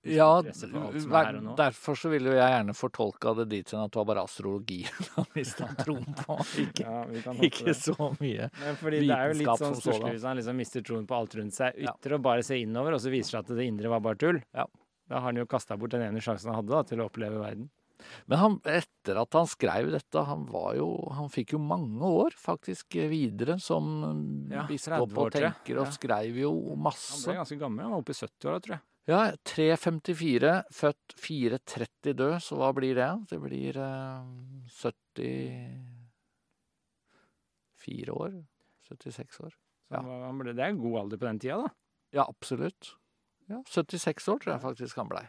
Ja, er derfor så ville jeg gjerne fortolka det dit hen at det var bare astrologi <laughs> han mista troen på. <laughs> Ikke, Ja, ikke så mye. Men fordi det er jo litt sånn stusslig hvis han liksom mister troen på alt rundt seg. Ja. og bare se innover, og så viser det seg at det indre var bare tull. Ja. Da har han jo kasta bort den ene sjansen han hadde da, til å oppleve verden. Men han, etter at han skrev dette, han var jo Han fikk jo mange år faktisk videre som Ja, biskop og tenker, og Ja. skrev jo masse. Han ble ganske gammel. Han var oppe i 70-åra, tror jeg. Ja, 354, født 430 død, så hva blir det? Det blir eh, 74 år? 76 år? Ja. det er en god alder på den tida, da. Ja, absolutt. Ja, 76 år tror jeg faktisk han blei.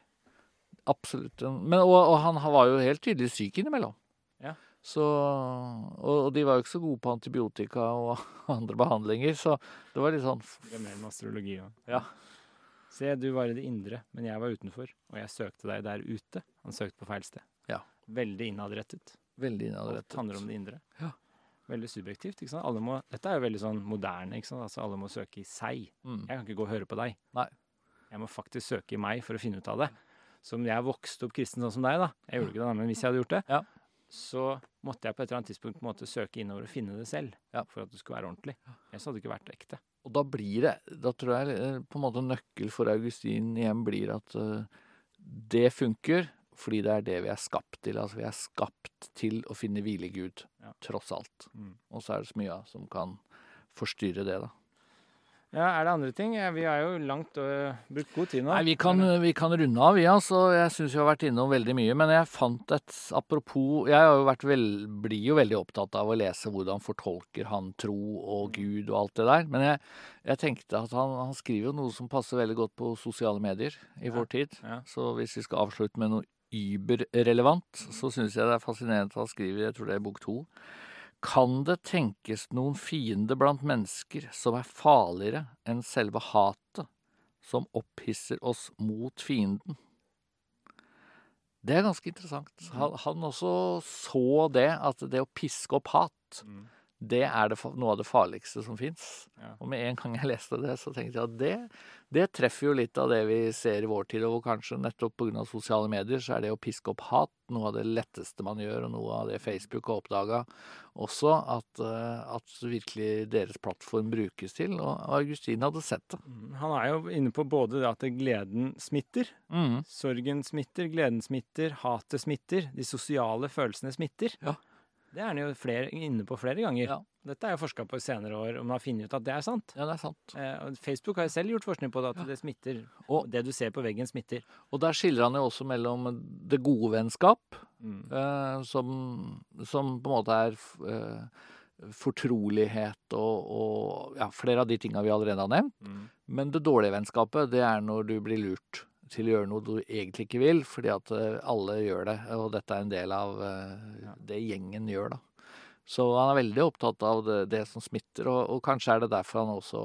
Absolutt. Men, og, og han var jo helt tydelig syk innimellom. Ja. Så, og, og de var jo ikke så gode på antibiotika og <laughs> andre behandlinger, så det var litt sånn Det er mer med astrologi òg. Ja. Se, du var i det indre, men jeg var utenfor, og jeg søkte deg der ute. Han søkte på feil sted. Ja. Veldig innadrettet. veldig Alt handler om det indre. Ja. Veldig subjektivt. ikke sant? Alle må, dette er jo veldig sånn moderne. ikke sant? Altså Alle må søke i seg. Mm. Jeg kan ikke gå og høre på deg. Nei. Jeg må faktisk søke i meg for å finne ut av det. Så om jeg vokste opp kristen sånn som deg, da Jeg gjorde ikke det, men hvis jeg hadde gjort det, Ja. så måtte jeg på et eller annet tidspunkt måte søke innover og finne det selv. Ja. For at det skulle være ordentlig. Ellers hadde det ikke vært ekte. Og da blir det Da tror jeg eh, på en måte nøkkel for Augustin igjen blir at eh, det funker fordi det er det vi er skapt til. Altså vi er skapt til å finne hvile i Gud, Ja. tross alt. Mm. Og så er det så mye som kan forstyrre det, da. Ja, Er det andre ting? Vi har jo langt øh, brukt god tid nå. Nei, vi kan, vi kan runde av, vi. Altså. Jeg syns vi har vært innom veldig mye. Men jeg fant et apropos Jeg har jo vel, blir jo veldig opptatt av å lese hvordan fortolker han tro og Gud og alt det der. Men jeg, jeg tenkte at han, han skriver jo noe som passer veldig godt på sosiale medier i Ja. vår tid. Ja. Så hvis vi skal avslutte med noe überrelevant, så syns jeg det er fascinerende at han skriver, jeg tror det er bok to, kan det tenkes noen fiende blant mennesker som er farligere enn selve hatet, som opphisser oss mot fienden? Det er ganske interessant. Han, han også så det, at det å piske opp hat, Mm. Det er det, noe av det farligste som fins. Ja. Og med en gang jeg leste det, så tenkte jeg at det, det treffer jo litt av det vi ser i vår tid, og hvor kanskje nettopp pga. sosiale medier så er det å piske opp hat noe av det letteste man gjør, og noe av det Facebook har oppdaga også, at, eh, at virkelig deres plattform brukes til. Og Augustin hadde sett det. Mm, Han er jo inne på både det at gleden smitter, Mm. sorgen smitter, gleden smitter, hatet smitter, de sosiale følelsene smitter. Ja. Det er han jo flere, inne på flere ganger. Ja. Dette er jo forska på i senere år, og man har funnet ut at det er sant. Ja, det er sant. Eh, Facebook har jo selv gjort forskning på det, at det smitter. Og det du ser på veggen, smitter. Og der skiller han jo også mellom det gode vennskap, Mm. eh, som, som på en måte er eh, fortrolighet og, og ja, flere av de tinga vi allerede har nevnt. Mm. Men det dårlige vennskapet, det er når du blir lurt til å gjøre noe du egentlig ikke vil, fordi at eh, alle gjør det, og dette er en del av eh, det gjengen gjør, da. Så han er veldig opptatt av det, det som smitter, og, og kanskje er det derfor han også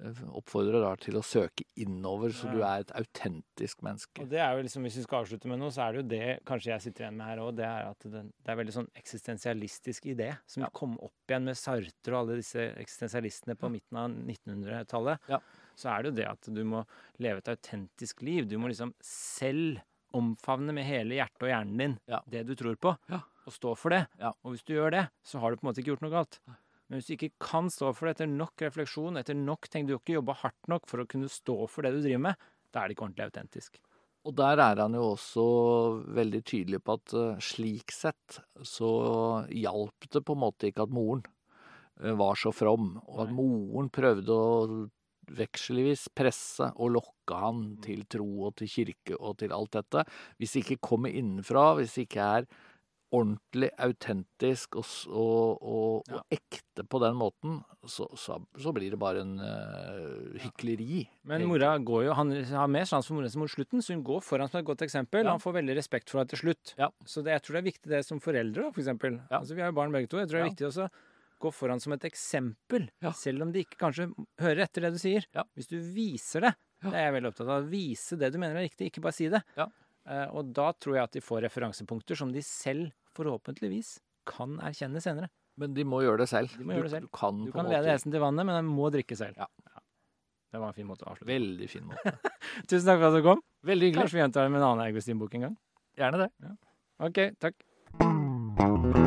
eh, oppfordrer da til å søke innover, så du er et autentisk menneske. Og det er jo liksom, Hvis vi skal avslutte med noe, så er det jo det kanskje jeg sitter igjen med her òg. Det er at det, det er veldig sånn eksistensialistisk idé som Ja. kom opp igjen med Sartre og alle disse eksistensialistene på midten av 1900-tallet. Ja. Så er det jo det at du må leve et autentisk liv. Du må liksom selv omfavne med hele hjertet og hjernen din Ja. det du tror på, Ja. og stå for det. Ja. Og hvis du gjør det, så har du på en måte ikke gjort noe galt. Men hvis du ikke kan stå for det etter nok refleksjon, etter nok ting, du har ikke jobba hardt nok for å kunne stå for det du driver med, da er det ikke ordentlig autentisk. Og der er han jo også veldig tydelig på at eh, slik sett så hjalp det på en måte ikke at moren eh, var så from, og at moren prøvde å vekselvis presse og lokke han Mm. til tro og til kirke og til alt dette. Hvis det ikke kommer innenfra, hvis det ikke er ordentlig autentisk og, og, og, Ja. og ekte på den måten, så, så, så blir det bare en uh, hykleri. Men egentlig. mora går jo, han har mer sans for mora sin mot slutten, så hun går foran som et godt eksempel. Ja. Han får veldig respekt for henne til slutt. Ja. Så det, jeg tror det er viktig det som foreldre, da, for eksempel. Altså, vi har jo barn begge to. Jeg tror det er viktig også gå foran som et eksempel, Ja. selv om de ikke kanskje hører etter det du sier. Ja. Hvis du viser det, Ja. det er jeg veldig opptatt av. Vise det du mener er riktig, ikke bare si det. Ja. Uh, og da tror jeg at de får referansepunkter som de selv forhåpentligvis kan erkjenne senere. Men de må gjøre det selv. De må gjøre det selv. Du, du kan, Du kan lede hesten til vannet, men den må drikke selv. Ja. Det var en fin måte å avslutte. Veldig fin måte. <laughs> Tusen takk for at du kom. Veldig hyggelig. Kanskje vi gjentar det med en annen Augustin-bok en gang. Gjerne det. OK, takk.